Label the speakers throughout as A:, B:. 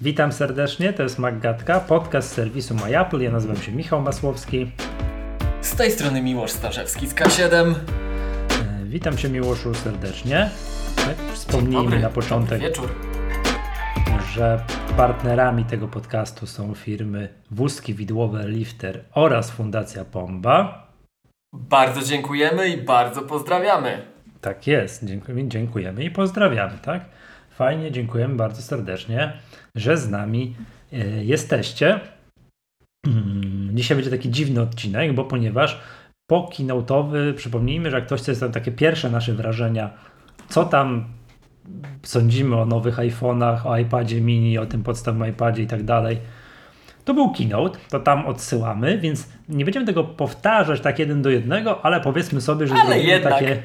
A: Witam serdecznie, to jest Maggatka, podcast serwisu MyApple. Ja nazywam się Michał Masłowski.
B: Z tej strony Miłosz Starzewski z K7.
A: E, witam Cię Miłoszu serdecznie. Tak, wspomnijmy na początek,
B: wieczór.
A: że partnerami tego podcastu są firmy Wózki Widłowe Lifter oraz Fundacja Pomba.
B: Bardzo dziękujemy i bardzo pozdrawiamy.
A: Tak jest, dziękujemy, dziękujemy i pozdrawiamy, tak? Fajnie, dziękujemy bardzo serdecznie, że z nami e, jesteście. Mm, dzisiaj będzie taki dziwny odcinek, bo ponieważ po keynote'owy, przypomnijmy, że jak ktoś chce takie pierwsze nasze wrażenia, co tam sądzimy o nowych iPhone'ach, o iPadzie mini, o tym podstawowym iPadzie i tak dalej, to był keynote, to tam odsyłamy, więc nie będziemy tego powtarzać tak jeden do jednego, ale powiedzmy sobie, że
B: ale jednak.
A: takie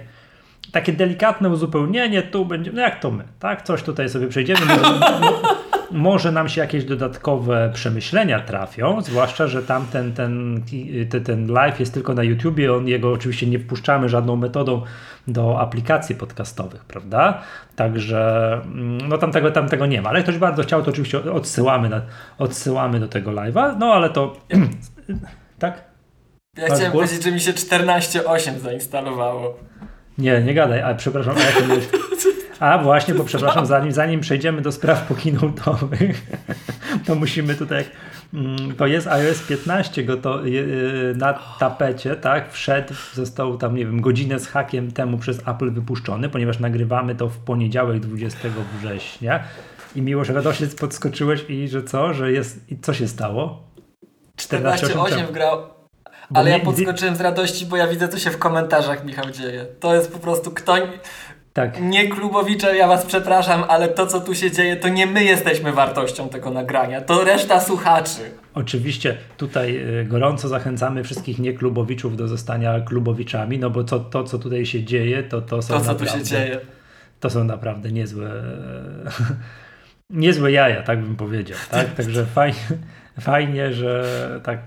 A: takie delikatne uzupełnienie, tu będzie, no jak to my, tak? Coś tutaj sobie przejdziemy. Może, nam się jakieś dodatkowe przemyślenia trafią, zwłaszcza, że tam ten, ten, ten live jest tylko na YouTubie, on jego oczywiście nie wpuszczamy żadną metodą do aplikacji podcastowych, prawda? Także mm, no tamtego, tamtego nie ma, ale ktoś bardzo chciał, to oczywiście odsyłamy, na, odsyłamy do tego live'a, no ale to tak?
B: Ja chciałem powiedzieć, że mi się 14.8 zainstalowało.
A: Nie, nie gadaj, ale przepraszam, a jak mówisz? A właśnie, bo przepraszam, zanim, zanim przejdziemy do spraw pokinotowych, to musimy tutaj, mm, to jest iOS 15 go to y, na tapecie, tak, wszedł, został tam, nie wiem, godzinę z hakiem temu przez Apple wypuszczony, ponieważ nagrywamy to w poniedziałek 20 września i miło, że radośnie podskoczyłeś i że co, że jest, i co się stało?
B: 14.8 grał, ale ja podskoczyłem z radości, bo ja widzę, co się w komentarzach, Michał, dzieje. To jest po prostu kto... Tak. Nie klubowicze, ja was przepraszam, ale to, co tu się dzieje, to nie my jesteśmy wartością tego nagrania, to reszta słuchaczy.
A: Oczywiście tutaj y, gorąco zachęcamy wszystkich nieklubowiczów do zostania klubowiczami, no bo to, to co tutaj się dzieje, to, to są
B: to, co
A: naprawdę,
B: tu się dzieje.
A: To są naprawdę niezłe niezłe jaja, tak bym powiedział. Tak? Także fajnie, fajnie, że tak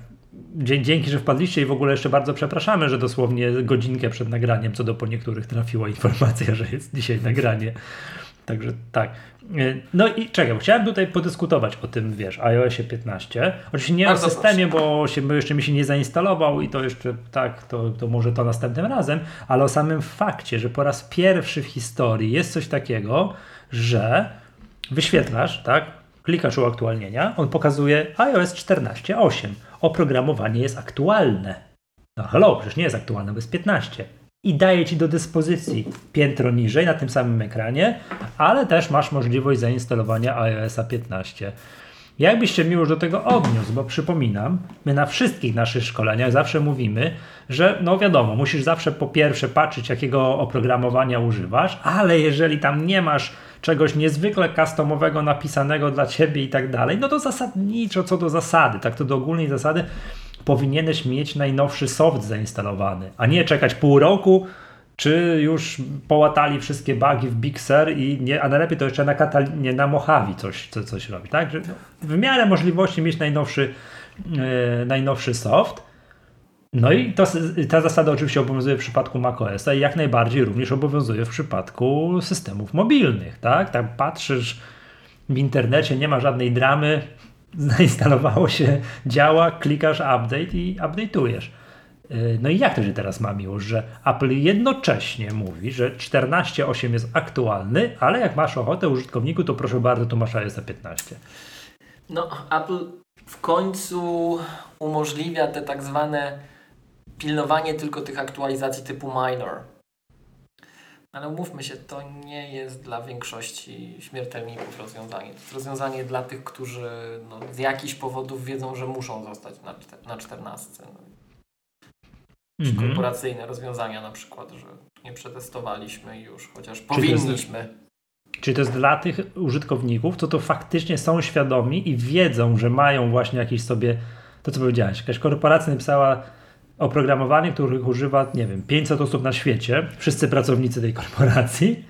A: dzięki, że wpadliście i w ogóle jeszcze bardzo przepraszamy, że dosłownie godzinkę przed nagraniem, co do po niektórych trafiła informacja, że jest dzisiaj nagranie. Także tak. No i czekaj, chciałem tutaj podyskutować o tym, wiesz, iOSie 15. Oczywiście nie o systemie, bo się, bo jeszcze mi się nie zainstalował i to jeszcze tak, to, to może to następnym razem, ale o samym fakcie, że po raz pierwszy w historii jest coś takiego, że wyświetlasz, tak, klikasz uaktualnienia, on pokazuje iOS 14.8 oprogramowanie jest aktualne. No hello, przecież nie jest aktualne, bo jest 15. I daje Ci do dyspozycji piętro niżej na tym samym ekranie, ale też masz możliwość zainstalowania iOS 15. Jakbyś się miło do tego odniósł, bo przypominam, my na wszystkich naszych szkoleniach zawsze mówimy, że no wiadomo, musisz zawsze po pierwsze patrzeć, jakiego oprogramowania używasz, ale jeżeli tam nie masz czegoś niezwykle customowego napisanego dla ciebie i tak dalej, no to zasadniczo co do zasady, tak to do ogólnej zasady, powinieneś mieć najnowszy soft zainstalowany, a nie czekać pół roku, czy już połatali wszystkie bugi w Big Sur i nie, a najlepiej to jeszcze na, Katal- nie, na Mojave coś, co, coś robi, tak? Że w miarę możliwości mieć najnowszy, yy, najnowszy soft. No i to, ta zasada oczywiście obowiązuje w przypadku macOSa i jak najbardziej również obowiązuje w przypadku systemów mobilnych, tak? Tam patrzysz w internecie, nie ma żadnej dramy, zainstalowało się, działa, klikasz update i update'ujesz. Y, no i jak to się teraz ma miło, że Apple jednocześnie mówi, że 14.8 jest aktualny, ale jak masz ochotę użytkowniku, to proszę bardzo, tu masz iOS 15.
B: No, Apple w końcu umożliwia te tak zwane pilnowanie tylko tych aktualizacji typu minor. Ale umówmy się, to nie jest dla większości śmiertelników rozwiązanie. To jest rozwiązanie dla tych, którzy no, z jakichś powodów wiedzą, że muszą zostać na, na 14. No. Mhm. Korporacyjne rozwiązania na przykład, że nie przetestowaliśmy już, chociaż Czy powinniśmy.
A: To jest, czy to jest dla tych użytkowników, co to faktycznie są świadomi i wiedzą, że mają właśnie jakieś sobie, to co powiedziałeś, jakaś korporacja napisała oprogramowanie, których używa, nie wiem, 500 osób na świecie, wszyscy pracownicy tej korporacji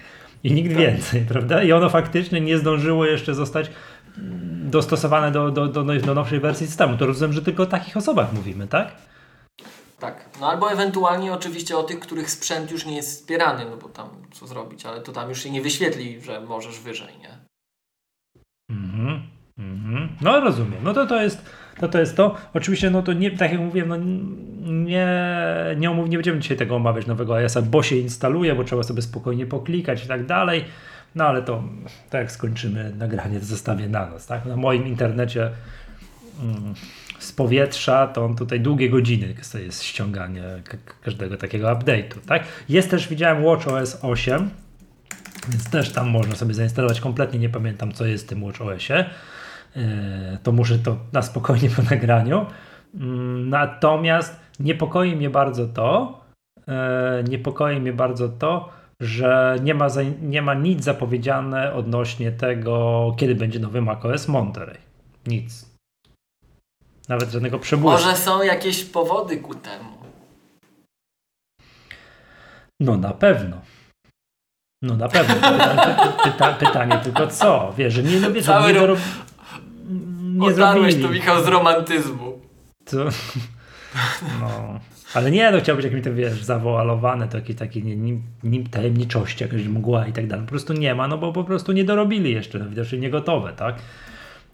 A: i nikt tak. więcej, prawda? I ono faktycznie nie zdążyło jeszcze zostać dostosowane do, do, do, do nowszej wersji systemu. To rozumiem, że tylko o takich osobach mówimy, tak?
B: Tak, no albo ewentualnie oczywiście o tych, których sprzęt już nie jest wspierany, no bo tam co zrobić, ale to tam już się nie wyświetli, że możesz wyżej, nie?
A: Mhm. Mm No rozumiem. No to to jest to, to jest to. Oczywiście, no to nie, tak jak mówiłem, no nie, nie, omów, nie będziemy dzisiaj tego omawiać nowego iOS-a, bo się instaluje, bo trzeba sobie spokojnie poklikać i tak dalej. No ale to tak jak skończymy nagranie, to zostawię na nas. Tak? Na moim internecie mm, z powietrza to on tutaj długie godziny jest ściąganie każdego takiego update'u. Tak? Jest też, widziałem WatchOS 8, więc też tam można sobie zainstalować. Kompletnie nie pamiętam, co jest w tym WatchOSie. E, to muszę to na spokojnie po nagraniu. Mm, natomiast niepokoi mnie bardzo to, e, niepokoi mnie bardzo to, że nie ma, nie ma nic zapowiedziane odnośnie tego, kiedy będzie nowy macOS Monterey. Nic. Nawet żadnego przebłysu.
B: Może są jakieś powody ku temu.
A: No na pewno. No na pewno. Pyta, pyta, pytanie tylko co? Wiesz, że nie, no wiesz,
B: Cały
A: nie,
B: ro... nie zrobili. to Michał z romantyzmu.
A: Co? No. Ale nie, no chciałbyś jakimś, wiesz, zawoalowane, to jakieś takie nie, nie, tajemniczości, jakaś mgła i tak dalej. Po prostu nie ma, no bo po prostu nie dorobili jeszcze, no widocznie nie gotowe, tak?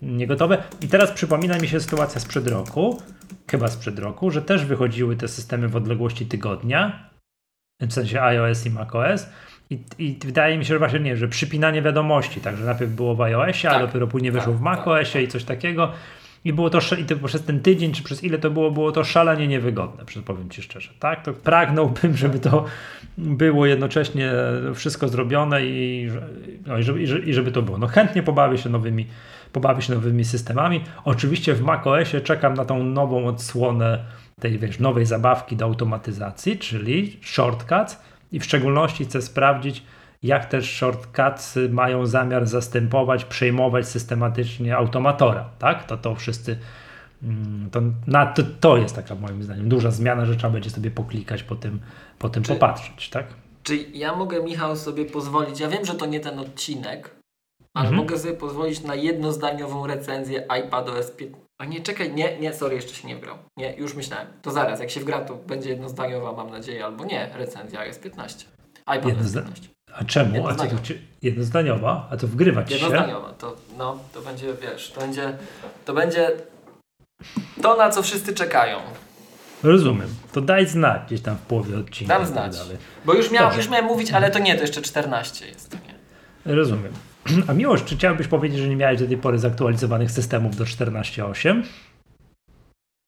A: Nie gotowe. I teraz przypomina mi się sytuacja sprzed roku, chyba sprzed roku, że też wychodziły te systemy w odległości tygodnia, w sensie iOS i macOS. I, I wydaje mi się, że właśnie nie, że przypinanie wiadomości, także najpierw było w iOSie, tak, a dopiero później wyszło tak, w macOSie tak, i coś takiego. I było to, i to przez ten tydzień, czy przez ile to było, było to szalenie niewygodne, powiem Ci szczerze. Tak, to pragnąłbym, żeby to było jednocześnie wszystko zrobione i, no, i, żeby, i żeby to było. No chętnie pobawię się nowymi, pobawię się nowymi systemami. Oczywiście w macOSie czekam na tą nową odsłonę tej wiesz, nowej zabawki do automatyzacji, czyli shortcuts i w szczególności chcę sprawdzić, jak też shortcuts mają zamiar zastępować, przejmować systematycznie automatora, tak? To to wszyscy mm, to, na, to, to jest taka moim zdaniem duża zmiana, że trzeba będzie sobie poklikać, po tym, po tym czy, popatrzeć, tak?
B: Czy ja mogę, Michał, sobie pozwolić, ja wiem, że to nie ten odcinek, ale mhm. mogę sobie pozwolić na jednozdaniową recenzję iPadOS 15. A nie, czekaj, nie, nie, sorry, jeszcze się nie wgrał. Nie, już myślałem. To zaraz, jak się wgra, to będzie jednozdaniowa, mam nadzieję, albo nie, recenzja iOS 15. iPadOS 15.
A: A czemu? A co to, jednozdaniowa? A to wgrywać
B: się? Jednozdaniowa, to, no, to będzie, wiesz, to będzie, to będzie to, na co wszyscy czekają.
A: Rozumiem. To daj znać gdzieś tam w połowie odcinka.
B: Dam znać. Tak Bo już, miał, już miałem mówić, ale to nie, to jeszcze 14 jest. Nie.
A: Rozumiem. A miłość, czy chciałbyś powiedzieć, że nie miałeś do tej pory zaktualizowanych systemów do 14.8?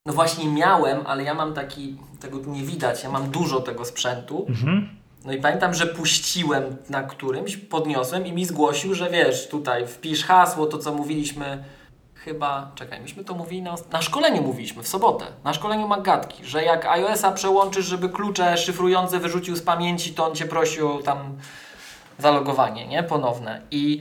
B: No właśnie miałem, ale ja mam taki, tego tu nie widać, ja mam dużo tego sprzętu. Mhm. No i pamiętam, że puściłem na którymś, podniosłem i mi zgłosił, że wiesz, tutaj wpisz hasło, to co mówiliśmy chyba, czekaj, myśmy to mówili na, na szkoleniu mówiliśmy, w sobotę, na szkoleniu Magatki, że jak iOS-a przełączysz, żeby klucze szyfrujące wyrzucił z pamięci, to on Cię prosił tam zalogowanie, nie? Ponowne. I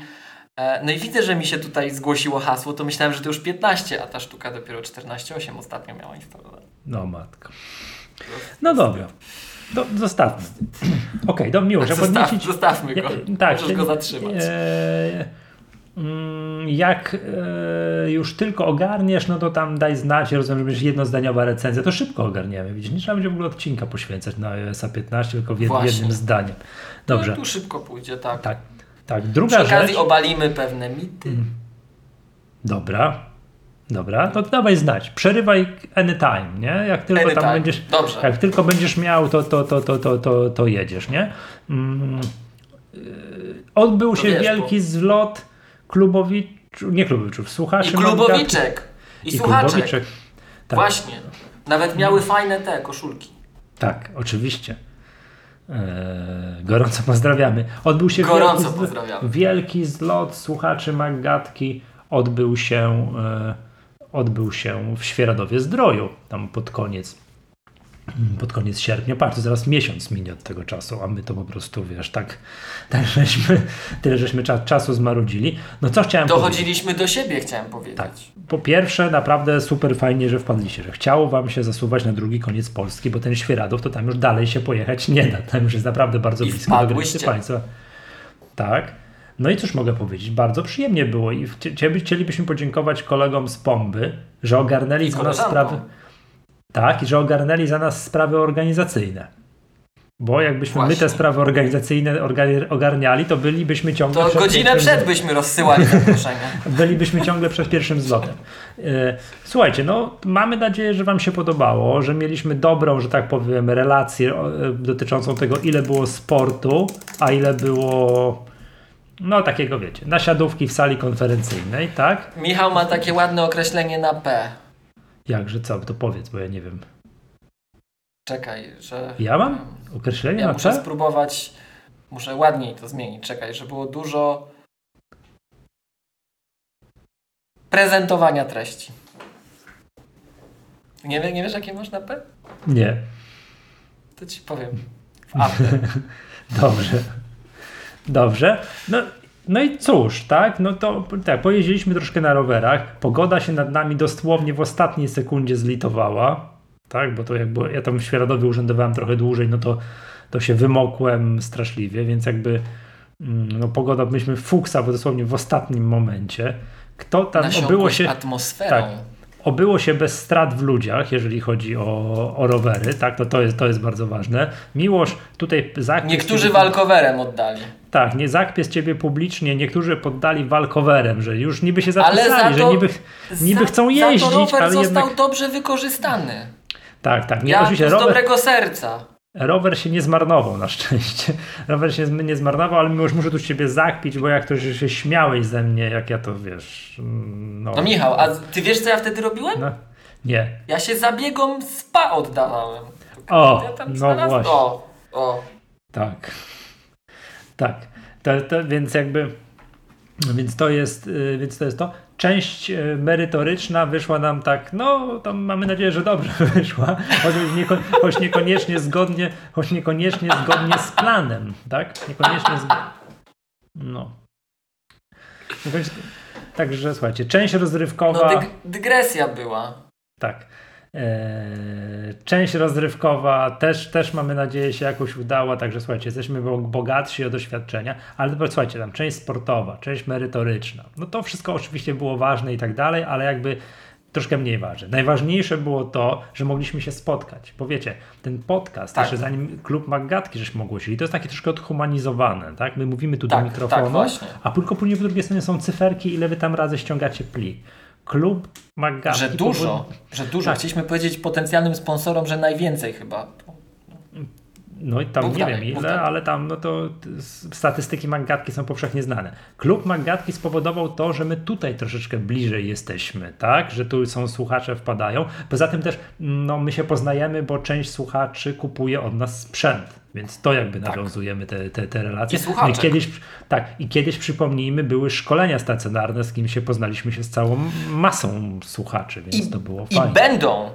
B: e, no i widzę, że mi się tutaj zgłosiło hasło, to myślałem, że to już 15, a ta sztuka dopiero 14.8 ostatnio miała instalować.
A: No matko. No dobra. Do, zostawmy. Okej, okay, miło, że
B: Zostaw, podniecić... Zostawmy go. tak, Możesz go zatrzymać.
A: E, jak e, już tylko ogarniesz, no to tam daj znać, rozumiem, że będzie jednozdaniowa recenzja, to szybko ogarniemy. Widzisz, nie trzeba będzie w ogóle odcinka poświęcać na iOS 15, tylko w jednym zdaniem. Dobrze. No,
B: tu szybko pójdzie, tak.
A: Tak, tak. Druga
B: Przy okazji
A: rzecz...
B: obalimy pewne mity. Mm.
A: Dobra. Dobra, to dawaj znać. Przerywaj anytime, nie? Jak tylko anytime. tam będziesz. Dobrze. Jak tylko będziesz miał, to, to, to, to, to, to, to jedziesz, nie? Mm. Odbył się wiesz, wielki bo... zlot klubowiczów, nie klubowiczów, słuchaczy.
B: I klubowiczek. I, I słuchaczek. Tak. Właśnie. Nawet miały fajne te koszulki.
A: Tak, oczywiście. Eee, gorąco pozdrawiamy. Odbył się
B: gorąco wielki, pozdrawiamy.
A: wielki zlot słuchaczy Maggatki. Odbył się, e, odbył się w Świeradowie Zdroju, tam pod koniec pod koniec sierpnia, patrz, zaraz miesiąc minie od tego czasu, a my to po prostu, wiesz, tak, tak żeśmy, tyle żeśmy cza, czasu zmarudzili. No co chciałem
B: Dochodziliśmy powiedzieć? do siebie, chciałem powiedzieć. Tak.
A: Po pierwsze, naprawdę super fajnie, że wpadliście, że chciało wam się zasuwać na drugi koniec Polski, bo ten Świeradów to tam już dalej się pojechać nie da, tam już jest naprawdę bardzo
B: I
A: blisko.
B: I Państwa.
A: Tak. No i cóż mogę powiedzieć, bardzo przyjemnie było i chcielibyśmy podziękować kolegom z Pomby, że ogarnęli za nas sprawy tak, i że ogarnęli za nas sprawy organizacyjne. Bo jakbyśmy
B: Właśnie.
A: my te sprawy organizacyjne ogarniali, to bylibyśmy ciągle.
B: To
A: przed
B: godzinę
A: pierwszym-
B: przed byśmy rozsyłali zaproszenia.
A: Bylibyśmy ciągle przed pierwszym zlotem. E, Słuchajcie, no mamy nadzieję, że Wam się podobało, że mieliśmy dobrą, że tak powiem, relację e, dotyczącą tego, ile było sportu, a ile było, no takiego wiecie, nasiadówki w sali konferencyjnej, tak?
B: Michał ma takie ładne określenie na P.
A: Jakże co, to powiedz, bo ja nie wiem.
B: Czekaj, że.
A: Ja mam określenie
B: Ja
A: na
B: muszę
A: P?
B: spróbować. Muszę ładniej to zmienić. Czekaj, że było dużo. Prezentowania treści. Nie, wie- nie wiesz, jakie masz na P?
A: Nie.
B: To ci powiem. W.
A: Dobrze. Dobrze. No, no i cóż, tak? No to tak, pojeździliśmy troszkę na rowerach. Pogoda się nad nami dosłownie w ostatniej sekundzie zlitowała. Tak, bo to jakby ja tam w Świeradowie urzędowałem trochę dłużej, no to, to się wymokłem straszliwie, więc jakby mm, no pogoda, myśmy fuksa dosłownie w ostatnim momencie. Kto tam obyło się,
B: atmosferą.
A: tak. Obyło się bez strat w ludziach, jeżeli chodzi o, o rowery, tak, to, to, jest, to jest bardzo ważne. Miłość tutaj zakpies
B: Niektórzy walkowerem oddali.
A: Tak, nie zakpies ciebie publicznie, niektórzy poddali walkowerem, że już niby się
B: Ale za
A: zapisali,
B: to-
A: że niby, niby
B: za,
A: chcą
B: Za
A: jeździć,
B: to rower
A: ale
B: został
A: jednak...
B: dobrze wykorzystany.
A: Tak, tak, nie,
B: Ja
A: oczywiście
B: z
A: rower,
B: dobrego serca.
A: Rower się nie zmarnował na szczęście. Rower się nie zmarnował, ale już muszę tu ciebie zakpić, bo jak to się śmiałeś ze mnie, jak ja to wiesz... mm, No,
B: No Michał, a ty wiesz co ja wtedy robiłem?
A: no, nie.
B: Ja się zabiegom spa oddawałem.
A: O,
B: ja tam
A: no właśnie.
B: O, o.
A: Tak. Tak. To, to, więc jakby. Więc to jest, y, więc to jest to. Część y, merytoryczna wyszła nam tak, no tam mamy nadzieję, że dobrze wyszła, choć, nieko, choć niekoniecznie zgodnie, choć niekoniecznie zgodnie z planem, tak? Niekoniecznie z... No. Niekoniecznie- Także słuchajcie, część rozrywkowa.
B: No dyg dygresja była.
A: Tak. Eee, część rozrywkowa też, też mamy nadzieję się jakoś udała, także słuchajcie, jesteśmy bo- bogatsi o doświadczenia, ale słuchajcie, tam część sportowa, część merytoryczna, no to wszystko oczywiście było ważne i tak dalej, ale jakby troszkę mniej ważne. Najważniejsze było to, że mogliśmy się spotkać, bo wiecie, ten podcast,
B: Tak.
A: jeszcze zanim Klub Maggatki żeśmy ogłosili, to jest takie troszkę odhumanizowane, tak? My mówimy tu
B: Tak,
A: do mikrofonu,
B: tak,
A: a tylko później po drugiej stronie są cyferki, ile wy tam razy ściągacie plik. Klub Maggatki.
B: Że dużo, że dużo.
A: Tak.
B: Chcieliśmy powiedzieć potencjalnym sponsorom, że najwięcej chyba.
A: No i tam
B: Mów
A: nie
B: dalej,
A: wiem ile, ale tam no to statystyki Maggatki są powszechnie znane. Klub Maggatki spowodował to, że my tutaj troszeczkę bliżej jesteśmy, tak? Że tu są słuchacze wpadają. Poza tym też no, my się poznajemy, bo część słuchaczy kupuje od nas sprzęt. Więc to jakby nawiązujemy te, te, te relacje.
B: I
A: kiedyś, tak, i kiedyś przypomnijmy, były szkolenia stacjonarne, z kim się poznaliśmy się z całą masą słuchaczy, więc
B: I,
A: to było
B: i
A: fajnie.
B: będą.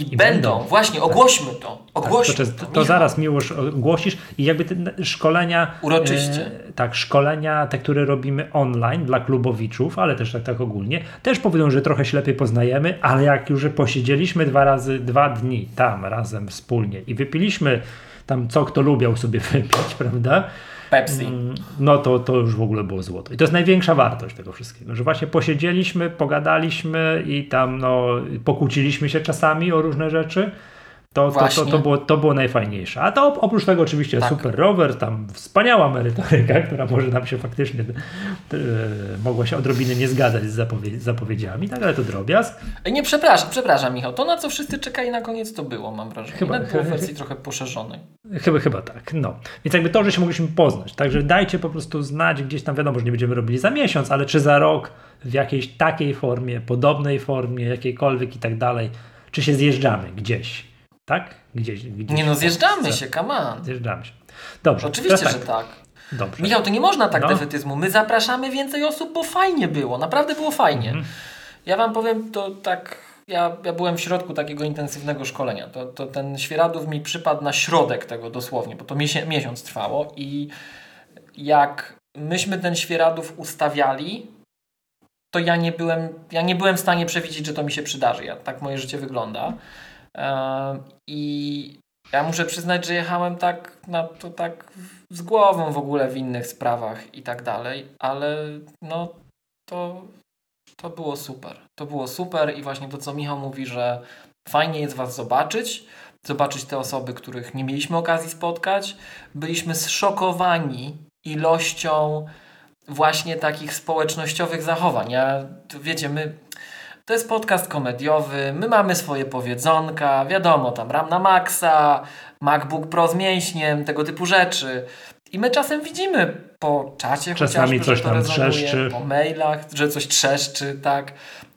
B: I, będą.
A: będą.
B: Właśnie, ogłośmy to. Ogłośmy
A: Tak,
B: to.
A: to, to, zaraz miłość ogłosisz i jakby te szkolenia.
B: Uroczyście.
A: E, tak, szkolenia, te, które robimy online dla klubowiczów, ale też tak, tak ogólnie, też powiedzą, że trochę się lepiej poznajemy, ale jak już posiedzieliśmy dwa razy, dwa dni tam razem wspólnie i wypiliśmy tam co kto lubiał sobie wypić, prawda?
B: Pepsi.
A: Mm, No to, to już w ogóle było złoto. I to jest największa wartość tego wszystkiego, że właśnie posiedzieliśmy, pogadaliśmy i tam no, pokłóciliśmy się czasami o różne rzeczy. To, to, to, to, było, to było najfajniejsze. A to op- oprócz tego oczywiście
B: Tak.
A: super rower, tam wspaniała merytoryka, która może nam się faktycznie e, mogła się odrobinę nie zgadzać z zapowie- zapowiedziami, tak, ale to drobiazg.
B: Ej, Nie, przepraszam, przepraszam Michał. To na co wszyscy czekali na koniec to było, mam wrażenie.
A: Chyba-
B: było w wersji trochę poszerzonej.
A: Chyba, chyba tak. No. Więc jakby to, że się mogliśmy poznać. Także dajcie po prostu znać gdzieś tam, wiadomo, że nie będziemy robili za miesiąc, ale czy za rok w jakiejś takiej formie, podobnej formie, jakiejkolwiek i tak dalej, czy się zjeżdżamy gdzieś. Tak? Gdzieś. gdzieś
B: Nie no,
A: w
B: zjeżdżamy się, come on.
A: Zjeżdżamy się. Dobrze.
B: Oczywiście,
A: teraz
B: że tak.
A: Dobrze.
B: Michał, to nie można tak
A: No.
B: defetyzmu. My zapraszamy więcej osób, bo fajnie było. Naprawdę było fajnie.
A: Mhm.
B: Ja wam powiem, to tak. Ja, ja byłem w środku takiego intensywnego szkolenia. To, to ten Świeradów mi przypadł na środek tego dosłownie, bo to miesię, miesiąc trwało i jak myśmy ten Świeradów ustawiali, to ja nie byłem, ja nie byłem w stanie przewidzieć, że to mi się przydarzy. Ja, tak moje życie wygląda. I ja muszę przyznać, że jechałem tak, na to tak z głową w ogóle w innych sprawach i tak dalej, ale no to, to było super. To było super i właśnie to, co Michał mówi, że fajnie jest Was zobaczyć, zobaczyć te osoby, których nie mieliśmy okazji spotkać. Byliśmy zszokowani ilością właśnie takich społecznościowych zachowań. Ja, wiecie, my to jest podcast komediowy, my mamy swoje powiedzonka, wiadomo, tam RAM na maksa, MacBook Pro z mięśniem, tego typu rzeczy. I my czasem widzimy po czacie
A: Czasami coś tam
B: rezonuje,
A: trzeszczy.
B: po mailach, że coś trzeszczy, tak.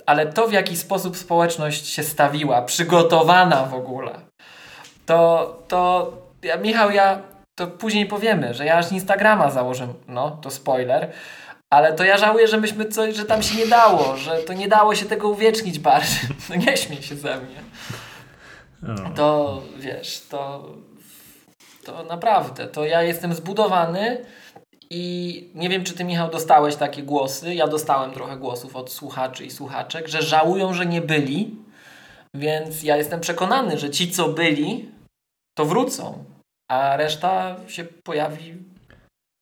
B: Ale to, w jaki sposób społeczność się stawiła, przygotowana w ogóle, to, to ja, Michał, ja to później powiemy, że ja aż Instagrama założę, no to spoiler, ale to ja żałuję, że myśmy coś, że tam się nie dało, że to nie dało się tego uwiecznić bardziej. No nie śmiej się ze mnie.
A: No.
B: To wiesz, to, to naprawdę, to ja jestem zbudowany i nie wiem, czy ty Michał dostałeś takie głosy. Ja dostałem trochę głosów od słuchaczy i słuchaczek, że żałują, że nie byli, więc ja jestem przekonany, że ci, co byli, to wrócą, a reszta się pojawi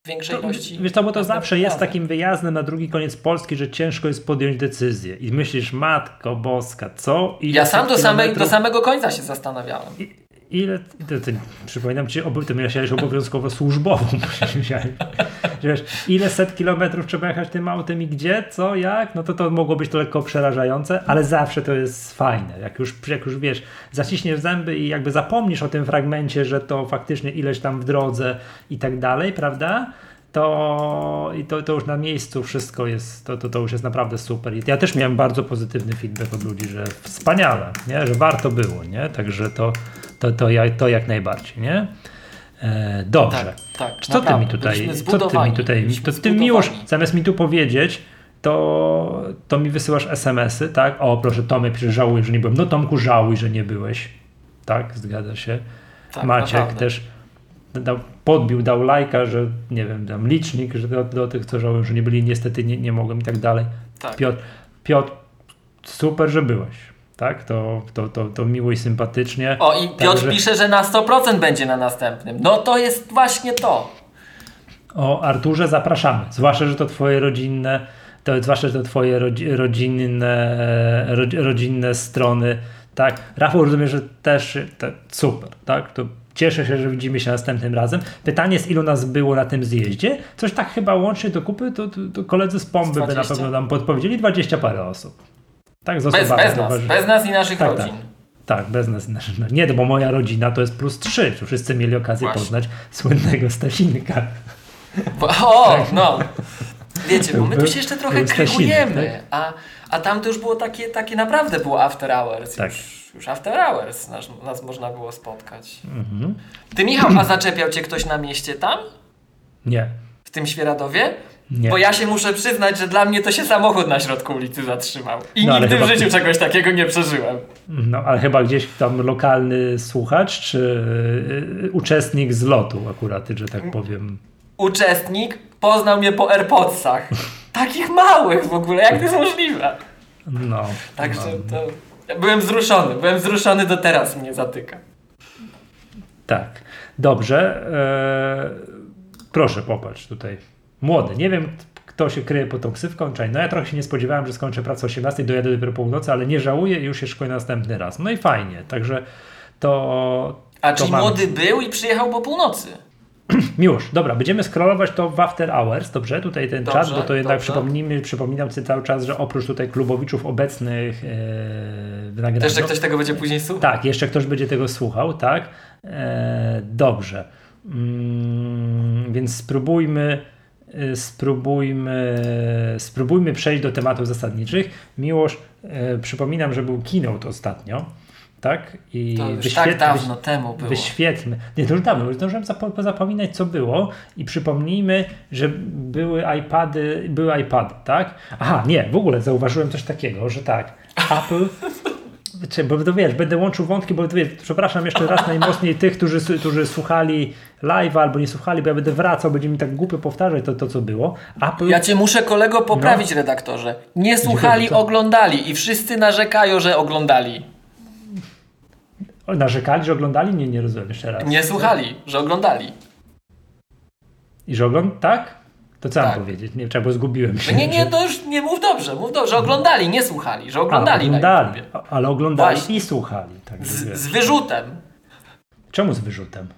B: większej
A: To,
B: ilości.
A: wiesz co, bo to zawsze jest takim wyjazdem na drugi koniec Polski, że ciężko jest podjąć decyzję. I myślisz, matko boska, co? Ile
B: Ja sam do, samej, do samego końca się zastanawiałem.
A: I- Ile, to, to, przypominam ci, obo- ty musiałeś obowiązkowo służbową, wiesz, ile set kilometrów trzeba jechać tym autem i gdzie, co, jak, no to to mogło być to lekko przerażające, ale zawsze to jest fajne, jak już, jak już wiesz, zaciśniesz zęby i jakby zapomnisz o tym fragmencie, że to faktycznie ileś tam w drodze i tak dalej, prawda? To, i to, to już na miejscu wszystko jest, to, to, to już jest naprawdę super. I ja też miałem bardzo pozytywny feedback od ludzi, że wspaniale, nie? że warto było, nie? Także to, to, to, jak, to jak najbardziej, nie? E, dobrze.
B: Tak, tak.
A: Co ty mi tutaj, co ty mi tutaj, to ty miłość, zamiast mi tu powiedzieć, to, to mi wysyłasz SMS-y, tak? O, proszę, Tomek pisze, żałuję, że nie byłem. No Tomku, żałuj, że nie byłeś. Tak, zgadza się.
B: Tak,
A: Maciek
B: naprawdę.
A: też dał, podbił, dał lajka, że nie wiem, tam licznik, że do, do tych, co żałują, że nie byli, niestety nie, nie mogłem i tak dalej.
B: Tak.
A: Piotr, Piotr, super, że byłeś. Tak, to, to, to, to miło i sympatycznie.
B: O, i Piotr
A: Także-
B: pisze, że na 100% będzie na następnym. No to jest właśnie to.
A: O Arturze zapraszamy. Zwłaszcza, że to twoje rodzinne, to, zwłaszcza, że to twoje rodzi, rodzinne, rodzi, rodzinne strony. Tak, Rafał rozumiem, że też te, super, tak? To cieszę się, że widzimy się następnym razem. Pytanie jest, ilu nas było na tym zjeździe? Coś tak chyba łącznie do kupy, to, to, to koledzy z Pomby by na
B: 20.
A: pewno nam podpowiedzieli 20 parę osób. Tak, z
B: Bez, bez nas, bez nas i naszych
A: Tak,
B: rodzin.
A: tak, bez nas. Nie, no bo moja rodzina to jest plus 3. Wszyscy mieli okazję
B: Właśnie.
A: poznać słynnego Stasinka.
B: Bo, o, no. Wiecie, bo my tu się jeszcze trochę krygujemy,
A: tak?
B: a, a tam to już było takie, takie naprawdę było after hours.
A: Tak.
B: Już, już after hours nas, nas można było spotkać.
A: Mhm.
B: Ty Michał, a zaczepiał cię ktoś na mieście tam?
A: Nie,
B: W tym Świeradowie?
A: Nie.
B: Bo ja się muszę przyznać, że dla mnie to się samochód na środku ulicy zatrzymał. I
A: No,
B: nigdy w życiu czegoś takiego nie przeżyłem.
A: No, ale chyba gdzieś tam lokalny słuchacz, czy y, uczestnik z lotu akurat, że tak powiem.
B: Uczestnik poznał mnie po AirPodsach. Takich małych w ogóle, jak to jest możliwe?
A: No.
B: Także
A: no.
B: to... Ja byłem wzruszony, byłem wzruszony do teraz mnie zatyka.
A: Tak. Dobrze. E, proszę, popatrz tutaj. Młody. Nie wiem, kto się kryje pod tą ksywką. Czaj. No ja trochę się nie spodziewałem, że skończę pracę o 18, dojadę dopiero północy, ale nie żałuję i już się szykuję następny raz. No i fajnie. Także to...
B: A
A: to
B: czyli
A: mamy.
B: młody był i przyjechał po północy.
A: Miłosz, dobra, będziemy scrollować to w After Hours, dobrze? Tutaj ten
B: Dobrze,
A: czat, bo to jednak przypomnijmy, przypominam Ci cały czas, że oprócz tutaj klubowiczów obecnych e, w
B: To
A: nagraniu.
B: jeszcze ktoś tego będzie później słuchał.
A: Tak, jeszcze ktoś będzie tego słuchał, tak? E, dobrze. Mm, więc spróbujmy, e, spróbujmy, spróbujmy przejść do tematów zasadniczych. Miłosz, e, przypominam, że był keynote ostatnio, tak? I
B: To już
A: wyświet-
B: tak dawno temu było.
A: Wyświetlmy. Nie, to już dawno, już zdążyłem zapo- zapominać, co było i przypomnijmy, że były iPady, były iPady, tak? Aha, nie, w ogóle zauważyłem coś takiego, że tak, Apple... Czy, bo to wiesz, będę łączył wątki, bo to wiesz, przepraszam jeszcze raz najmocniej tych, którzy, którzy słuchali live albo nie słuchali, bo ja będę wracał, będzie mi tak głupio powtarzać to, to co było. Apple
B: Ja cię muszę kolego
A: No.
B: poprawić, redaktorze. Nie słuchali,
A: co?
B: oglądali i wszyscy narzekają, że oglądali.
A: Narzekali, że oglądali? Nie, nie rozumiem jeszcze raz.
B: Nie słuchali, że oglądali.
A: I że ogląd... Tak? To co mam
B: Tak.
A: powiedzieć? Nie, czego zgubiłem się.
B: Nie, nie, to już nie mów dobrze, mów dobrze. Oglądali, nie słuchali, że
A: A,
B: oglądali, na
A: oglądali, ale oglądali
B: Właśnie.
A: i słuchali. Także
B: Z, z wyrzutem.
A: Czemu z wyrzutem?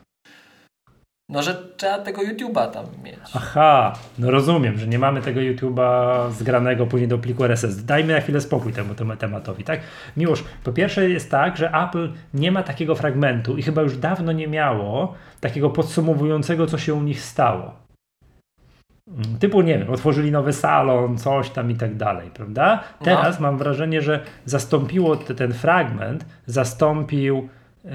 B: No, że trzeba tego YouTube'a tam mieć.
A: Aha, no rozumiem, że nie mamy tego YouTube'a zgranego później do pliku RSS. Dajmy na chwilę spokój temu, temu tematowi, tak? Miłosz, po pierwsze jest tak, że Apple nie ma takiego fragmentu i chyba już dawno nie miało takiego podsumowującego, co się u nich stało. Mm, typu, nie wiem, otworzyli nowy salon, coś tam i tak dalej, prawda?
B: No.
A: Teraz mam wrażenie, że zastąpiło te, ten fragment, zastąpił yy,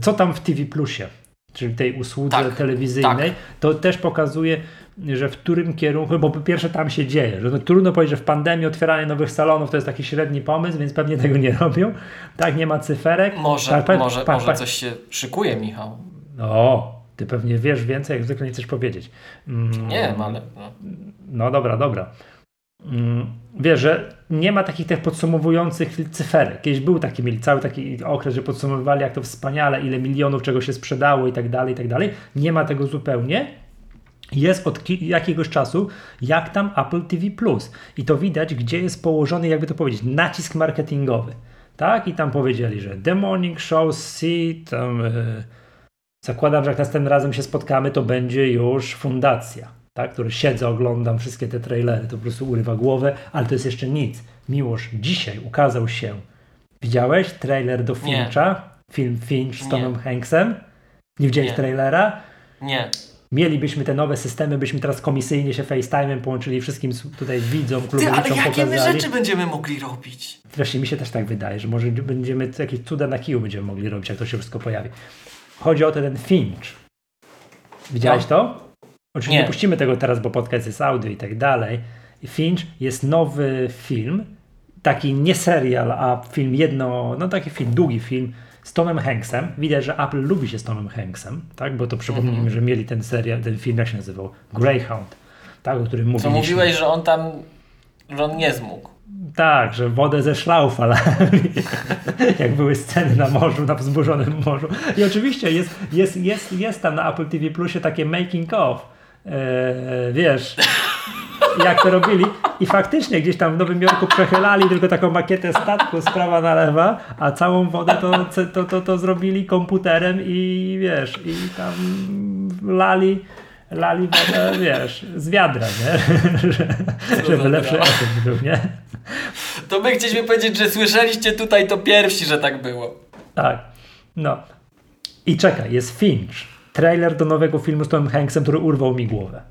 A: co tam w TV Plusie, czyli tej usłudze
B: Tak,
A: telewizyjnej.
B: tak.
A: To też pokazuje, że w którym kierunku, bo po pierwsze tam się dzieje, że no, trudno powiedzieć, że w pandemii otwieranie nowych salonów to jest taki średni pomysł, więc pewnie tego nie robią. Tak, nie ma cyferek.
B: Może,
A: Tak, pa-
B: może,
A: pa-
B: może
A: pa-
B: coś się szykuje, Michał.
A: O, ty pewnie wiesz więcej, jak zwykle nie chcesz powiedzieć. Mm,
B: Nie wiem, ale... No.
A: No dobra, dobra. Mm, Wiesz, że nie ma takich tych podsumowujących cyferek. Kiedyś był taki, mieli cały taki okres, że podsumowywali jak to wspaniale, ile milionów czego się sprzedało i tak dalej, i tak dalej. Nie ma tego zupełnie. Jest od ki- jakiegoś czasu, jak tam Apple TV Plus. I to widać, gdzie jest położony, jakby to powiedzieć, nacisk marketingowy. Tak? I tam powiedzieli, że The Morning Show, see, tam... Yy, Zakładam, że jak następnym razem się spotkamy, to będzie już fundacja, tak? który siedzę, oglądam wszystkie te trailery, to po prostu urywa głowę, ale to jest jeszcze nic. Miłosz, dzisiaj ukazał się. Widziałeś trailer do
B: Nie.
A: Fincha? Film Finch z
B: Nie.
A: Tomem Hanksem? Nie widziałeś
B: Nie.
A: trailera?
B: Nie.
A: Mielibyśmy te nowe systemy, byśmy teraz komisyjnie się FaceTime'em połączyli wszystkim tutaj widzom,
B: Ty,
A: klubowiczom
B: ale jakie my
A: pokazali.
B: rzeczy będziemy mogli robić?
A: Właśnie mi się też tak wydaje, że może będziemy jakieś cuda na kiju będziemy mogli robić, jak to się wszystko pojawi. Chodzi o to, ten Finch. Widziałeś
B: No.
A: to? Oczywiście nie.
B: Nie.
A: puścimy tego teraz, bo podcast jest audio i tak dalej. Finch jest nowy film, taki nie serial, a film jedno, no taki film, długi film z Tomem Hanksem. Widać, że Apple lubi się z Tomem Hanksem, tak? Bo to przypomnijmy,
B: Mhm.
A: że mieli ten serial, ten film, jak się nazywał? Greyhound, tak? O którym mówiliśmy.
B: mówiłeś, że on tam... Że on nie zmógł.
A: Tak, że wodę ze szlał falami, jak były sceny na morzu, na wzburzonym morzu. I oczywiście jest, jest, jest, jest tam na Apple TV Plusie takie making of, eee, wiesz, jak to robili. I faktycznie gdzieś tam w Nowym Jorku przechylali tylko taką makietę statku z prawa na lewa, a całą wodę to, to, to, to zrobili komputerem i wiesz, i tam lali lali wodę, wiesz, z wiadra, nie? że, żeby lepszy efekt był, nie?
B: To my chcieliśmy powiedzieć, że słyszeliście tutaj to pierwsi, że tak było.
A: Tak. No. I czekaj, jest Finch. Trailer do nowego filmu z Tomem Hanksem, który urwał mi głowę.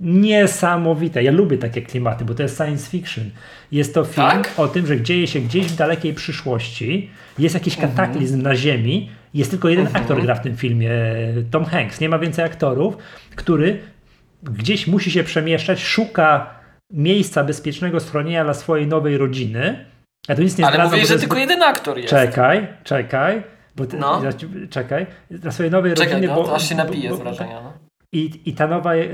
A: Niesamowite. Ja lubię takie klimaty, bo to jest science fiction. Jest to film
B: Tak?
A: o tym, że dzieje się gdzieś w dalekiej przyszłości. Jest jakiś kataklizm na Ziemi. Jest tylko jeden aktor gra w tym filmie, Tom Hanks. Nie ma więcej aktorów, który gdzieś musi się przemieszczać, szuka miejsca bezpiecznego schronienia dla swojej nowej rodziny. Ja tu nic nie
B: Ale mówię, że
A: jest
B: tylko jeden aktor jest.
A: Czekaj, czekaj. Bo ty,
B: No.
A: czekaj. Dla swojej nowej
B: Czekaj,
A: rodziny.
B: no,
A: bo,
B: to aż się napije
A: bo-
B: z wrażenia. No.
A: I, I ta nowa, yy,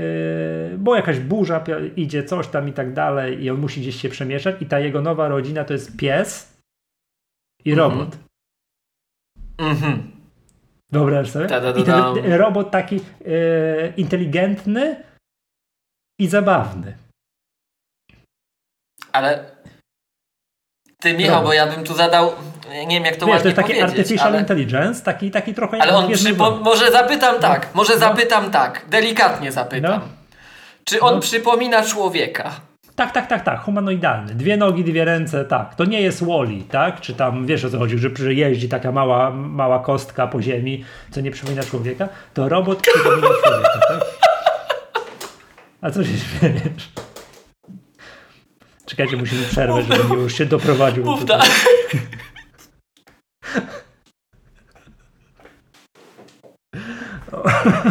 A: bo jakaś burza idzie, coś tam i tak dalej, i on musi gdzieś się przemieszczać. I ta jego nowa rodzina to jest pies i
B: Mhm.
A: robot.
B: Mhm.
A: Wyobraź sobie?
B: Ta, da, da,
A: I ten robot taki yy, inteligentny i zabawny.
B: Ale ty, Michał, bo ja bym tu zadał, nie wiem jak to
A: Wiesz, to
B: ładnie
A: jest taki artificial
B: ale,
A: intelligence, taki, taki trochę
B: ale on przypo, może zapytam tak, może zapytam tak, delikatnie zapytam.
A: No.
B: Czy on
A: No.
B: przypomina człowieka?
A: Tak, tak, tak, tak, humanoidalny. Dwie nogi, dwie ręce, tak. To nie jest Wally, tak? Czy tam, wiesz o co chodzi, że że jeździ taka mała, mała kostka po ziemi, co nie przypomina człowieka. To robot przypomina człowieka, tak? A co się śmiejesz? Czekajcie, musimy przerwę, żeby już się doprowadził.
B: Mów
A: tutaj.
B: dalej.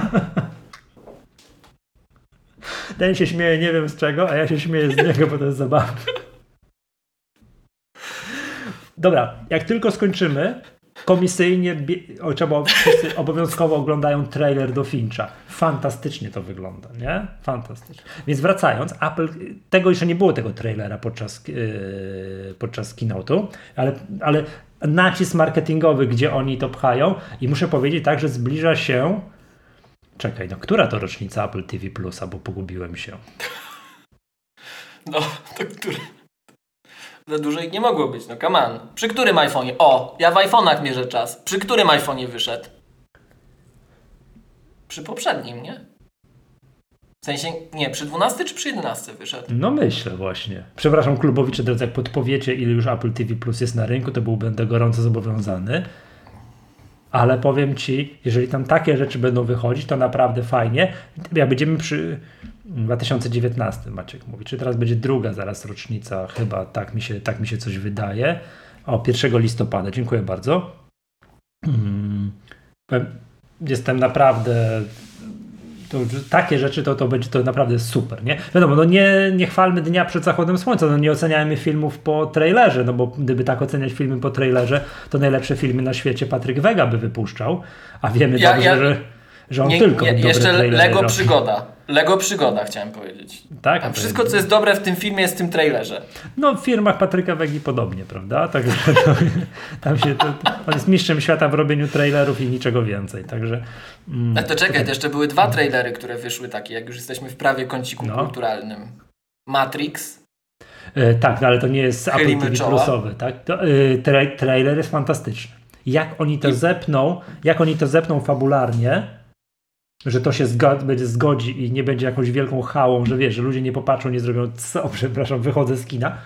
A: Ten się śmieje nie wiem z czego, a ja się śmieję z niego, bo to jest zabawne. Dobra, jak tylko skończymy, komisyjnie wszyscy obowiązkowo oglądają trailer do Fincha. Fantastycznie to wygląda, nie? Fantastycznie. Więc wracając, Apple, tego jeszcze nie było tego trailera podczas, yy, podczas keynote'u, ale, ale nacisk marketingowy, gdzie oni to pchają i muszę powiedzieć tak, że zbliża się Czekaj, no która to rocznica Apple TV Plusa, bo pogubiłem się.
B: No, to który? Za dużo ich nie mogło być, no come on. Przy którym iPhone'ie? O, ja w iPhone'ach mierzę czas. Przy którym iPhone'ie wyszedł? przy poprzednim, nie? W sensie, nie, przy 12 czy przy 11 wyszedł?
A: No myślę właśnie. Przepraszam klubowicze, drodzy, jak podpowiecie, ile już Apple TV Plus jest na rynku, to byłbym gorąco zobowiązany. Ale powiem Ci, jeżeli tam takie rzeczy będą wychodzić, to naprawdę fajnie. Jak będziemy przy 2019, Maciek mówi, czy teraz będzie druga zaraz rocznica, chyba tak mi się, tak mi się coś wydaje. O, 1 listopada, dziękuję bardzo. Hmm. Jestem naprawdę to, takie rzeczy to, to będzie to naprawdę super, nie? Wiadomo, no nie, nie chwalmy dnia przed zachodem słońca, no nie oceniajmy filmów po trailerze, no bo gdyby tak oceniać filmy po trailerze, to najlepsze filmy na świecie Patryk Wega by wypuszczał, a wiemy ja, dobrze, ja, że, że on nie, tylko nie,
B: Jeszcze Lego robi. Przygoda. Lego Przygoda chciałem powiedzieć.
A: Tak?
B: A wszystko, co jest dobre w tym filmie jest w tym trailerze.
A: No w firmach Patryka Wegi podobnie, prawda? Także tam się, to, on jest mistrzem świata w robieniu trailerów i niczego więcej, także...
B: Mm, A to czekaj, to jeszcze były dwa trailery, które wyszły takie, jak już jesteśmy w prawie kąciku no. kulturalnym. Matrix.
A: E, tak, no, ale to nie jest Apple TV Plusowy, tak? To, e, tra trailer jest fantastyczny. Jak oni to I... zepną, jak oni to zepną fabularnie, że to się zgod będzie zgodzi i nie będzie jakąś wielką hałą, że wiesz, że ludzie nie popatrzą, nie zrobią, co, przepraszam, wychodzę z kina.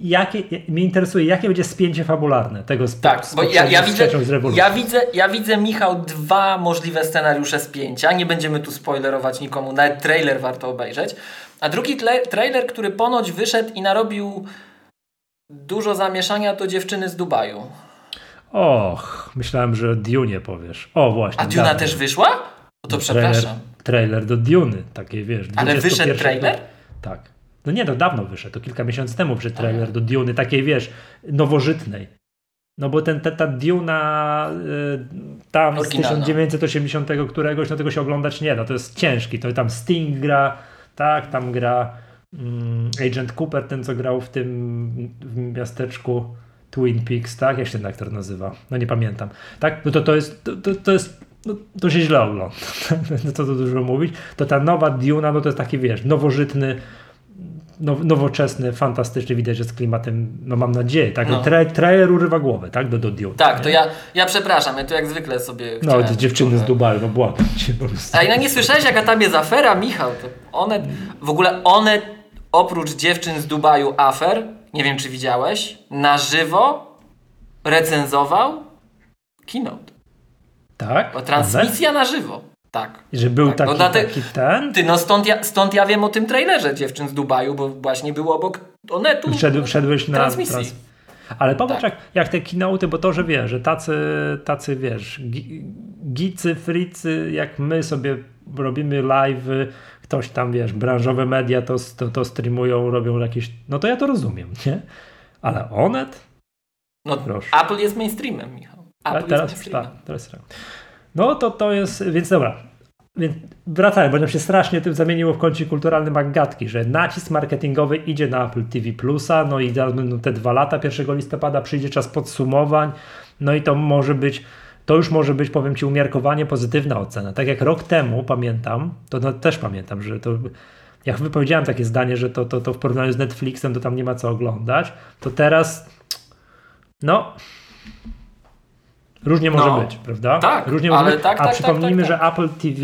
A: Jakie, mnie interesuje, jakie będzie spięcie fabularne tego z
B: Tak, bo ja, ja, widzę, ja, widzę, ja widzę, Michał, dwa możliwe scenariusze spięcia. Nie będziemy tu spoilerować nikomu, nawet trailer warto obejrzeć. A drugi trailer, który ponoć wyszedł i narobił dużo zamieszania, to dziewczyny z Dubaju.
A: Och, myślałem, że Dune powiesz. O, właśnie.
B: A Duna też wyszła? No to przepraszam.
A: Trailer, trailer do Duny, takie wiesz.
B: Ale wyszedł trailer?
A: tak. No nie, to dawno wyszedł, to kilka miesięcy temu wyszedł trailer Aha. do Duny, takiej wiesz, nowożytnej. No bo ten, ta, ta Duna y, tam Oryginalna. z 1980 któregoś, no tego się oglądać nie da, to jest ciężki, to tam Sting gra, tak, tam gra mm, Agent Cooper, ten co grał w tym w miasteczku Twin Peaks, tak, jak się ten aktor nazywa, no nie pamiętam, tak, no to to jest, to, to, to jest no, to się źle ogląda. no co tu dużo mówić. To ta nowa Duna, no to jest taki, wiesz, nowożytny, now, nowoczesny, fantastyczny, widać, że z klimatem, no mam nadzieję, tak? No. Tra trailer urywa głowę, tak? Do, do Dune.
B: Tak, nie? to ja, ja przepraszam, ja tu jak zwykle sobie
A: No, te dziewczyny z Dubaju, no błagam cię po prostu.
B: A no nie słyszałeś, jaka tam jest afera, Michał? To one, w ogóle one, oprócz dziewczyn z Dubaju afer, nie wiem, czy widziałeś, na żywo recenzował keynote.
A: Tak?
B: Bo transmisja na żywo. Tak.
A: Że był tak. taki, no, taki ten?
B: Ty, no stąd ja, stąd ja wiem o tym trailerze dziewczyn z Dubaju, bo właśnie było obok Onetu.
A: Wszedł, wszedłeś na transmisji. Trans... Ale popatrz, tak. jak, jak te keynote, bo to, że wiesz, że tacy, tacy wiesz, gicy, fricy, jak my sobie robimy live, ktoś tam, wiesz, branżowe media to, to, to streamują, robią jakieś, no to ja to rozumiem, nie? Ale Onet?
B: No, Proszę. Apple jest mainstreamem, Michał.
A: Apple teraz, jest tak, teraz tak. No to to jest, więc dobra. Więc wracając, bo nam się strasznie tym zamieniło w kącie kulturalnym Agatki, że nacisk marketingowy idzie na Apple TV Plusa, no i teraz będą te dwa lata, 1 listopada przyjdzie czas podsumowań, no i to może być, to już może być, powiem Ci, umiarkowanie pozytywna ocena. Tak jak rok temu, pamiętam, to no, też pamiętam, że to jak wypowiedziałem takie zdanie, że to, to, to w porównaniu z Netflixem to tam nie ma co oglądać, to teraz no Różnie może no, być, prawda?
B: Tak,
A: Różnie
B: może
A: być.
B: Tak,
A: A
B: tak,
A: przypomnijmy,
B: tak,
A: że Apple TV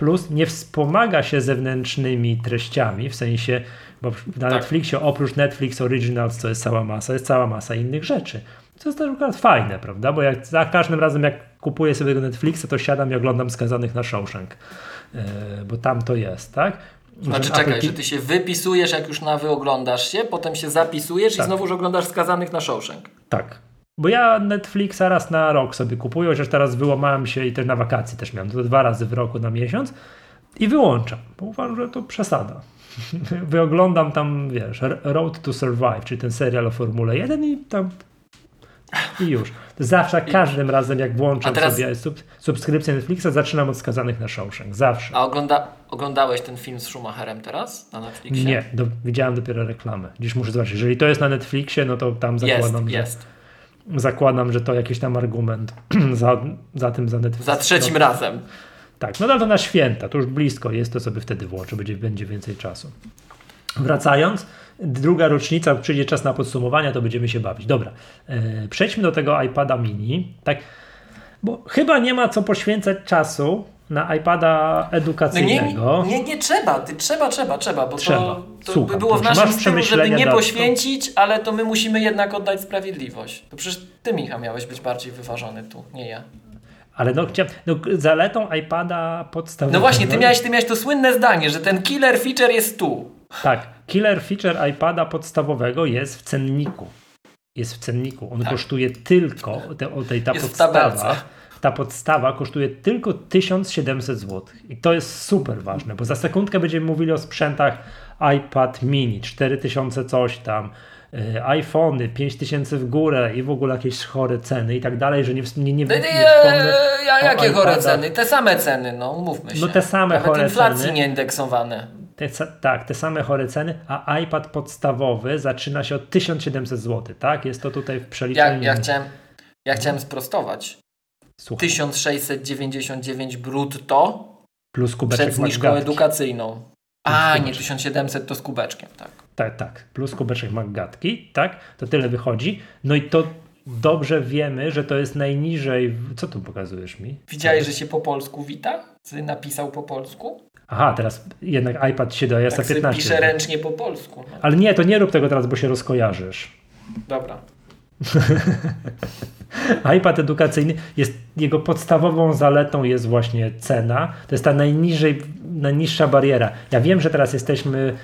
A: Plus nie wspomaga się zewnętrznymi treściami, w sensie, bo na tak. Netflixie oprócz Netflix Originals, co jest cała masa, jest cała masa innych rzeczy. Co jest też akurat fajne, prawda? Bo jak za każdym razem, jak kupuję sobie tego Netflixa, to siadam i oglądam Skazanych na Shawshank, yy, bo tam to jest, tak?
B: Znaczy czekaj, Apple... że ty się wypisujesz, jak już na wyoglądasz się, potem się zapisujesz tak. i znowuż oglądasz Skazanych na Shawshank.
A: Tak, bo ja Netflixa raz na rok sobie kupuję, chociaż teraz wyłamałem się i też na wakacji też miałem. To dwa razy w roku na miesiąc i wyłączam, bo uważam, że to przesada. Wyoglądam tam, wiesz, Road to Survive, czyli ten serial o Formule 1 i tam i już. Zawsze, każdym razem jak włączam teraz... sobie sub, subskrypcję Netflixa, zaczynam od skazanych na Shawshank. Zawsze.
B: A ogląda, oglądałeś ten film z Schumacherem teraz na Netflixie?
A: Nie, do, widziałem dopiero reklamę. Dziś muszę zobaczyć. Jeżeli to jest na Netflixie, no to tam zakładam,
B: jest,
A: że...
B: Jest
A: zakładam, że to jakiś tam argument za, za tym, za Netflix.
B: Za trzecim no, razem.
A: Tak, no ale to na święta, to już blisko jest, to sobie wtedy włączę, będzie, będzie więcej czasu. Wracając, druga rocznica, przyjdzie czas na podsumowania, to będziemy się bawić. Dobra, e, przejdźmy do tego iPada mini, tak, bo chyba nie ma co poświęcać czasu na iPada edukacyjnego.
B: No nie, nie, nie trzeba, ty trzeba, trzeba, trzeba, bo
A: Trzeba.
B: to, to
A: Słucham,
B: by było w naszym stylu, żeby nie poświęcić, ale to my musimy jednak oddać sprawiedliwość. To przecież ty, Michał, miałeś być bardziej wyważony tu, nie ja.
A: Ale no, chciałem, no zaletą iPada podstawowego...
B: No właśnie, ty miałeś, ty miałeś to słynne zdanie, że ten killer feature jest tu.
A: Tak, killer feature iPada podstawowego jest w cenniku. Jest w cenniku. On
B: Tak.
A: kosztuje tylko, te, o tej, ta
B: Jest
A: podstawa. Ta podstawa kosztuje tylko 1700 zł. I to jest super ważne, bo za sekundkę będziemy mówili o sprzętach iPad mini, 4000 coś tam, y, iPhony 5000 w górę i w ogóle jakieś chore ceny i tak dalej, że nie, nie, nie, nie,
B: No,
A: wspomnę
B: ja, jakie chore
A: iPadach.
B: ceny? Te same ceny, no umówmy się.
A: No te same
B: Nawet
A: chore
B: inflacji
A: ceny.
B: nie indeksowane.
A: Te, tak, te same chore ceny, a iPad podstawowy zaczyna się od 1700 zł, tak? Jest to tutaj w
B: Ja,
A: przeliczeniu.
B: ja, chciałem, ja chciałem sprostować.
A: Słuchaj,
B: 1699 brutto
A: plus kubeczek
B: przed zniżką
A: McGatki.
B: edukacyjną. A, nie,
A: kubeczek.
B: 1700 to z kubeczkiem, tak.
A: Tak, tak, plus kubeczek McGatki, tak? To tyle wychodzi. No i to dobrze wiemy, że to jest najniżej. Co tu pokazujesz mi?
B: Widziałeś, że się po polsku wita? Ty napisał po polsku?
A: Aha, teraz jednak iPad się do iOS
B: Tak sobie
A: 15.
B: pisze ręcznie po polsku. No.
A: Ale nie, to nie rób tego teraz, bo się rozkojarzysz.
B: Dobra.
A: iPad edukacyjny jest, jego podstawową zaletą jest właśnie cena. To jest ta najniżej, najniższa bariera. Ja wiem, że teraz jesteśmy,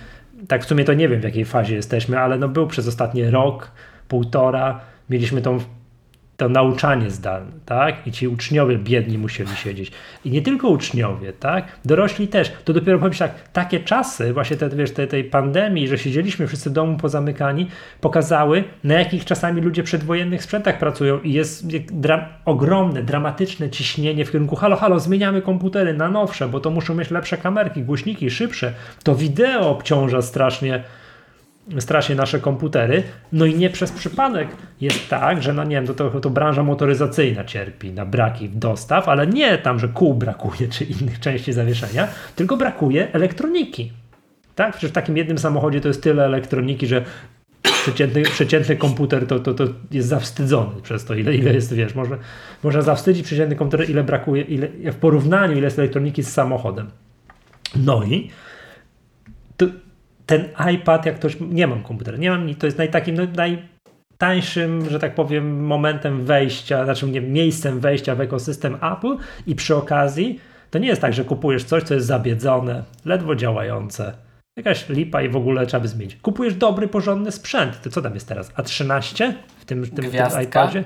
A: tak w sumie to nie wiem w jakiej fazie jesteśmy, ale no był przez ostatni rok, półtora, mieliśmy tą to nauczanie zdalne, tak? I ci uczniowie biedni musieli siedzieć. I nie tylko uczniowie, tak? Dorośli też. To dopiero powiem tak, takie czasy, właśnie te, wiesz, tej, tej pandemii, że siedzieliśmy wszyscy w domu pozamykani, pokazały, na jakich czasami ludzie przedwojennych sprzętach pracują i jest dra ogromne, dramatyczne ciśnienie w kierunku halo, halo, zmieniamy komputery na nowsze, bo to muszą mieć lepsze kamerki, głośniki, szybsze. To wideo obciąża strasznie strasznie nasze komputery. No i nie przez przypadek jest tak, że no nie wiem, to, to, to branża motoryzacyjna cierpi na braki dostaw, ale nie tam, że kół brakuje czy innych części zawieszenia, tylko brakuje elektroniki. Tak? Przecież w takim jednym samochodzie to jest tyle elektroniki, że przeciętny, przeciętny komputer to, to, to jest zawstydzony przez to, ile, ile jest, wiesz, można, można zawstydzić przeciętny komputer, ile brakuje, ile, w porównaniu, ile jest elektroniki z samochodem. No i ten iPad, jak ktoś, nie mam komputera, nie mam, to jest naj, takim no, najtańszym, że tak powiem, momentem wejścia, znaczy nie, miejscem wejścia w ekosystem Apple i przy okazji to nie jest tak, że kupujesz coś, co jest zabiedzone, ledwo działające, jakaś lipa i w ogóle trzeba by zmienić. Kupujesz dobry, porządny sprzęt. To co tam jest teraz? A13 w tym, w tym, w tym iPadzie?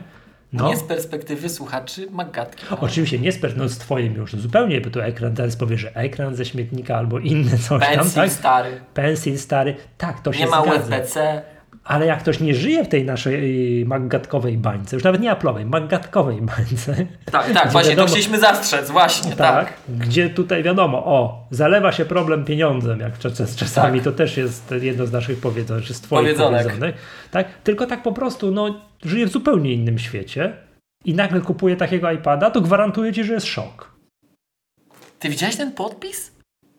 A: No.
B: Nie z perspektywy słuchaczy Magatki.
A: Oczywiście nie z no z twoim już zupełnie, bo tu ekran teraz powie, że ekran ze śmietnika albo inny coś tam,
B: Pencil
A: tak?
B: stary.
A: Pencil stary, tak, to się
B: Nie ma
A: zgadza.
B: USB-C.
A: Ale jak ktoś nie żyje w tej naszej y, maggatkowej bańce, już nawet nie aplowej, maggatkowej bańce,
B: Tak, tak, właśnie,
A: wiadomo-
B: to chcieliśmy zastrzec, właśnie, tak.
A: tak, gdzie tutaj wiadomo, o, zalewa się problem pieniądzem, jak czas, czasami
B: Tak.
A: to też jest jedno z naszych powiedzeń, czy z twoich
B: Powiedzonek.
A: powiedzonek, tak, tylko tak po prostu, no, żyje w zupełnie innym świecie i nagle kupuje takiego iPada, to gwarantuję ci, że jest szok.
B: Ty widziałeś ten podpis?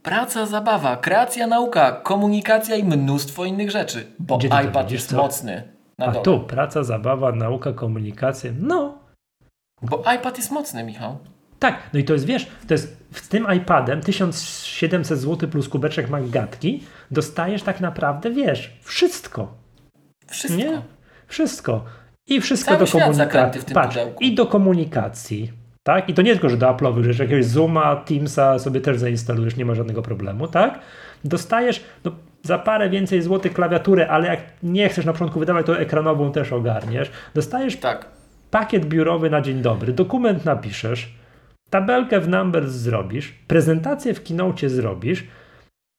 B: Praca, zabawa, kreacja, nauka, komunikacja i mnóstwo innych rzeczy. Bo
A: Gdzie to
B: iPad jest
A: co?
B: mocny. Na
A: A
B: dole.
A: tu praca, zabawa, nauka, komunikacja, no,
B: Bo iPad jest mocny, Michał.
A: Tak, no i to jest, wiesz, to jest z tym iPadem 1700 zł plus kubeczek Maggatki dostajesz tak naprawdę, wiesz, wszystko,
B: Wszystko.
A: nie? Wszystko. I wszystko
B: Cały
A: do komunikacji. Patrz,
B: pudełku.
A: i do komunikacji, tak? I to nie tylko, że do Apple'owych rzeczy, jakiegoś Zooma, Teamsa sobie też zainstalujesz, nie ma żadnego problemu, tak? Dostajesz no, za parę więcej złotych klawiaturę, ale jak nie chcesz na początku wydawać, to ekranową też ogarniesz. Dostajesz
B: Tak.
A: pakiet biurowy na dzień dobry, dokument napiszesz, tabelkę w Numbers zrobisz, prezentację w Keynote zrobisz,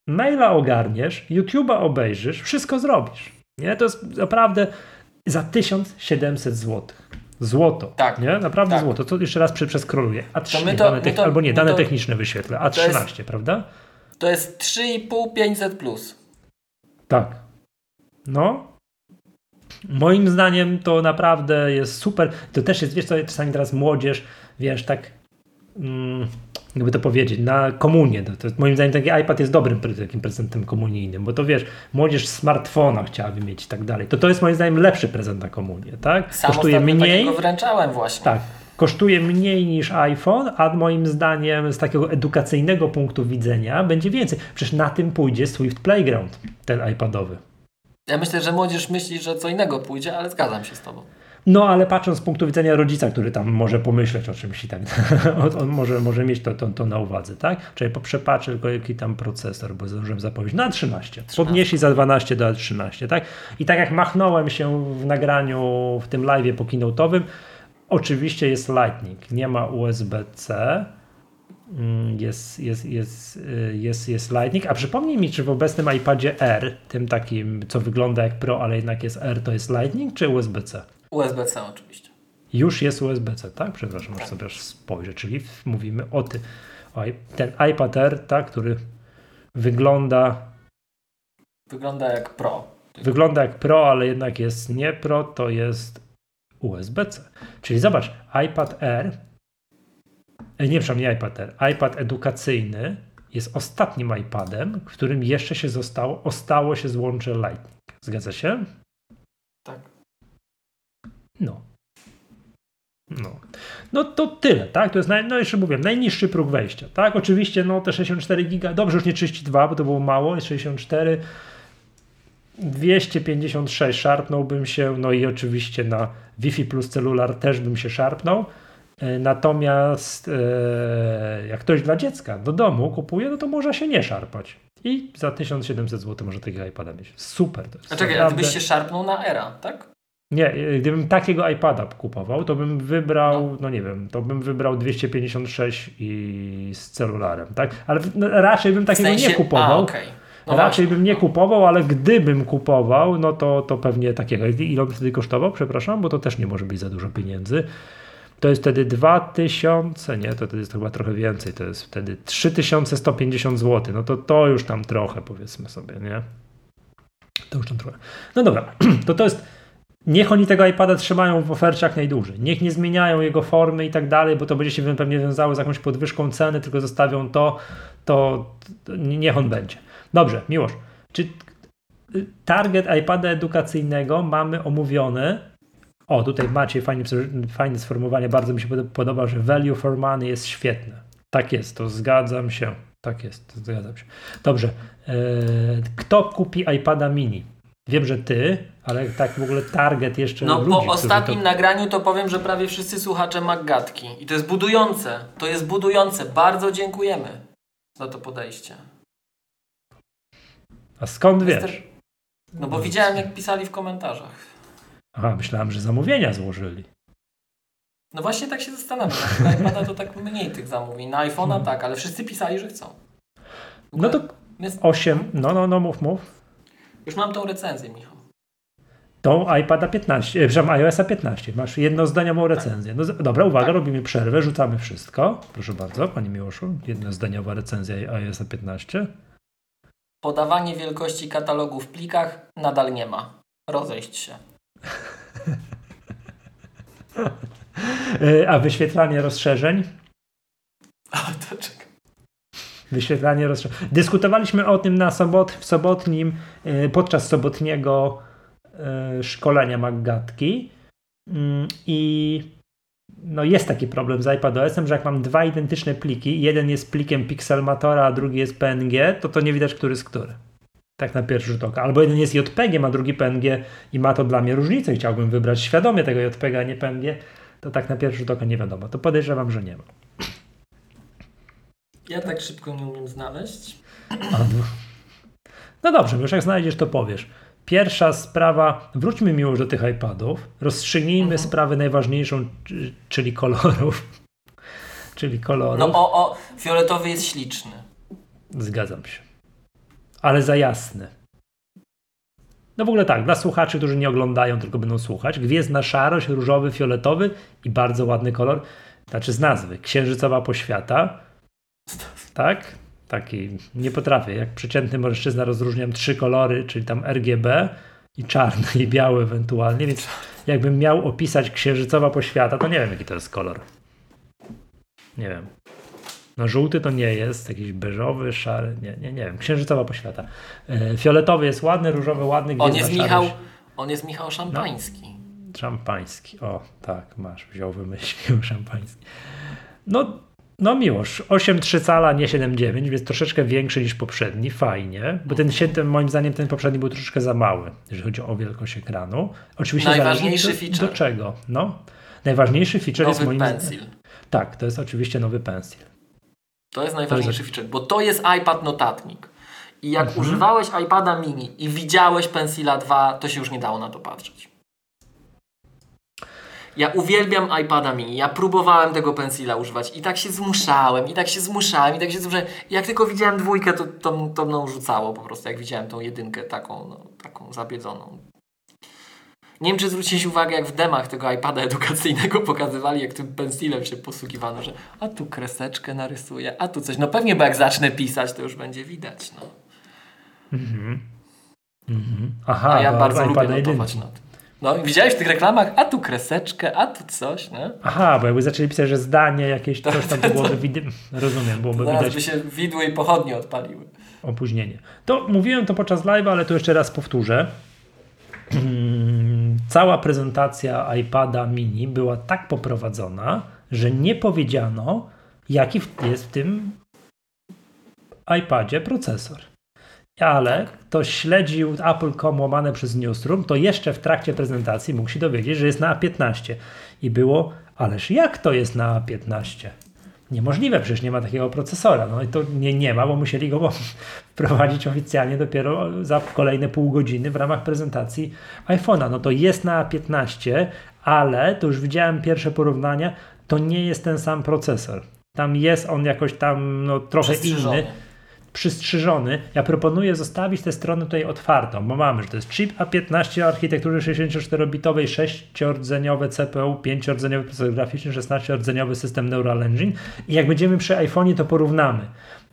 A: maila ogarniesz, YouTube'a obejrzysz, wszystko zrobisz. Nie? To jest naprawdę za 1700 zł. Złoto.
B: Tak.
A: Nie? Naprawdę
B: Tak.
A: złoto. To jeszcze raz przy, przeskroluję. A 3
B: my to-
A: dane
B: to-
A: albo nie, dane
B: to-
A: techniczne wyświetlę. A
B: to jest-
A: 13, prawda?
B: To jest 3,5 500 plus.
A: Tak. No. Moim zdaniem to naprawdę jest super. To też jest, wiesz co, czasami teraz młodzież, wiesz, tak mm, jakby to powiedzieć, na komunię. To, to moim zdaniem taki iPad jest dobrym takim prezentem komunijnym, bo to wiesz, młodzież smartfona chciałaby mieć i tak dalej. To to jest moim zdaniem lepszy prezent na komunię, tak?
B: Sam
A: Kosztuje mniej.
B: wręczałem właśnie.
A: Tak, kosztuje mniej niż iPhone, a moim zdaniem z takiego edukacyjnego punktu widzenia będzie więcej. Przecież na tym pójdzie Swift Playground, ten iPadowy.
B: Ja myślę, że młodzież myśli, że co innego pójdzie, ale zgadzam się z tobą.
A: No, ale patrząc z punktu widzenia rodzica, który tam może pomyśleć o czymś i tak, on może, może mieć to, to, to na uwadze, tak? Czyli przepatrzę tylko jaki tam procesor, bo zdążyłem zapowiedzieć, na 13. 13. Podnieśli za 12 do 13, tak? I tak jak machnąłem się w nagraniu, w tym live po keynote'owym, oczywiście jest Lightning, nie ma USB-C, mm, jest, jest, jest, y, jest, jest Lightning. A przypomnij mi, czy w obecnym iPadzie R, tym takim, co wygląda jak Pro, ale jednak jest R, to jest Lightning czy USB-C?
B: USB-C oczywiście.
A: Już jest USB-C, tak? Przepraszam, tak. sobie spojrzę. Czyli mówimy o tym. Ten iPad R, tak, który wygląda.
B: Wygląda jak Pro.
A: Wygląda jak Pro, ale jednak jest nie Pro, to jest USB-C. Czyli zobacz, iPad R, e, nie przepraszam, nie iPad R, iPad edukacyjny jest ostatnim iPadem, w którym jeszcze się zostało, ostało się złącze Lightning. Zgadza się? No. No. no to tyle, tak? To jest, naj, no jeszcze mówię, najniższy próg wejścia, tak? Oczywiście, no te 64 giga, dobrze już nie 32, bo to było mało, jest 64, 256 szarpnąłbym się, no i oczywiście na Wi-Fi plus celular też bym się szarpnął. E, natomiast e, jak ktoś dla dziecka do domu kupuje, no to może się nie szarpać. I za 1700 zł może takiego iPada mieć. Super. To jest
B: a czekaj, naprawdę... a byś się szarpnął na Era, tak?
A: Nie, gdybym takiego iPada kupował, to bym wybrał, no, no nie wiem, to bym wybrał 256 i z celularem, tak? Ale no, raczej bym takiego sensie... nie kupował. A, okay. no raczej właśnie. bym nie kupował, ale gdybym kupował, no to, to pewnie takiego. Ile on wtedy kosztował? Przepraszam, bo to też nie może być za dużo pieniędzy. To jest wtedy 2000, nie, to wtedy jest chyba trochę więcej, to jest wtedy 3150 zł. No to to już tam trochę, powiedzmy sobie, nie? To już tam trochę. No dobra, to to jest Niech oni tego iPada trzymają w ofercie jak najdłużej. Niech nie zmieniają jego formy i tak dalej, bo to będzie się pewnie wiązało z jakąś podwyżką ceny, tylko zostawią to, to, niech on będzie. Dobrze, Miłosz, czy target iPada edukacyjnego mamy omówiony? O, tutaj macie fajne, fajne sformułowanie, bardzo mi się podoba, że value for money jest świetne. Tak jest, to zgadzam się. Tak jest, zgadzam się. Dobrze. E, kto kupi iPada mini? Wiem, że ty, ale tak w ogóle target jeszcze.
B: No
A: ludzi,
B: po ostatnim to... nagraniu to powiem, że prawie wszyscy słuchacze Maggatki. I to jest budujące. To jest budujące. Bardzo dziękujemy za to podejście.
A: A skąd wiesz?
B: No bo widziałem, jak pisali w komentarzach.
A: Aha, myślałem, że zamówienia złożyli.
B: No właśnie tak się zastanawiam. Na iPada to tak mniej tych zamówień. Na iPhone'a hmm. tak, ale wszyscy pisali, że chcą.
A: No to 8. No, no, no, mów, mów.
B: Już mam tą recenzję, Michał.
A: Tą iPada 15, e, przepraszam, iOSa 15. Masz jednozdaniową recenzję. No, dobra, uwaga, tak. robimy przerwę, rzucamy wszystko. Proszę bardzo, Panie Miłoszu, jednozdaniowa recenzja iOSa 15.
B: Podawanie wielkości katalogu w plikach nadal nie ma. Rozejść się.
A: E, a wyświetlanie rozszerzeń?
B: A, to czekaj.
A: Wyświetlanie rozszerzeń. Dyskutowaliśmy o tym na sobot, w sobotnim, e, podczas sobotniego szkolenia Maggatki mm, i no jest taki problem z iPadOS-em, że jak mam dwa identyczne pliki, jeden jest plikiem Pixelmatora, a drugi jest PNG, to to nie widać, który jest który. Tak na pierwszy rzut oka. Albo jeden jest JPG, a drugi PNG i ma to dla mnie różnicę. Chciałbym wybrać świadomie tego JPG, a nie PNG. To tak na pierwszy rzut oka nie wiadomo. To podejrzewam, że nie ma.
B: Ja tak szybko nie umiem znaleźć.
A: No dobrze, już jak znajdziesz, to powiesz. Pierwsza sprawa, wróćmy już do tych iPadów, rozstrzygnijmy mhm. sprawę najważniejszą, czyli kolorów. czyli kolorów.
B: No o, o, fioletowy jest śliczny.
A: Zgadzam się. Ale za jasny. No w ogóle tak, dla słuchaczy, którzy nie oglądają, tylko będą słuchać, gwiezdna szarość, różowy, fioletowy i bardzo ładny kolor, znaczy z nazwy, księżycowa poświata, tak? Taki, nie potrafię. Jak przeciętny mężczyzna rozróżniam trzy kolory, czyli tam RGB i czarny i biały ewentualnie, więc jakbym miał opisać księżycowa poświata, to nie wiem jaki to jest kolor. Nie wiem. No żółty to nie jest, jakiś beżowy, szary, nie, nie, nie wiem. Księżycowa poświata. E, fioletowy jest ładny, różowy ładny.
B: On jest Michał, on jest Michał Szampański.
A: No. Szampański. O, tak, masz, wziął, wymyślił szampański. No, no miłość, 8,3 cala, nie 7,9, więc troszeczkę większy niż poprzedni, fajnie, bo ten, ten moim zdaniem ten poprzedni był troszeczkę za mały, jeżeli chodzi o wielkość ekranu. Oczywiście
B: Najważniejszy
A: do,
B: feature.
A: Do czego? No, najważniejszy feature
B: nowy
A: jest moim
B: pencil.
A: Tak, to jest oczywiście nowy pencil.
B: To jest najważniejszy
A: To jest-
B: feature, bo to jest iPad notatnik. I jak
A: Mhm.
B: używałeś iPada mini i widziałeś Pencila 2, to się już nie dało na to patrzeć. Ja uwielbiam iPada mini. Ja próbowałem tego Pencila używać i tak się zmuszałem, i tak się zmuszałem, i tak się zmuszałem. Jak tylko widziałem dwójkę, to, to, to mną rzucało po prostu, jak widziałem tą jedynkę taką, no, taką zabiedzoną. Nie wiem, czy zwróciliście uwagę, jak w demach tego iPada edukacyjnego pokazywali, jak tym pensilem się posługiwano, że a tu kreseczkę narysuję, a tu coś. No pewnie, bo jak zacznę pisać, to już będzie widać. No.
A: Aha,
B: A ja bardzo lubię notować na tym. No widziałeś w tych reklamach, a tu kreseczkę, a tu coś, nie?
A: Aha, bo jakby zaczęli pisać, że zdanie jakieś, coś tam to byłoby widać, rozumiem, byłoby
B: Zaraz
A: widać
B: by się widły i pochodnie odpaliły.
A: opóźnienie. To mówiłem to podczas live, ale to jeszcze raz powtórzę. Cała prezentacja iPada mini była tak poprowadzona, że nie powiedziano, jaki jest w tym iPadzie procesor. Ale ktoś śledził Apple.com łamane przez Newsroom, to jeszcze w trakcie prezentacji mógł się dowiedzieć, że jest na A15. I było, ależ jak to jest na A15? Niemożliwe, przecież nie ma takiego procesora. No i to nie, nie ma, bo musieli go wprowadzić oficjalnie dopiero za kolejne pół godziny w ramach prezentacji iPhone'a. No to jest na A15, ale to już widziałem pierwsze porównania, to nie jest ten sam procesor. Tam jest on jakoś tam no, trochę inny przystrzyżony. Ja proponuję zostawić tę stronę tutaj otwartą, bo mamy, że to jest chip A15 o architekturze 64-bitowej, 6-rdzeniowe CPU, 5-rdzeniowy procesor graficzny, 16-rdzeniowy system Neural Engine i jak będziemy przy iPhone'ie to porównamy.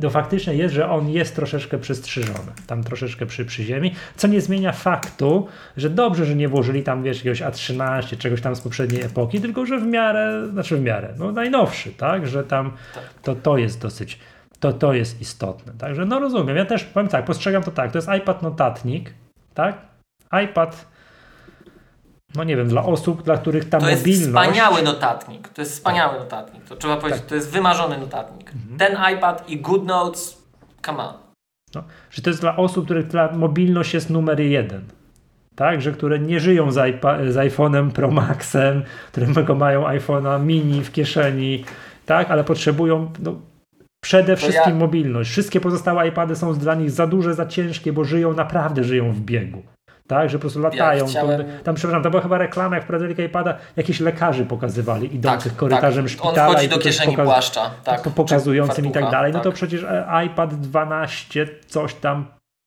A: To faktycznie jest, że on jest troszeczkę przystrzyżony, tam troszeczkę przy, przy ziemi, co nie zmienia faktu, że dobrze, że nie włożyli tam wiesz jakiegoś A13, czegoś tam z poprzedniej epoki, tylko że w miarę, znaczy w miarę, no najnowszy, tak, że tam to, to jest dosyć to, to jest istotne. Także no rozumiem. Ja też powiem tak, postrzegam to tak. To jest iPad notatnik, tak? iPad, no nie wiem, dla osób, dla których ta
B: To jest
A: mobilność.
B: wspaniały notatnik. To jest wspaniały notatnik. To trzeba powiedzieć,
A: Tak.
B: to jest wymarzony notatnik.
A: Mhm.
B: Ten iPad i GoodNotes, come on.
A: No, że to jest dla osób, których ta mobilność jest numer jeden. Tak, że które nie żyją z, iPa- z iPhone'em Pro Maxem, które mają iPhone'a mini w kieszeni, tak, ale potrzebują no, przede wszystkim
B: ja-
A: mobilność. Wszystkie pozostałe iPady są dla nich za duże, za ciężkie, bo żyją, naprawdę żyją w biegu. Tak, że po prostu latają.
B: chciałem-
A: To, tam, przepraszam, to była chyba reklama, jak wprowadzili iPada, jakichś lekarzy pokazywali idących
B: Tak,
A: korytarzem
B: tak.
A: szpitala.
B: On wchodzi
A: i
B: do kieszeni
A: pokaz-
B: płaszcza. Tak,
A: pokazującym i tak dalej, no to
B: tak.
A: przecież e, iPad 12, coś tam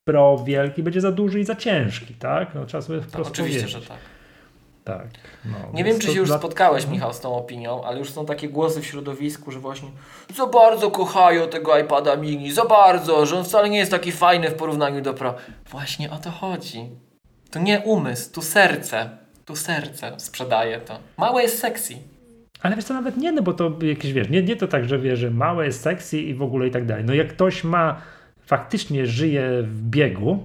A: Pro wielki będzie za duży i za ciężki, tak? No trzeba sobie po
B: Tak, Oczywiście,
A: wiedzieć.
B: że tak.
A: Tak. No,
B: Nie wiem, czy się już
A: dla-
B: spotkałeś, Michał, z tą opinią, ale już są takie głosy w środowisku, że właśnie za bardzo kochają tego iPada mini, za bardzo, że on wcale nie jest taki fajny w porównaniu do Pro. Właśnie o to chodzi. To nie umysł, tu serce. Tu serce sprzedaje to. Małe jest sexy.
A: Ale wiesz co, nawet nie, no bo to jakieś, wiesz, nie, nie to tak, że wie, że małe jest sexy i w ogóle i tak dalej. No jak ktoś ma, faktycznie żyje w biegu,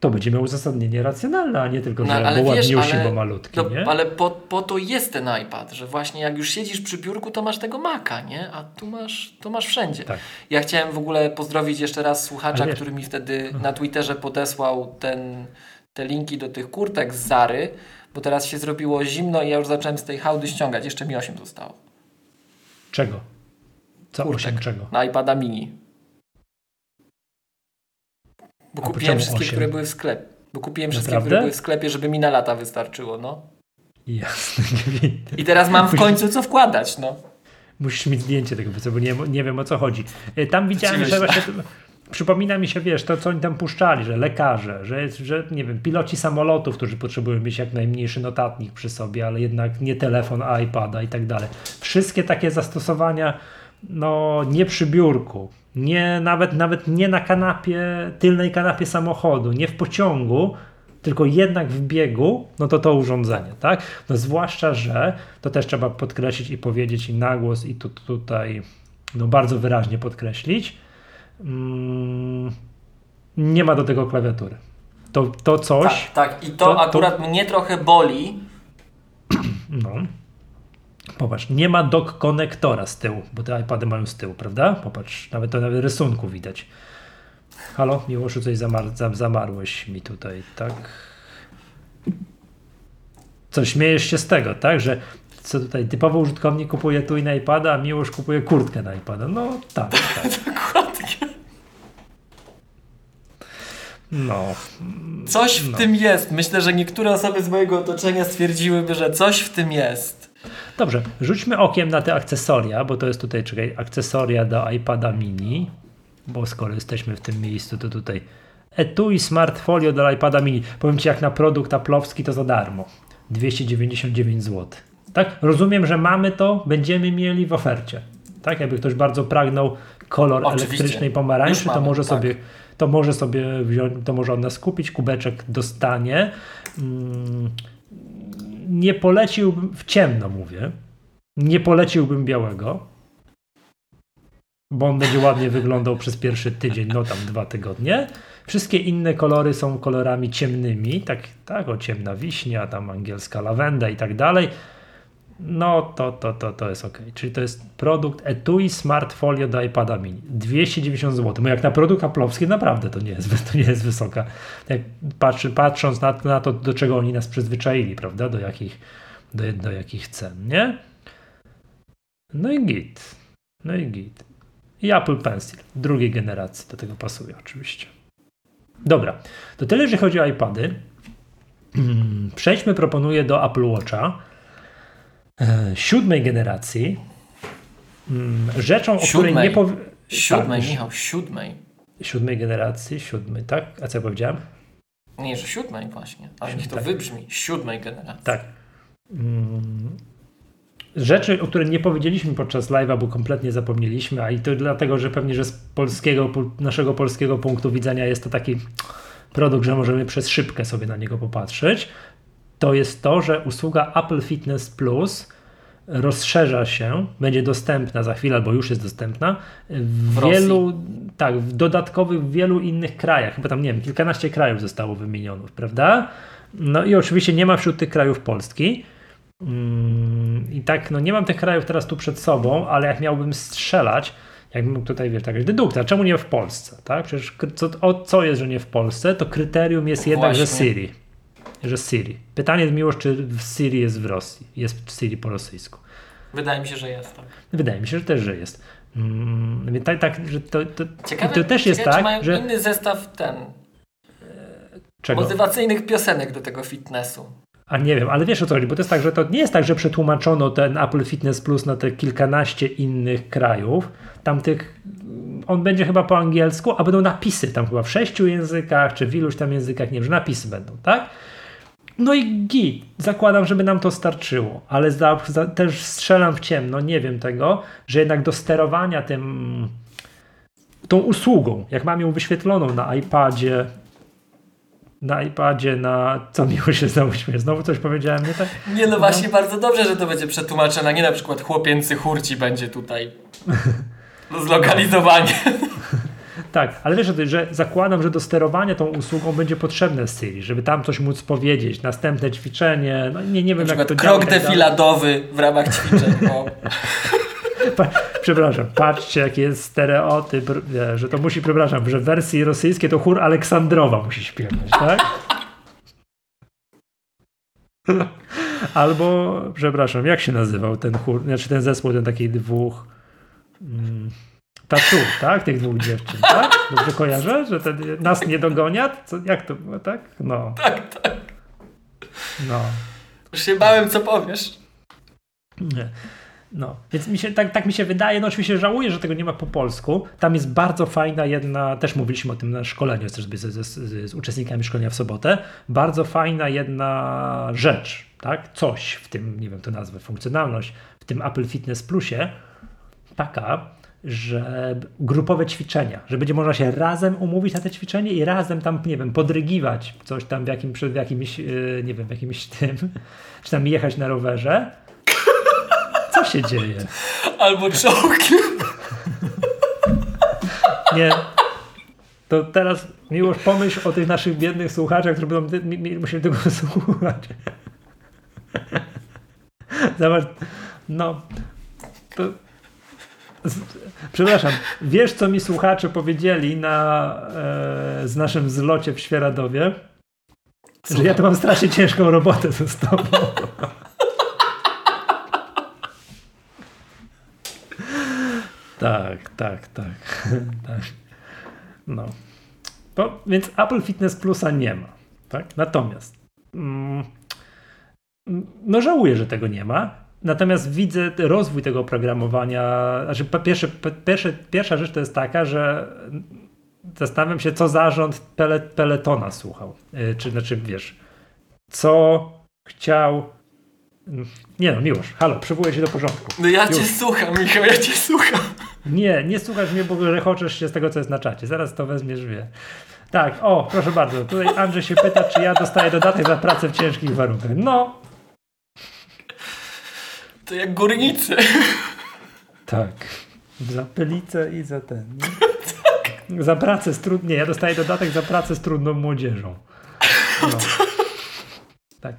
A: to będzie miał uzasadnienie racjonalne, a nie tylko,
B: No,
A: że
B: ale
A: bo
B: wiesz,
A: ładniusi,
B: ale-
A: bo malutki,
B: No,
A: nie?
B: ale po, po to jest ten iPad, że właśnie jak już siedzisz przy biurku, to masz tego Maca, nie? A tu masz, to masz wszędzie.
A: Tak.
B: Ja chciałem w ogóle pozdrowić jeszcze raz słuchacza, który mi wtedy na Twitterze podesłał ten, te linki do tych kurtek z Zary, bo teraz się zrobiło zimno i ja już zacząłem z tej hałdy ściągać. Jeszcze mi 8 zostało.
A: Czego? Co
B: Kurczek.
A: osiem czego?
B: Na iPada mini. Bo
A: A
B: kupiłem wszystkie,
A: osiem?
B: które były w sklepie. Bo kupiłem wszystkie,
A: Naprawdę?
B: które były w sklepie, żeby mi na lata wystarczyło, no.
A: Jasne,
B: I teraz mam w końcu co wkładać, no.
A: Musisz mieć zdjęcie tego, bo nie, nie wiem o co chodzi. E, Tam widziałem, że właśnie przypomina mi się, wiesz, to co oni tam puszczali, że lekarze, że, że nie wiem, piloci samolotów, którzy potrzebują mieć jak najmniejszy notatnik przy sobie, ale jednak nie telefon, a iPada i tak dalej. Wszystkie takie zastosowania, no nie przy biurku, nie, nawet, nawet nie na kanapie, tylnej kanapie samochodu, nie w pociągu, tylko jednak w biegu, no to to urządzenie, tak? No zwłaszcza, że to też trzeba podkreślić i powiedzieć i na głos i tu, tutaj no bardzo wyraźnie podkreślić, mm, nie ma do tego klawiatury. To, to coś,
B: Tak, tak. I to,
A: to- to-
B: akurat mnie trochę boli,
A: No. Popatrz, nie ma dock konektora z tyłu, bo te iPady mają z tyłu, prawda? Popatrz, nawet to nawet rysunku widać. Halo, Miłoszu, coś zamar zamarłeś mi tutaj, tak? Co, śmiejesz się z tego, tak? Że co tutaj, typowy użytkownik kupuje tu i na iPada, a Miłosz kupuje kurtkę na iPada. No tak, tak.
B: Dokładnie.
A: No.
B: Coś w
A: no.
B: tym jest. Myślę, że niektóre osoby z mojego otoczenia stwierdziłyby, że coś w tym jest.
A: Dobrze, rzućmy okiem na te akcesoria, bo to jest tutaj, czekaj, akcesoria do iPada mini, bo skoro jesteśmy w tym miejscu, to tutaj etui Smart Folio do iPada mini. Powiem Ci, jak na produkt aplowski to za darmo. 299 zł. Tak? Rozumiem, że mamy to, będziemy mieli w ofercie. Tak? Jakby ktoś bardzo pragnął kolor
B: Oczywiście.
A: elektrycznej pomarańczy,
B: Już
A: to
B: mamy,
A: może
B: tak.
A: sobie to może sobie wziąć, to może od nas kupić, kubeczek dostanie. Mm, nie poleciłbym, w ciemno mówię, nie poleciłbym białego, bo on będzie ładnie wyglądał przez pierwszy tydzień, no tam dwa tygodnie. Wszystkie inne kolory są kolorami ciemnymi, tak, tak o ciemna wiśnia, tam angielska lawenda i tak dalej. No to, to, to, to jest ok. Czyli to jest produkt Etui Smart Folio do iPada mini. 290 zł. No jak na produkt aplowski naprawdę to nie jest, to nie jest wysoka. Jak patrzy, patrząc na, na to, do czego oni nas przyzwyczaili, prawda? Do jakich, do, do jakich cen, nie? No i git. No i git. I Apple Pencil drugiej generacji do tego pasuje oczywiście. Dobra, to tyle, jeżeli chodzi o iPady. Przejdźmy, proponuję do Apple Watcha siódmej generacji. Mm, Rzeczą, o której
B: Siódmej.
A: nie powie...
B: Siódmej,
A: tak,
B: Michał, siódmej.
A: Siódmej generacji, siódmej, tak? A co ja powiedziałem?
B: Nie, że siódmej właśnie. Ale niech to
A: Tak.
B: wybrzmi. Siódmej generacji.
A: Tak. Mm, Rzeczy, o których nie powiedzieliśmy podczas live'a, bo kompletnie zapomnieliśmy, a i to dlatego, że pewnie, że z polskiego, naszego polskiego punktu widzenia jest to taki produkt, że możemy przez szybkę sobie na niego popatrzeć, to jest to, że usługa Apple Fitness Plus rozszerza się, będzie dostępna za chwilę, albo już jest dostępna w,
B: W Rosji.
A: wielu, tak, w dodatkowych w wielu innych krajach, chyba tam nie wiem, kilkanaście krajów zostało wymienionych, prawda? No i oczywiście nie ma wśród tych krajów Polski. Mm, I tak, no nie mam tych krajów teraz tu przed sobą, ale jak miałbym strzelać, jakbym tutaj, wiesz, taka dedukcja, czemu nie w Polsce, tak? Przecież co, o co jest, że nie w Polsce, to kryterium jest jednak, że
B: Właśnie.
A: Że Siri. Pytanie jest miłość, czy w Siri jest w Rosji, jest Siri po rosyjsku.
B: Wydaje mi się, że jest. Tak.
A: Wydaje mi się, że też, że jest. Mm, tak, tak, że to, to,
B: Ciekawe,
A: to też jest
B: ciekawe,
A: tak,
B: mają
A: że...
B: inny zestaw ten,
A: Czego?
B: motywacyjnych piosenek do tego fitnessu.
A: A nie wiem, ale wiesz o co chodzi, bo to jest tak, że to nie jest tak, że przetłumaczono ten Apple Fitness Plus na te kilkanaście innych krajów. Tamtych, on będzie chyba po angielsku, a będą napisy tam chyba w sześciu językach, czy w iluś tam językach, nie wiem, że napisy będą, tak? No i git, zakładam, żeby nam to starczyło, ale za, za, też strzelam w ciemno, nie wiem tego, że jednak do sterowania tym, tą usługą, jak mam ją wyświetloną na iPadzie, na iPadzie, na co miło się znowu śmieje. Znowu coś powiedziałem, nie tak?
B: Nie no właśnie, bardzo dobrze, że to będzie przetłumaczone, nie na przykład chłopięcy hurci będzie tutaj zlokalizowanie.
A: Tak, ale wiesz, że zakładam, że do sterowania tą usługą będzie potrzebne Siri, żeby tam coś móc powiedzieć, następne ćwiczenie, no nie, nie wiem
B: Na
A: jak to działa.
B: krok
A: i tak
B: defiladowy w ramach ćwiczeń.
A: Przepraszam, patrzcie jaki jest stereotyp, że to musi, przepraszam, że w wersji rosyjskiej to chór Aleksandrowa musi śpiewać, tak? Albo, przepraszam, jak się nazywał ten chór, znaczy ten zespół, ten taki dwóch mm, tatu, tak? Tych dwóch dziewczyn, tak? Dobrze kojarzę, że ten nas nie dogoniat? Co, jak to było, tak? No,
B: Tak, tak.
A: no.
B: Już się bałem, co powiesz.
A: Nie. No, więc mi się, tak, tak mi się wydaje, no oczywiście żałuję, że tego nie ma po polsku. Tam jest bardzo fajna jedna, też mówiliśmy o tym na szkoleniu z, z, z, z uczestnikami szkolenia w sobotę, bardzo fajna jedna rzecz, tak, coś w tym, nie wiem to nazwę, funkcjonalność, w tym Apple Fitness Plusie, taka, że grupowe ćwiczenia, że będzie można się razem umówić na te ćwiczenie i razem tam, nie wiem, podrygiwać coś tam w, jakim, w jakimś, yy, nie wiem, w jakimś tym, czy tam jechać na rowerze. Co się dzieje?
B: Albo czołgi.
A: Nie. To teraz miłość pomyśl o tych naszych biednych słuchaczach, którzy będą musieli tego słuchać. Zobacz, no, to, przepraszam, wiesz co mi słuchacze powiedzieli na, e, z naszym zlocie w Świeradowie? Słucham. Że ja to mam strasznie ciężką robotę ze tobą. tak, tak, tak, tak. No. To, więc Apple Fitness Plusa nie ma. Tak? Natomiast mm, no żałuję, że tego nie ma. Natomiast widzę rozwój tego oprogramowania. Znaczy, pierwsze, pierwsze, pierwsza rzecz to jest taka, że zastanawiam się, co zarząd pele, Peletona słuchał. Y, czy znaczy, wiesz, co chciał. Nie no, Miłosz, halo, przywołuję się do porządku.
B: No ja Już. cię słucham, Michał, ja cię słucham.
A: Nie, nie słuchasz mnie, bo rechoczesz się z tego, co jest na czacie. Zaraz to wezmiesz, wie. Tak, o, proszę bardzo. Tutaj Andrzej się pyta, czy ja dostaję dodatek za pracę w ciężkich warunkach. No.
B: To jak górnicy.
A: Tak. Za pelicę i za ten. Tak. Za pracę z ja dostaję dodatek za pracę z trudną młodzieżą. No. Tak.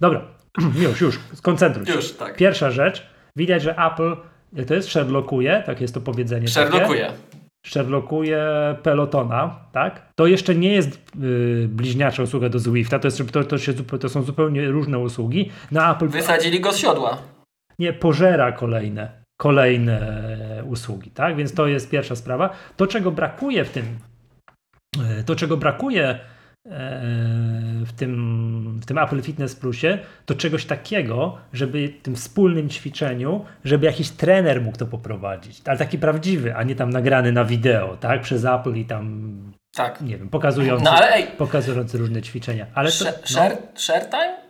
A: Dobra. Już, już. Skoncentruj się.
B: Już, tak.
A: Pierwsza rzecz. Widać, że Apple to jest Sherlockuje, tak jest to powiedzenie.
B: Sherlockuje.
A: Sherlockuje Pelotona, tak? To jeszcze nie jest yy, bliźniacza usługa do Zwifta, to, jest, to, to, się, to są zupełnie różne usługi. Na Apple...
B: Wysadzili go z siodła.
A: Nie, pożera kolejne, kolejne usługi, tak? Więc to jest pierwsza sprawa. To, czego brakuje w tym, yy, to, czego brakuje E, w tym, w tym Apple Fitness Plusie, to czegoś takiego, żeby w tym wspólnym ćwiczeniu, żeby jakiś trener mógł to poprowadzić, ale taki prawdziwy, a nie tam nagrany na wideo, tak, przez Apple i tam tak. nie wiem, pokazujący, no, ale, pokazujący różne ćwiczenia. Ale to, no,
B: share, share time?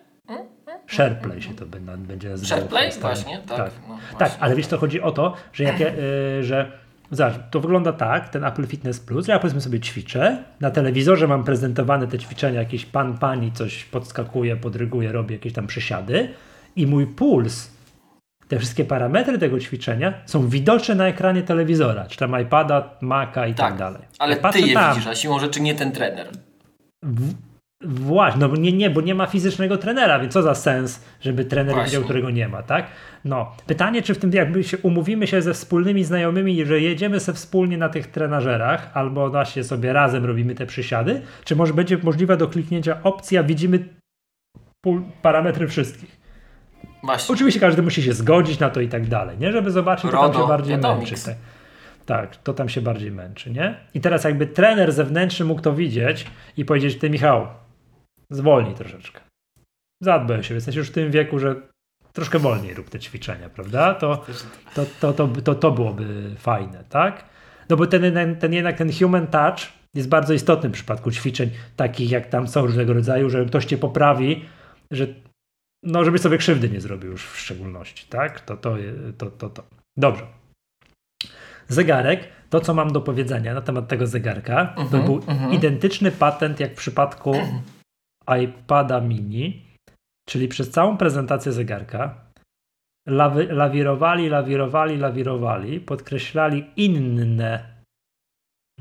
A: SharePlay się to będzie nazywało.
B: SharePlay? Właśnie, tak. Tak.
A: No, właśnie. tak, ale wiesz, to chodzi o to, że, jak, e, że Zobacz, to wygląda tak, ten Apple Fitness Plus, ja powiedzmy sobie ćwiczę, na telewizorze mam prezentowane te ćwiczenia, jakiś pan, pani coś podskakuje, podryguje, robi jakieś tam przysiady i mój puls, te wszystkie parametry tego ćwiczenia są widoczne na ekranie telewizora, czy tam iPada, Maca i tak, tak dalej.
B: Ale ja ty je tam, widzisz, a siłą rzeczy nie ten trener.
A: W, Właśnie, no nie, nie, bo nie ma fizycznego trenera, więc co za sens, żeby trener Właśnie. widział, którego nie ma, tak? No, pytanie, czy w tym jakby się umówimy się ze wspólnymi znajomymi, że jedziemy se wspólnie na tych trenażerach, albo właśnie sobie razem robimy te przysiady, czy może będzie możliwa do kliknięcia opcja, widzimy parametry wszystkich. Właśnie. Oczywiście każdy musi się zgodzić na to i tak dalej, nie? Żeby zobaczyć, to tam się bardziej męczy. Tak. tak, to tam się bardziej męczy, nie? I teraz jakby trener zewnętrzny mógł to widzieć i powiedzieć, ty Michał, zwolnij troszeczkę. Zadbaj o siebie. Jesteś już w tym wieku, że troszkę wolniej rób te ćwiczenia, prawda? To, to, to, to, to, to byłoby fajne, tak? No bo ten, ten, ten jednak ten human touch jest bardzo istotny w przypadku ćwiczeń takich jak tam są różnego rodzaju, że ktoś cię poprawi, że no żeby sobie krzywdy nie zrobił już w szczególności, tak? To, to, to, to, to. Dobrze. Zegarek, to co mam do powiedzenia na temat tego zegarka, uh -huh, to mhm, był uh mhm. -huh. identyczny patent jak w przypadku iPada mini, czyli przez całą prezentację zegarka lawi lawirowali, lawirowali, lawirowali, podkreślali inne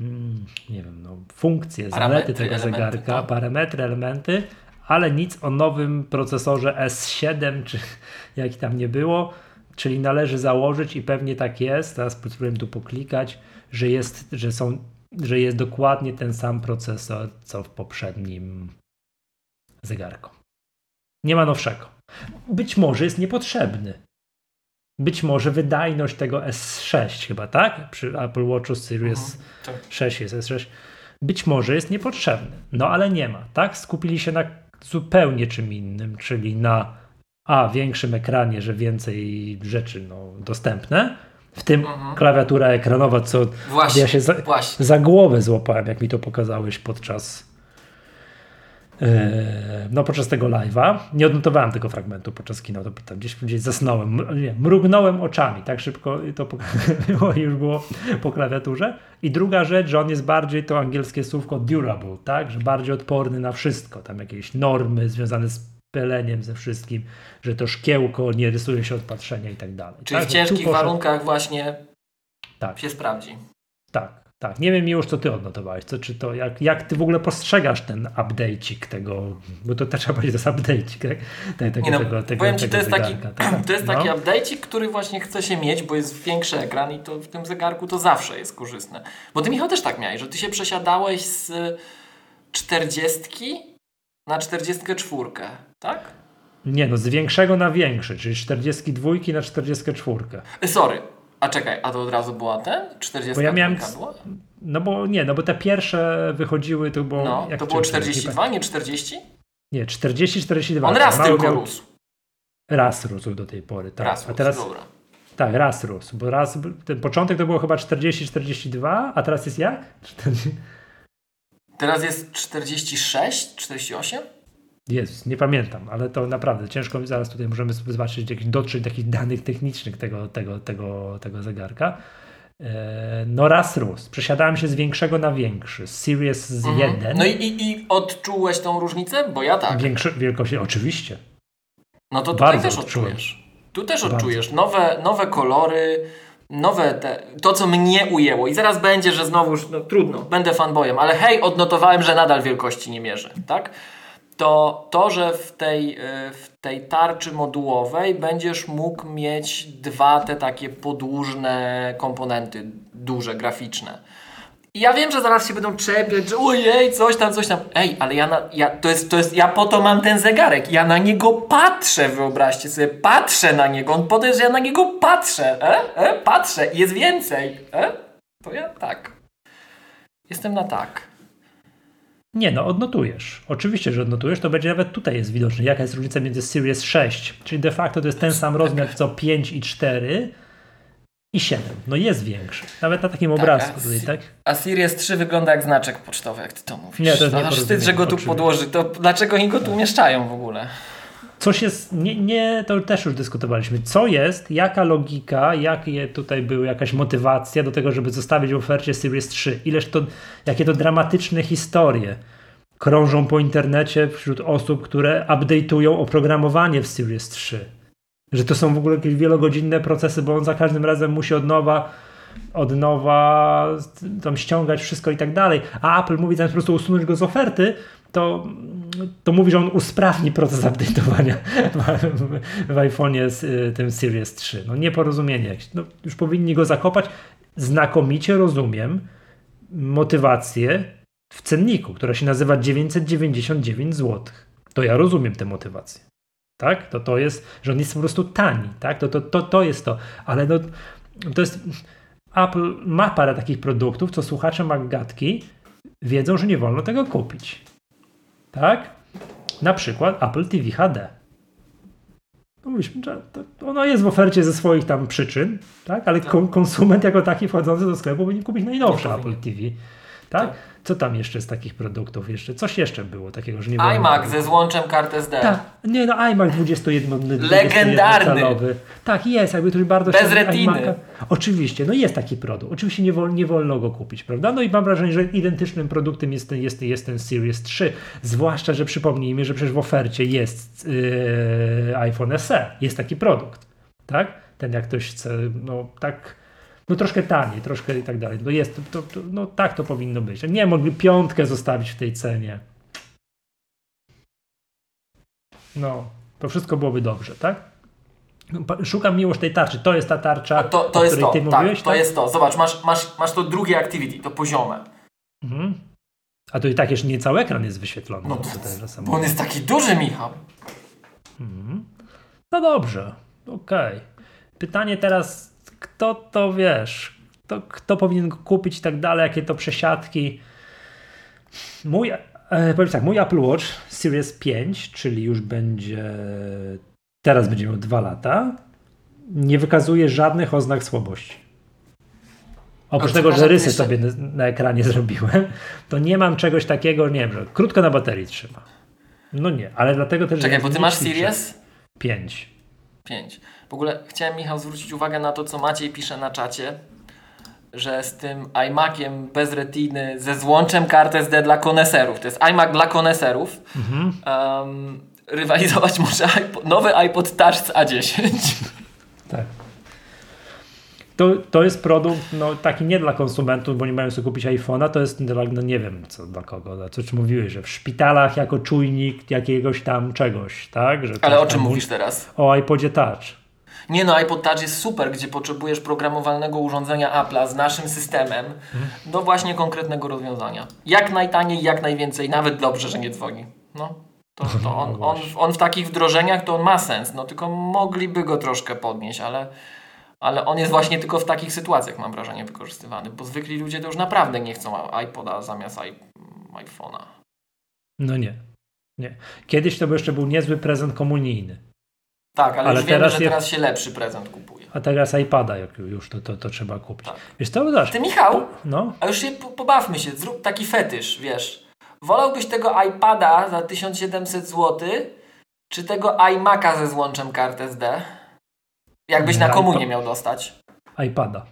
A: mm, nie wiem, no, funkcje, zalety tego elementy, zegarka, tak. parametry, elementy, ale nic o nowym procesorze S7, czy jak tam nie było, czyli należy założyć i pewnie tak jest, teraz spróbuję tu poklikać, że jest, że są, że jest dokładnie ten sam procesor, co w poprzednim zegarko. Nie ma nowszego. Być może jest niepotrzebny. Być może wydajność tego S6 chyba, tak? Przy Apple Watchu Series mhm, tak. 6 jest S6. Być może jest niepotrzebny. No ale nie ma, tak? Skupili się na zupełnie czym innym, czyli na a, większym ekranie, że więcej rzeczy no, dostępne, w tym mhm. klawiatura ekranowa, co właśnie, ja się za, za, głowę złapałem, jak mi to pokazałeś podczas no podczas tego live'a. Nie odnotowałem tego fragmentu podczas kina, to tam gdzieś, gdzieś zasnąłem, nie, mrugnąłem oczami, tak szybko to było, już było po klawiaturze. I druga rzecz, że on jest bardziej to angielskie słówko durable, tak, że bardziej odporny na wszystko, tam jakieś normy związane z peleniem ze wszystkim, że to szkiełko nie rysuje się od patrzenia i tak dalej.
B: Czyli
A: tak?
B: w ciężkich warunkach właśnie tak. się sprawdzi.
A: Tak, Tak, nie wiem już, co ty odnotowałeś, co, czy to, jak, jak ty w ogóle postrzegasz ten update'cik tego, bo to też trzeba powiedzieć, to jest update'cik, tak?
B: Tego, no, tego, tego, powiem ci, to jest taki, tak? to jest taki no. update'cik, który właśnie chce się mieć, bo jest większy ekran i to w tym zegarku to zawsze jest korzystne. Bo ty Michał też tak miałeś, że ty się przesiadałeś z 40 na 44, tak?
A: Nie, no z większego na większy, czyli 42 na 44.
B: E, sorry, a czekaj, a to od razu była ten? 40 bo ja miałem, była?
A: No bo nie, no bo te pierwsze wychodziły, to było...
B: No, to było 42, nie 40?
A: Nie, 40-42.
B: On raz tylko miał... rósł.
A: Raz rósł do tej pory, tak.
B: Raz a teraz, dobra.
A: Tak, raz rósł, bo raz, ten początek to było chyba 40-42, a teraz jest jak? 40...
B: Teraz jest 46, 48?
A: Jezus, nie pamiętam, ale to naprawdę ciężko. Zaraz tutaj możemy sobie zobaczyć, jakiś dotrzeć do takich danych technicznych tego, tego, tego, tego zegarka. E, no raz rósł. Przesiadałem się z większego na większy. Z Series z mhm. 1.
B: No i, i, i, odczułeś tą różnicę? Bo ja tak.
A: Większy, wielkości, oczywiście.
B: No to tutaj Bardzo też odczujesz. Tu też odczujesz. Nowe, nowe kolory, nowe te, to, co mnie ujęło. I zaraz będzie, że znowuż, no trudno, będę fanboyem, ale hej, odnotowałem, że nadal wielkości nie mierzy, tak? To to, że w tej, e, w tej tarczy modułowej będziesz mógł mieć dwa te takie podłużne komponenty, duże, graficzne i ja wiem, że zaraz się będą czepiać, że ojej, coś tam, coś tam. Ej, ale ja, na, ja, to jest, to jest, ja po to mam ten zegarek. Ja na niego patrzę, wyobraźcie sobie. Patrzę na niego. On powie, że ja na niego patrzę. E? E? Patrzę. Jest więcej. E? To ja tak. Jestem na tak.
A: Nie, no odnotujesz. Oczywiście, że odnotujesz. To będzie nawet tutaj jest widoczne, jaka jest różnica między Series 6, czyli de facto to jest ten sam rozmiar co 5 i 4, i 7. No jest większy. Nawet na takim tak, obrazku tutaj, tak?
B: A Series 3 wygląda jak znaczek pocztowy, jak ty to mówisz. Nie, to jest Aż wstyd, że go tu podłoży. To dlaczego oni go tu umieszczają w ogóle?
A: Coś jest, nie, nie, to też już dyskutowaliśmy. Co jest, jaka logika, jakie tutaj były, jakaś motywacja do tego, żeby zostawić w ofercie Series 3? Ileż to, jakie to dramatyczne historie krążą po internecie wśród osób, które update'ują oprogramowanie w Series 3 że to są w ogóle jakieś wielogodzinne procesy, bo on za każdym razem musi od nowa od nowa tam ściągać wszystko i tak dalej. A Apple mówi zamiast po prostu usunąć go z oferty, to, to mówi, że on usprawni proces update'owania w, w iPhone'ie z y, tym Series 3. No nieporozumienie. No, już powinni go zakopać. Znakomicie rozumiem motywację w cenniku, która się nazywa 999 zł. To ja rozumiem tę motywację tak? To to jest, że on jest po prostu tani, tak? To, to, to, to jest to, ale no, to jest, Apple ma parę takich produktów, co słuchacze Maggatki wiedzą, że nie wolno tego kupić, tak? Na przykład Apple TV HD. Mówisz, to ono jest w ofercie ze swoich tam przyczyn, tak? Ale konsument jako taki wchodzący do sklepu powinien kupić najnowsze Apple TV, tak? Co tam jeszcze z takich produktów? Jeszcze Coś jeszcze było takiego, że nie było.
B: iMac ze złączem kart SD.
A: Tak. Nie no, iMac 21
B: Legendarny.
A: Tak, jest, jakby to bardzo
B: Bez retiny.
A: Oczywiście, no jest taki produkt. Oczywiście nie, wol, nie wolno go kupić, prawda? No i mam wrażenie, że identycznym produktem jest ten, jest, jest ten Series 3. Zwłaszcza, że przypomnijmy, że przecież w ofercie jest yy, iPhone SE. Jest taki produkt, tak? Ten jak ktoś chce, no tak no troszkę taniej, troszkę i tak dalej. No jest, to, to, no tak to powinno być. Nie mogli piątkę zostawić w tej cenie. No, to wszystko byłoby dobrze, tak? Szukam miłość tej tarczy. To jest ta tarcza,
B: to, to o jest to, ty tak, mówiłeś, to tak? jest to. Zobacz, masz, masz, masz to drugie activity, to poziome. Mhm.
A: A to i tak jeszcze nie cały ekran jest wyświetlony.
B: No to, to bo on jest taki duży, Michał.
A: Mhm. No dobrze, okej. Okay. Pytanie teraz kto to wiesz, kto, kto powinien go kupić i tak dalej, jakie to przesiadki. Mój, e, powiem tak, mój Apple Watch Series 5, czyli już będzie, teraz będzie miał dwa lata, nie wykazuje żadnych oznak słabości. Oprócz tego, że rysy sobie na, na, ekranie zrobiłem, to nie mam czegoś takiego, nie wiem, że krótko na baterii trzyma. No nie, ale dlatego też...
B: Czekaj, bo ty masz Series?
A: 5.
B: 5. W ogóle chciałem, Michał, zwrócić uwagę na to, co Maciej pisze na czacie, że z tym iMaciem bez retiny, ze złączem kart SD dla koneserów, to jest iMac dla koneserów, mhm. um, rywalizować może iPod, nowy iPod Touch z A10.
A: Tak. to, to jest produkt no, taki nie dla konsumentów, bo nie mają sobie kupić iPhone'a, to jest dla, no nie wiem co dla kogo, co czy mówiłeś, że w szpitalach jako czujnik jakiegoś tam czegoś, tak? Że
B: Ale o
A: czym
B: mówisz teraz?
A: O iPodzie Touch.
B: Nie no, iPod Touch jest super, gdzie potrzebujesz programowalnego urządzenia Apple'a z naszym systemem hmm. do właśnie konkretnego rozwiązania. Jak najtaniej, jak najwięcej, nawet dobrze, że nie dzwoni. No. To, to on, on, on w takich wdrożeniach to on ma sens, no tylko mogliby go troszkę podnieść, ale, ale on jest właśnie tylko w takich sytuacjach, mam wrażenie, wykorzystywany, bo zwykli ludzie to już naprawdę nie chcą iPoda zamiast iPhone'a.
A: No nie. nie. Kiedyś to by jeszcze był niezły prezent komunijny.
B: Tak, ale, ale już wiemy, że teraz się lepszy prezent kupuje.
A: A teraz iPada, jak już to, to, to trzeba kupić. Tak. Wiesz co, dasz?
B: Ty Michał, no? a już się pobawmy się, zrób taki fetysz, wiesz. Wolałbyś tego iPada za 1700 zł, czy tego iMac'a ze złączem kart SD? Jakbyś na komunie miał dostać.
A: iPada.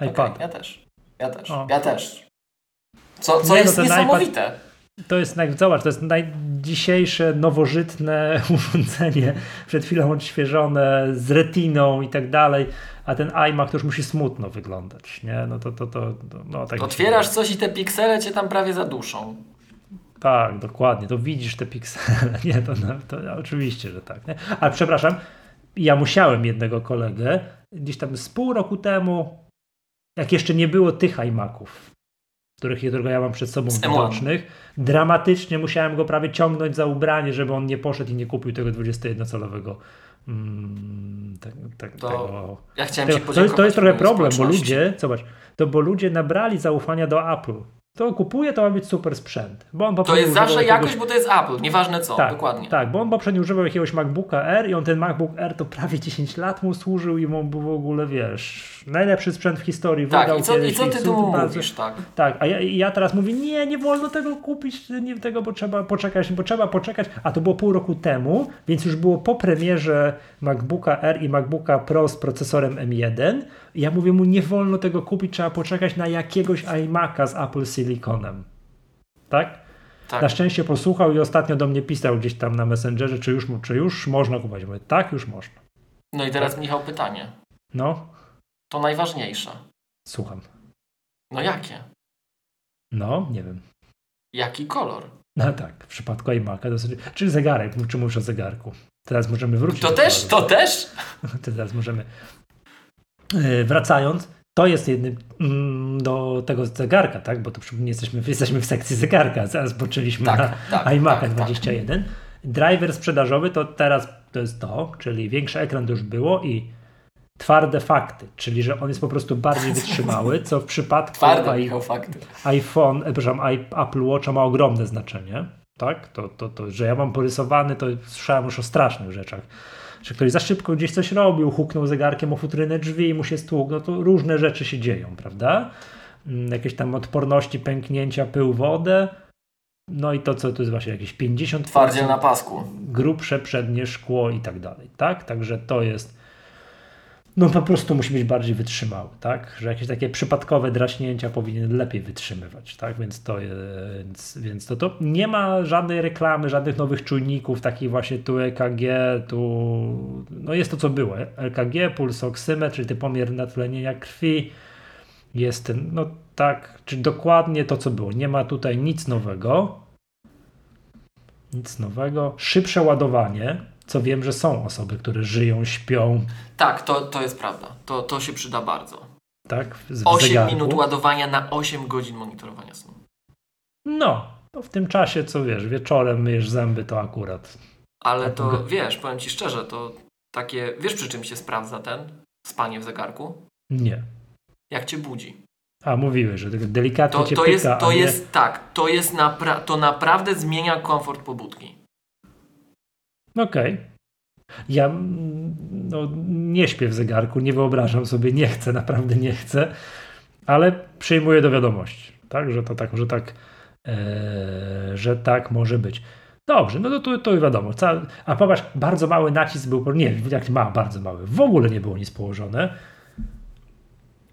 A: iPad. Okay,
B: ja też. Ja też. O. Ja też. Co, co Nie, jest no niesamowite. IPad
A: to jest, zobacz, to jest najdziesiejsze, nowożytne urządzenie, przed chwilą odświeżone, z retiną i tak dalej, a ten iMac to już musi smutno wyglądać, nie? No to, to, to, no, tak
B: Otwierasz coś i te piksele cię tam prawie zaduszą.
A: Tak, dokładnie, to widzisz te piksele, nie? To, no, to oczywiście, że tak, nie? Ale przepraszam, ja musiałem jednego kolegę, gdzieś tam z pół roku temu, jak jeszcze nie było tych iMaców, których, którego ja mam przed sobą widocznych. Dramatycznie musiałem go prawie ciągnąć za ubranie, żeby on nie poszedł i nie kupił tego 21-calowego. Mm, te, te, to tego,
B: ja chciałem tego,
A: ci to, jest, to jest trochę problem, bo ludzie, zobacz, to bo ludzie nabrali zaufania do Apple to kupuje, to ma być super sprzęt.
B: Bo on to jest zawsze jakiegoś... jakość, bo to jest Apple, nieważne co,
A: tak,
B: dokładnie.
A: Tak, bo on poprzednio używał jakiegoś MacBooka R i on ten MacBook R to prawie 10 lat mu służył i mu był w ogóle, wiesz, najlepszy sprzęt w historii.
B: Tak, i co, i co ty tu mówisz, tak?
A: Tak, a ja, ja teraz mówię, nie, nie wolno tego kupić, nie tego, bo trzeba poczekać, bo trzeba poczekać, a to było pół roku temu, więc już było po premierze MacBooka R i MacBooka Pro z procesorem M1 i ja mówię mu, nie wolno tego kupić, trzeba poczekać na jakiegoś iMac'a z Apple Siliconem. Tak? tak? Na szczęście posłuchał i ostatnio do mnie pisał gdzieś tam na Messengerze, czy już, czy już można kupować. Mówię, tak, już można.
B: No i teraz? Michał pytanie.
A: No.
B: To najważniejsze.
A: Słucham.
B: No jakie?
A: No, nie wiem.
B: Jaki kolor?
A: No tak, w przypadku iMac'a dosyć. Czyli zegarek, czy mówisz o zegarku. Teraz możemy wrócić.
B: To też, to też?
A: Teraz możemy. Yy, wracając, to jest jednym mm, do tego zegarka, tak? Bo to nie jesteśmy, jesteśmy w sekcji zegarka, zaraz boczyliśmy tak, na tak, iMac'a tak, 21. Tak. Driver sprzedażowy to teraz to jest to, czyli większy ekran to już było i twarde fakty, czyli że on jest po prostu bardziej wytrzymały, co w przypadku
B: twarde,
A: iPhone, e, przepraszam, Apple Watcha ma ogromne znaczenie. Tak? To, to, to, że ja mam porysowany, to słyszałem już o strasznych rzeczach że ktoś za szybko gdzieś coś robił, huknął zegarkiem o futrynę drzwi i mu się stłukł, no to różne rzeczy się dzieją, prawda? Mm, jakieś tam odporności, pęknięcia, pył, wodę. No i to, co to jest właśnie jakieś 50
B: Twardziel na pasku.
A: Grubsze przednie szkło i tak dalej, tak? Także to jest no po prostu musi być bardziej wytrzymały, tak? Że jakieś takie przypadkowe draśnięcia powinien lepiej wytrzymywać, tak? Więc to, więc, więc to, to nie ma żadnej reklamy, żadnych nowych czujników, takich właśnie tu EKG, tu no jest to co było, EKG, pulsoksymetr, czyli pomiar natlenienia krwi, jest ten, no tak, czy dokładnie to co było, nie ma tutaj nic nowego, nic nowego, szybsze ładowanie, co wiem, że są osoby, które żyją, śpią.
B: Tak, to, to jest prawda. To, to się przyda bardzo.
A: Tak?
B: W 8 zegarku. minut ładowania na 8 godzin monitorowania snu.
A: No, to w tym czasie, co wiesz, wieczorem myjesz zęby, to akurat.
B: Ale tak to wiesz, powiem ci szczerze, to takie. Wiesz, przy czym się sprawdza ten spanie w zegarku?
A: Nie.
B: Jak cię budzi.
A: A, mówiłeś, że delikatnie to, cię
B: to jest, to jest tak, to jest napra- to naprawdę zmienia komfort pobudki.
A: Okej. Okay. Ja mm, no, nie śpię w zegarku, nie wyobrażam sobie, nie chcę, naprawdę nie chcę, ale przyjmuję do wiadomości, tak, że to tak, że tak, e, że tak może być. Dobrze, no to, to, to wiadomo. A popatrz, bardzo mały nacisk był, nie, jak ma bardzo mały, w ogóle nie było nic położone.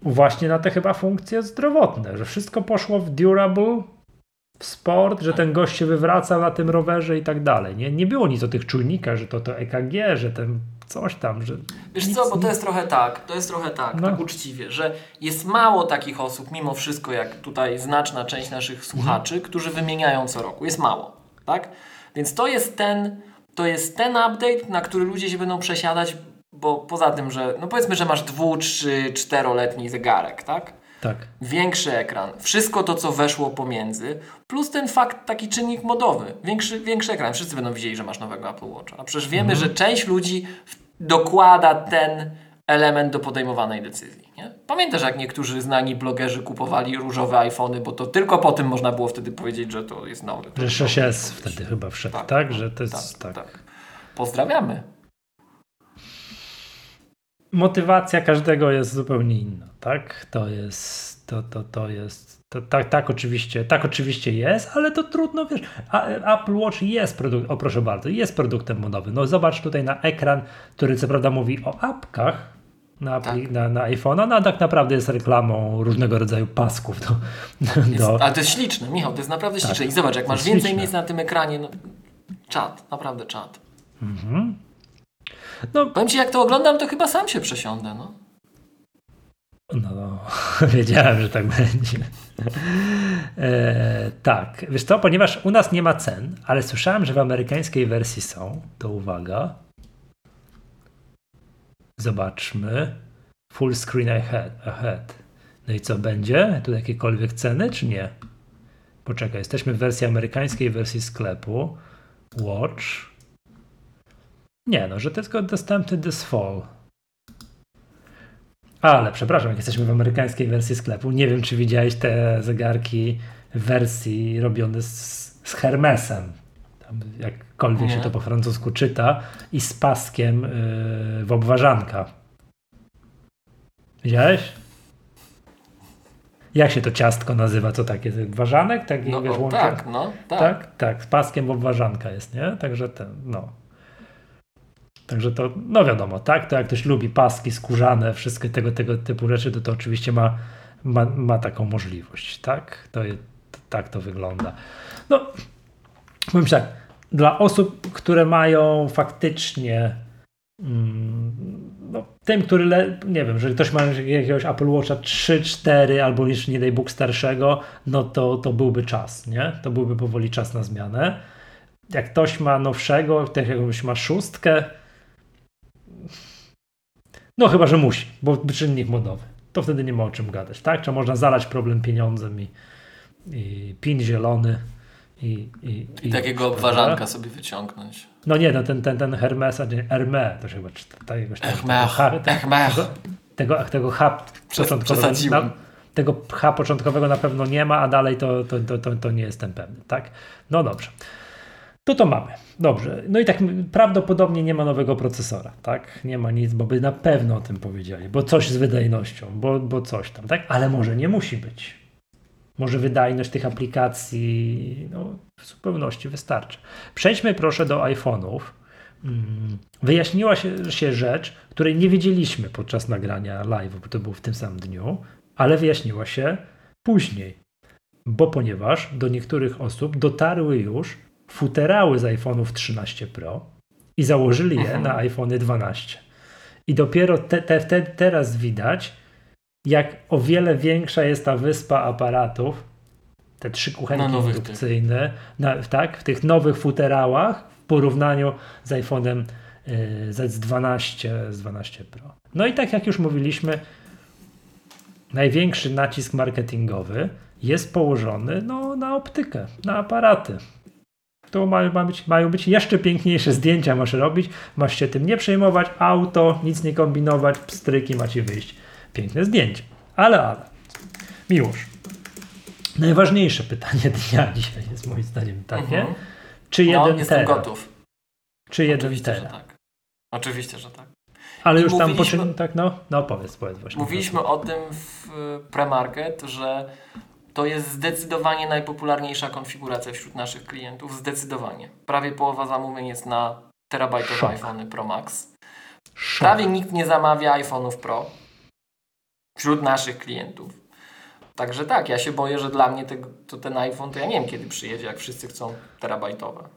A: Właśnie na te chyba funkcje zdrowotne, że wszystko poszło w durable w sport, że ten gość się wywracał na tym rowerze i tak dalej. Nie, nie było nic o tych czujnikach, że to to EKG, że ten coś tam, że...
B: Wiesz
A: nic,
B: co, bo to jest trochę tak, to jest trochę tak,
A: No.
B: tak uczciwie, że jest mało takich osób, mimo wszystko, jak tutaj znaczna część naszych słuchaczy, którzy wymieniają co roku. Jest mało, tak? Więc to jest ten, to jest ten update, na który ludzie się będą przesiadać, bo poza tym, że, no powiedzmy, że masz dwu, trzy, czteroletni zegarek, tak?
A: Tak.
B: Większy ekran, wszystko to, co weszło pomiędzy, plus ten fakt, taki czynnik modowy, większy, większy ekran. Wszyscy będą widzieli, że masz nowego Apple Watcha. A przecież wiemy, że część ludzi dokłada ten element do podejmowanej decyzji. Nie? Pamiętasz, jak niektórzy znani blogerzy kupowali różowe iPhony, bo to tylko po tym można było wtedy powiedzieć, że to jest nowy.
A: Że 6S wtedy chyba wszedł, tak? Że to jest tak.
B: tak. Pozdrawiamy.
A: Motywacja każdego jest zupełnie inna, tak? To jest, to, to, to jest, to, tak, tak oczywiście, tak oczywiście jest, ale to trudno, wiesz, a, Apple Watch jest produkt, o proszę bardzo, jest produktem modowym. No zobacz tutaj na ekran, który co prawda mówi o apkach, na,
B: Tak.
A: na, na iPhone'a, no a tak naprawdę jest reklamą różnego rodzaju pasków do,
B: Jest,
A: do,
B: ale to jest śliczne, Michał, to jest naprawdę śliczne. I zobacz, jak masz więcej
A: śliczne.
B: miejsc na tym ekranie, no, czat, naprawdę czat.
A: No,
B: Powiem Ci, jak to oglądam, to chyba sam się przesiądę, no.
A: No, wiedziałem, że tak będzie. E, tak, wiesz co, ponieważ u nas nie ma cen, ale słyszałem, że w amerykańskiej wersji są, to uwaga. Zobaczmy. Full screen ahead. ahead. No i co będzie? Tu jakiekolwiek ceny, czy nie? Poczekaj, jesteśmy w wersji amerykańskiej, wersji sklepu. Watch. Nie, no, że to jest dostępny this fall. Ale przepraszam, jak jesteśmy w amerykańskiej wersji sklepu, nie wiem, czy widziałeś te zegarki w wersji robione z, z Hermesem. Tam jakkolwiek
B: Nie.
A: się to po francusku czyta i z paskiem yy, w obwarzanka. Widziałeś? Jak się to ciastko nazywa? Co takie? Ważanek? Taki,
B: no
A: wiesz,
B: o, tak, no, tak.
A: tak, tak, z paskiem w obwarzanka jest, nie? Także ten, no. Także to, no wiadomo, tak, to jak ktoś lubi paski skórzane, wszystkie tego, tego typu rzeczy, to to oczywiście ma, ma, ma taką możliwość, tak? To, tak to wygląda. No, powiem tak, dla osób, które mają faktycznie mm, no, tym, który, le, nie wiem, że ktoś ma jakiegoś Apple Watcha 3, 4 albo jeszcze nie daj Bóg starszego, no to, to byłby czas, nie? To byłby powoli czas na zmianę. Jak ktoś ma nowszego, tak jakbyś ma szóstkę, no chyba, że musi, bo czynnik modowy. To wtedy nie ma o czym gadać, tak? Czy można zalać problem pieniądzem i, i pin zielony i, i,
B: I takiego obwarzanka sobie wyciągnąć.
A: no nie, no ten, ten, ten Hermesa, nie, Hermé, to się chyba czyta, tak jakoś tam. Tego, tego, tego H początkowego, na, tego H początkowego na pewno nie ma, a dalej to, to, to, to, to nie jestem pewny, tak? No dobrze. To to mamy. Dobrze. No i tak prawdopodobnie nie ma nowego procesora, tak? Nie ma nic, bo by na pewno o tym powiedzieli, bo coś z wydajnością, bo, bo coś tam, tak? Ale może nie musi być. Może wydajność tych aplikacji no, w zupełności wystarczy. Przejdźmy proszę do iPhone'ów. Mm, Wyjaśniła się, się rzecz, której nie wiedzieliśmy podczas nagrania live, bo to było w tym samym dniu, ale wyjaśniła się później. Bo ponieważ do niektórych osób dotarły już futerały z iPhone'ów 13 Pro i założyli je
B: Mhm.
A: na iPhony 12. I dopiero te, te, te, teraz widać, jak o wiele większa jest ta wyspa aparatów, te trzy kuchenki indukcyjne, na, tak, w tych nowych futerałach w porównaniu z iPhone'em y, z 12, z 12 Pro. No i tak jak już mówiliśmy, największy nacisk marketingowy jest położony no, na optykę, na aparaty. To mają, ma być, mają być jeszcze piękniejsze zdjęcia, masz robić, masz się tym nie przejmować, auto, nic nie kombinować, pstryki macie wyjść. Piękne zdjęcie. Ale, ale. Miłosz. Najważniejsze pytanie dnia dzisiaj jest moim zdaniem takie.
B: Mhm.
A: Czy
B: No,
A: jeden
B: jestem
A: tera?
B: gotów.
A: Czy jeden
B: Oczywiście, że
A: tera?
B: tak. Oczywiście, że tak.
A: Ale
B: I
A: już tam poczyn... tak, no, no powiedz, powiedz właśnie.
B: Mówiliśmy o tym w premarket, że to jest zdecydowanie najpopularniejsza konfiguracja wśród naszych klientów. Zdecydowanie. Prawie połowa zamówień jest na terabajtowe iPhony Pro Max.
A: Szok.
B: Prawie nikt nie zamawia iPhone'ów Pro wśród naszych klientów. Także tak, ja się boję, że dla mnie te, to ten iPhone, to ja nie wiem kiedy przyjedzie, jak wszyscy chcą terabajtowe.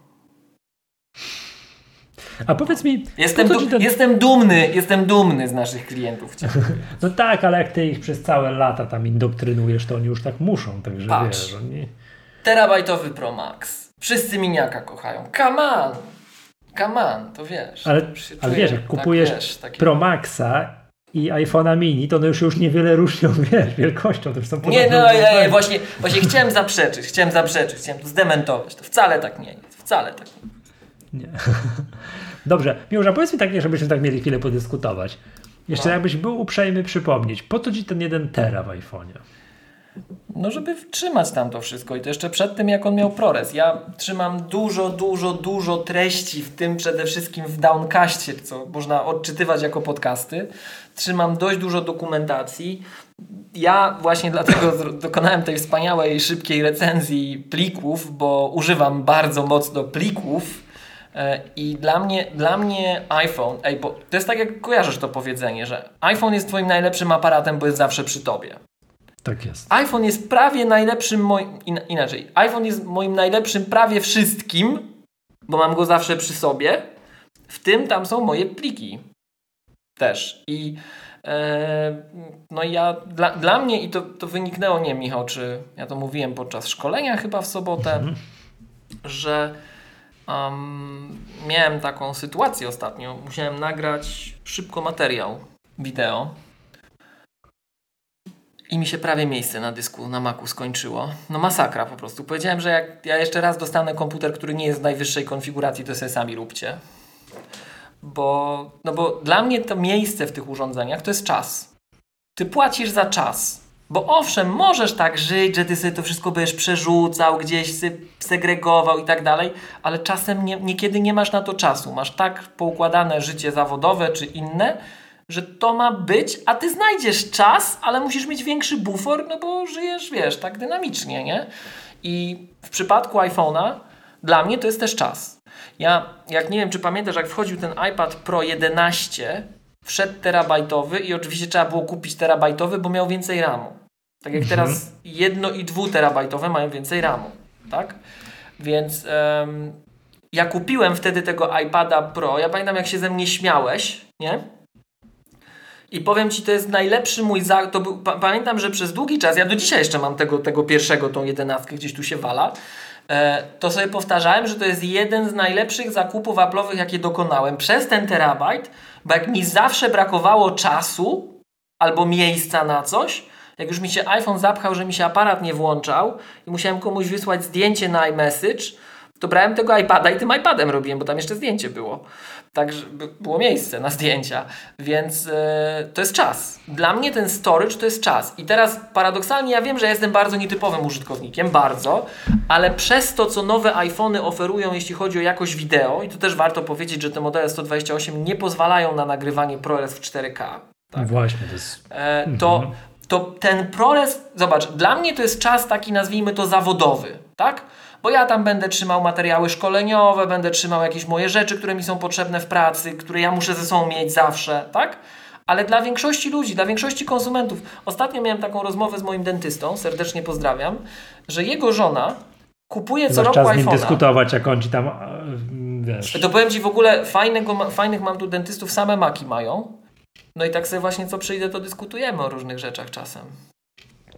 A: A powiedz mi.
B: Jestem, ten... jestem dumny, jestem dumny z naszych klientów.
A: no tak, ale jak ty ich przez całe lata tam indoktrynujesz, to oni już tak muszą, także Patrz. wiesz, oni...
B: Terabajtowy Pro Max. Wszyscy miniaka kochają. Come on! Come on, to wiesz.
A: Ale, ale wiesz, jak tak, kupujesz wiesz, takie... Pro Maxa i iPhone'a mini, to one już, już niewiele różnią, wiesz, wielkością, to już są
B: Nie, no ja, ja, właśnie, właśnie chciałem zaprzeczyć, chciałem zaprzeczyć, chciałem to zdementować. To wcale tak nie jest, wcale tak nie
A: Nie. Dobrze, Miłosza, powiedz mi tak, żebyśmy tak mieli chwilę podyskutować. Jeszcze no. jakbyś był uprzejmy przypomnieć, po co ci ten jeden tera w iPhone'ie?
B: No, żeby trzymać tam to wszystko i to jeszcze przed tym, jak on miał ProRes. Ja trzymam dużo, dużo, dużo treści, w tym przede wszystkim w Downcastie, co można odczytywać jako podcasty. Trzymam dość dużo dokumentacji. Ja właśnie dlatego dokonałem tej wspaniałej, szybkiej recenzji plików, bo używam bardzo mocno plików. E, I dla mnie, dla mnie iPhone, ej, to jest tak jak kojarzysz to powiedzenie, że iPhone jest twoim najlepszym aparatem, bo jest zawsze przy tobie.
A: Tak jest.
B: iPhone jest prawie najlepszym moim. inaczej. iPhone jest moim najlepszym prawie wszystkim, bo mam go zawsze przy sobie. W tym tam są moje pliki. Też. I e, no ja, dla, dla mnie, i to, to wyniknęło, nie Michał, czy ja to mówiłem podczas szkolenia chyba w sobotę, mhm. że um, miałem taką sytuację ostatnio. Musiałem nagrać szybko materiał wideo i mi się prawie miejsce na dysku, na Macu skończyło. No masakra po prostu. Powiedziałem, że jak ja jeszcze raz dostanę komputer, który nie jest w najwyższej konfiguracji, to sobie sami róbcie. Bo, no bo dla mnie to miejsce w tych urządzeniach to jest czas. Ty płacisz za czas. Bo owszem, możesz tak żyć, że ty sobie to wszystko będziesz przerzucał, gdzieś segregował i tak dalej, ale czasem nie, niekiedy nie masz na to czasu. Masz tak poukładane życie zawodowe czy inne, że to ma być, a ty znajdziesz czas, ale musisz mieć większy bufor, no bo żyjesz, wiesz, tak dynamicznie, nie? I w przypadku iPhone'a dla mnie to jest też czas. Ja, jak nie wiem, czy pamiętasz, jak wchodził ten iPad Pro 11, wszedł terabajtowy i oczywiście trzeba było kupić terabajtowy, bo miał więcej RAMu. Tak jak teraz jedno i dwuterabajtowe mają więcej RAMu, tak? Więc um, ja kupiłem wtedy tego iPada Pro. Ja pamiętam, jak się ze mnie śmiałeś, nie? I powiem Ci, to jest najlepszy mój za... To pamiętam, że przez długi czas, ja do dzisiaj jeszcze mam tego, tego pierwszego, tą jedenastkę gdzieś tu się wala, e, to sobie powtarzałem, że to jest jeden z najlepszych zakupów Apple'owych, jakie dokonałem przez ten terabajt, bo jak mi zawsze brakowało czasu albo miejsca na coś, jak już mi się iPhone zapchał, że mi się aparat nie włączał i musiałem komuś wysłać zdjęcie na iMessage, to brałem tego iPada i tym iPadem robiłem, bo tam jeszcze zdjęcie było. Tak, żeby było miejsce na zdjęcia, więc yy, to jest czas. Dla mnie ten storage to jest czas. I teraz paradoksalnie ja wiem, że jestem bardzo nietypowym użytkownikiem, bardzo, ale przez to, co nowe iPhony oferują, jeśli chodzi o jakość wideo, i tu też warto powiedzieć, że te modele 128 nie pozwalają na nagrywanie ProRes w 4K. Tak?
A: Właśnie, to jest...
B: E, to, mhm. To ten ProRes, zobacz, dla mnie to jest czas taki, nazwijmy to zawodowy, tak? bo ja tam będę trzymał materiały szkoleniowe, będę trzymał jakieś moje rzeczy, które mi są potrzebne w pracy, które ja muszę ze sobą mieć zawsze, tak? Ale dla większości ludzi, dla większości konsumentów, ostatnio miałem taką rozmowę z moim dentystą, serdecznie pozdrawiam, że jego żona kupuje co roku iPhone'a.
A: dyskutować, jak on ci tam, wiesz.
B: To powiem Ci w ogóle, fajnego, fajnych mam tu dentystów, same maki mają. No i tak sobie właśnie co przyjdę, to dyskutujemy o różnych rzeczach czasem.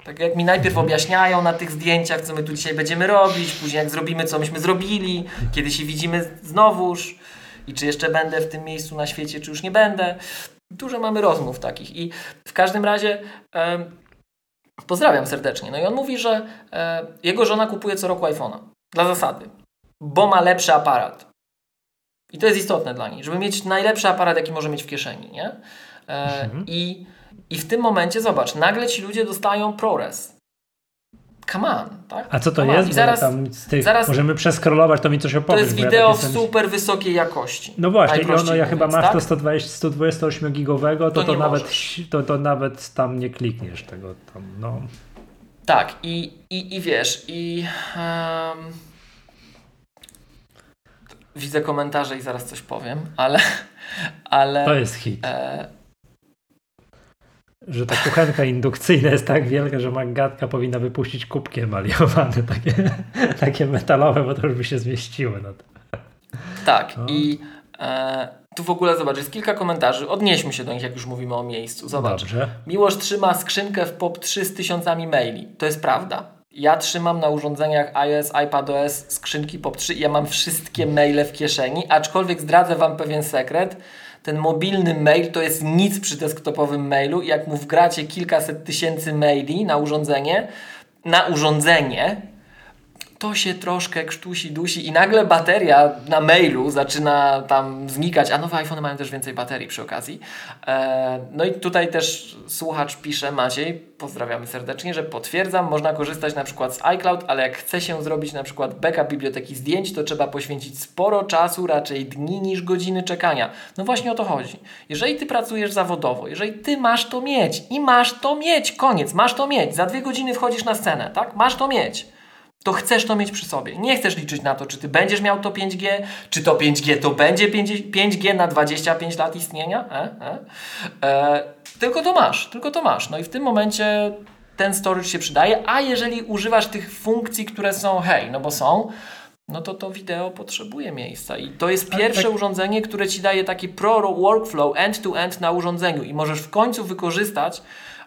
B: Tak jak mi najpierw objaśniają na tych zdjęciach, co my tu dzisiaj będziemy robić, później jak zrobimy, co myśmy zrobili, kiedy się widzimy znowuż i czy jeszcze będę w tym miejscu na świecie, czy już nie będę. Dużo mamy rozmów takich i w każdym razie e, pozdrawiam serdecznie. No i on mówi, że e, jego żona kupuje co roku iPhone'a dla zasady, bo ma lepszy aparat. I to jest istotne dla niej, żeby mieć najlepszy aparat, jaki może mieć w kieszeni, nie? E, mhm. I i w tym momencie, zobacz, nagle ci ludzie dostają ProRes. Come on, tak?
A: A co to jest? zaraz, tych, zaraz, możemy przeskrolować, to mi coś opowiedz.
B: To jest wideo ja w super wysokiej jakości.
A: No właśnie, i ono, ja chyba masz tak? to 120, 128 gigowego, to to, to nawet, to, to nawet tam nie klikniesz tego tam, no.
B: Tak, i, i, i wiesz, i um, widzę komentarze i zaraz coś powiem, ale, ale
A: to jest hit. E, że ta kuchenka indukcyjna jest tak wielka, że Magatka powinna wypuścić kubki emaliowane, takie, takie metalowe, bo to już by się zmieściły. No to.
B: Tak, no. i e, tu w ogóle zobacz, jest kilka komentarzy. Odnieśmy się do nich, jak już mówimy o miejscu. Zobacz. Dobrze. Miłosz trzyma skrzynkę w POP3 z tysiącami maili. To jest prawda. Ja trzymam na urządzeniach iOS, iPadOS skrzynki POP3 i ja mam wszystkie maile w kieszeni, aczkolwiek zdradzę Wam pewien sekret. Ten mobilny mail to jest nic przy desktopowym mailu. Jak mu wgracie kilkaset tysięcy maili na urządzenie, na urządzenie, to się troszkę krztusi, dusi i nagle bateria na mailu zaczyna tam znikać, a nowe iPhony mają też więcej baterii przy okazji. E, no i tutaj też słuchacz pisze, Maciej, pozdrawiamy serdecznie, że potwierdzam, można korzystać na przykład z iCloud, ale jak chce się zrobić na przykład backup biblioteki zdjęć, to trzeba poświęcić sporo czasu, raczej dni niż godziny czekania. No właśnie o to chodzi. Jeżeli ty pracujesz zawodowo, jeżeli ty masz to mieć i masz to mieć, koniec, masz to mieć, za dwie godziny wchodzisz na scenę, tak? Masz to mieć to chcesz to mieć przy sobie. Nie chcesz liczyć na to, czy ty będziesz miał to 5G, czy to 5G to będzie 5G na 25 lat istnienia. E? E? E, tylko to masz, tylko to masz. No i w tym momencie ten storage się przydaje, a jeżeli używasz tych funkcji, które są hej, no bo są, no to to wideo potrzebuje miejsca. I to jest pierwsze tak. urządzenie, które ci daje taki pro workflow end-to-end -end na urządzeniu i możesz w końcu wykorzystać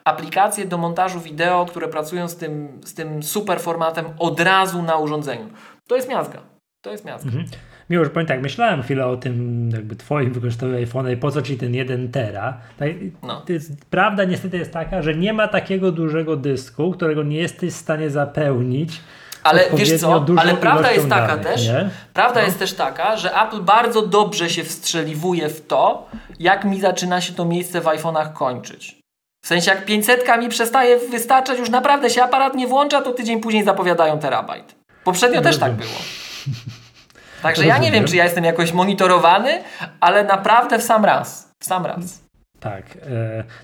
B: aplikacje do montażu wideo, które pracują z tym, z tym super formatem od razu na urządzeniu. To jest miazga. To jest miazga. Mhm.
A: Miłość, powiem tak, myślałem chwilę o tym jakby twoim wykorzystaniu iPhone'a i po co ci ten 1 tera. Tak, no. jest, prawda niestety jest taka, że nie ma takiego dużego dysku, którego nie jesteś w stanie zapełnić
B: ale wiesz co, ale prawda jest taka danych, też, nie? prawda no. jest też taka, że Apple bardzo dobrze się wstrzeliwuje w to, jak mi zaczyna się to miejsce w iPhone'ach kończyć. W sensie jak 500 mi przestaje wystarczać, już naprawdę się aparat nie włącza, to tydzień później zapowiadają terabajt. Poprzednio też tak było. Także ja nie wiem, czy ja jestem jakoś monitorowany, ale naprawdę w sam raz. W sam raz.
A: Tak.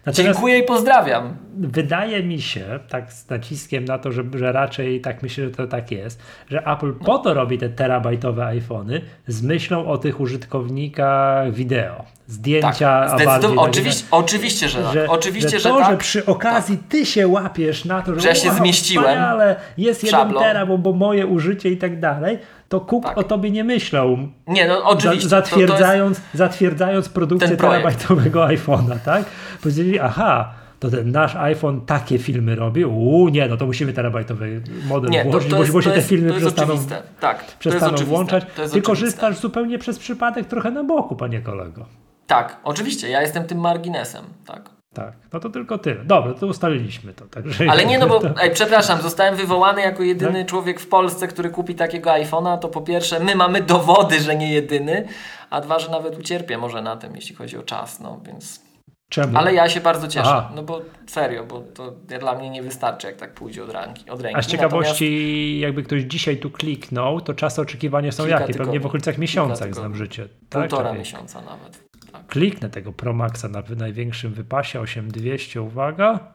B: E, Dziękuję i pozdrawiam.
A: Wydaje mi się, tak z naciskiem na to, że, że raczej tak myślę, że to tak jest, że Apple po to robi te terabajtowe iPhony z myślą o tych użytkownikach wideo. Zdjęcia,
B: tak, oczywiście, oczywiście, że, tak. że Oczywiście,
A: że,
B: że
A: to,
B: tak.
A: że przy okazji tak. ty się łapiesz na to, że,
B: że ja się wow, zmieściłem.
A: Ale jest jeden tera, bo, bo moje użycie i tak dalej to Cook tak. o tobie nie myślał.
B: Nie, no oczywiście.
A: Zatwierdzając, to, to zatwierdzając produkcję terabajtowego iPhone'a, tak? Powiedzieli, aha, to ten nasz iPhone takie filmy robi, uuu, nie, no to musimy terabajtowy model nie, włożyć, to, to jest, bo się te filmy przestaną,
B: tak,
A: przestaną włączać. Ty korzystasz zupełnie przez przypadek trochę na boku, panie kolego.
B: Tak, oczywiście, ja jestem tym marginesem, tak.
A: Tak, no to tylko tyle. Dobra, to ustaliliśmy to. Także
B: Ale nie, no bo, to... ej, przepraszam, zostałem wywołany jako jedyny tak? człowiek w Polsce, który kupi takiego iPhone'a, to po pierwsze, my mamy dowody, że nie jedyny, a dwa, że nawet ucierpię może na tym, jeśli chodzi o czas, no więc...
A: Czemu?
B: Ale ja się bardzo cieszę, Aha. no bo serio, bo to dla mnie nie wystarczy, jak tak pójdzie od, ręki. Od ręki.
A: A z ciekawości, Natomiast... jakby ktoś dzisiaj tu kliknął, to czasy oczekiwania są jakie? Pewnie w okolicach miesiąca, znam życie.
B: Tak? Półtora tak? miesiąca nawet.
A: Kliknę tego Pro Maxa na największym wypasie 8200, uwaga.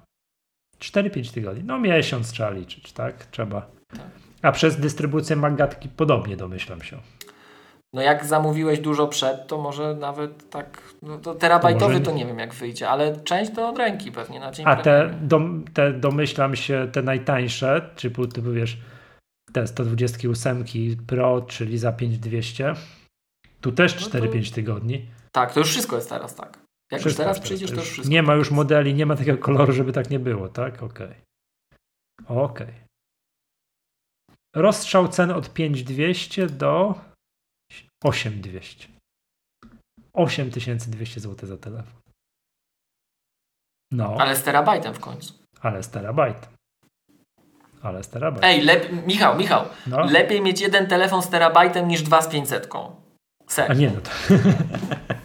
A: 4-5 tygodni. No miesiąc trzeba liczyć, tak? Trzeba. Tak. A przez dystrybucję Magatki podobnie domyślam się.
B: No jak zamówiłeś dużo przed, to może nawet tak, no to terabajtowy to, może... to nie wiem jak wyjdzie, ale część to od ręki pewnie na dzień
A: A te, dom, te domyślam się, te najtańsze, typu, typu wiesz, te 128 Pro, czyli za 5200, tu też 4-5 no to... tygodni.
B: Tak, to już wszystko jest teraz tak. Jak wszystko już teraz przyjdziesz, to już wszystko.
A: Nie ma już modeli, nie ma takiego koloru, żeby tak nie było, tak? Okej. Okay. Okej. Okay. Rozstrzał cen od 5200 do 8200. 8200 zł za telefon. No.
B: Ale z terabajtem w końcu.
A: Ale z terabajtem. Ale z terabajtem.
B: Ej, lep- Michał, Michał, no. lepiej mieć jeden telefon z terabajtem niż dwa z 500.
A: Serio. A nie, no to...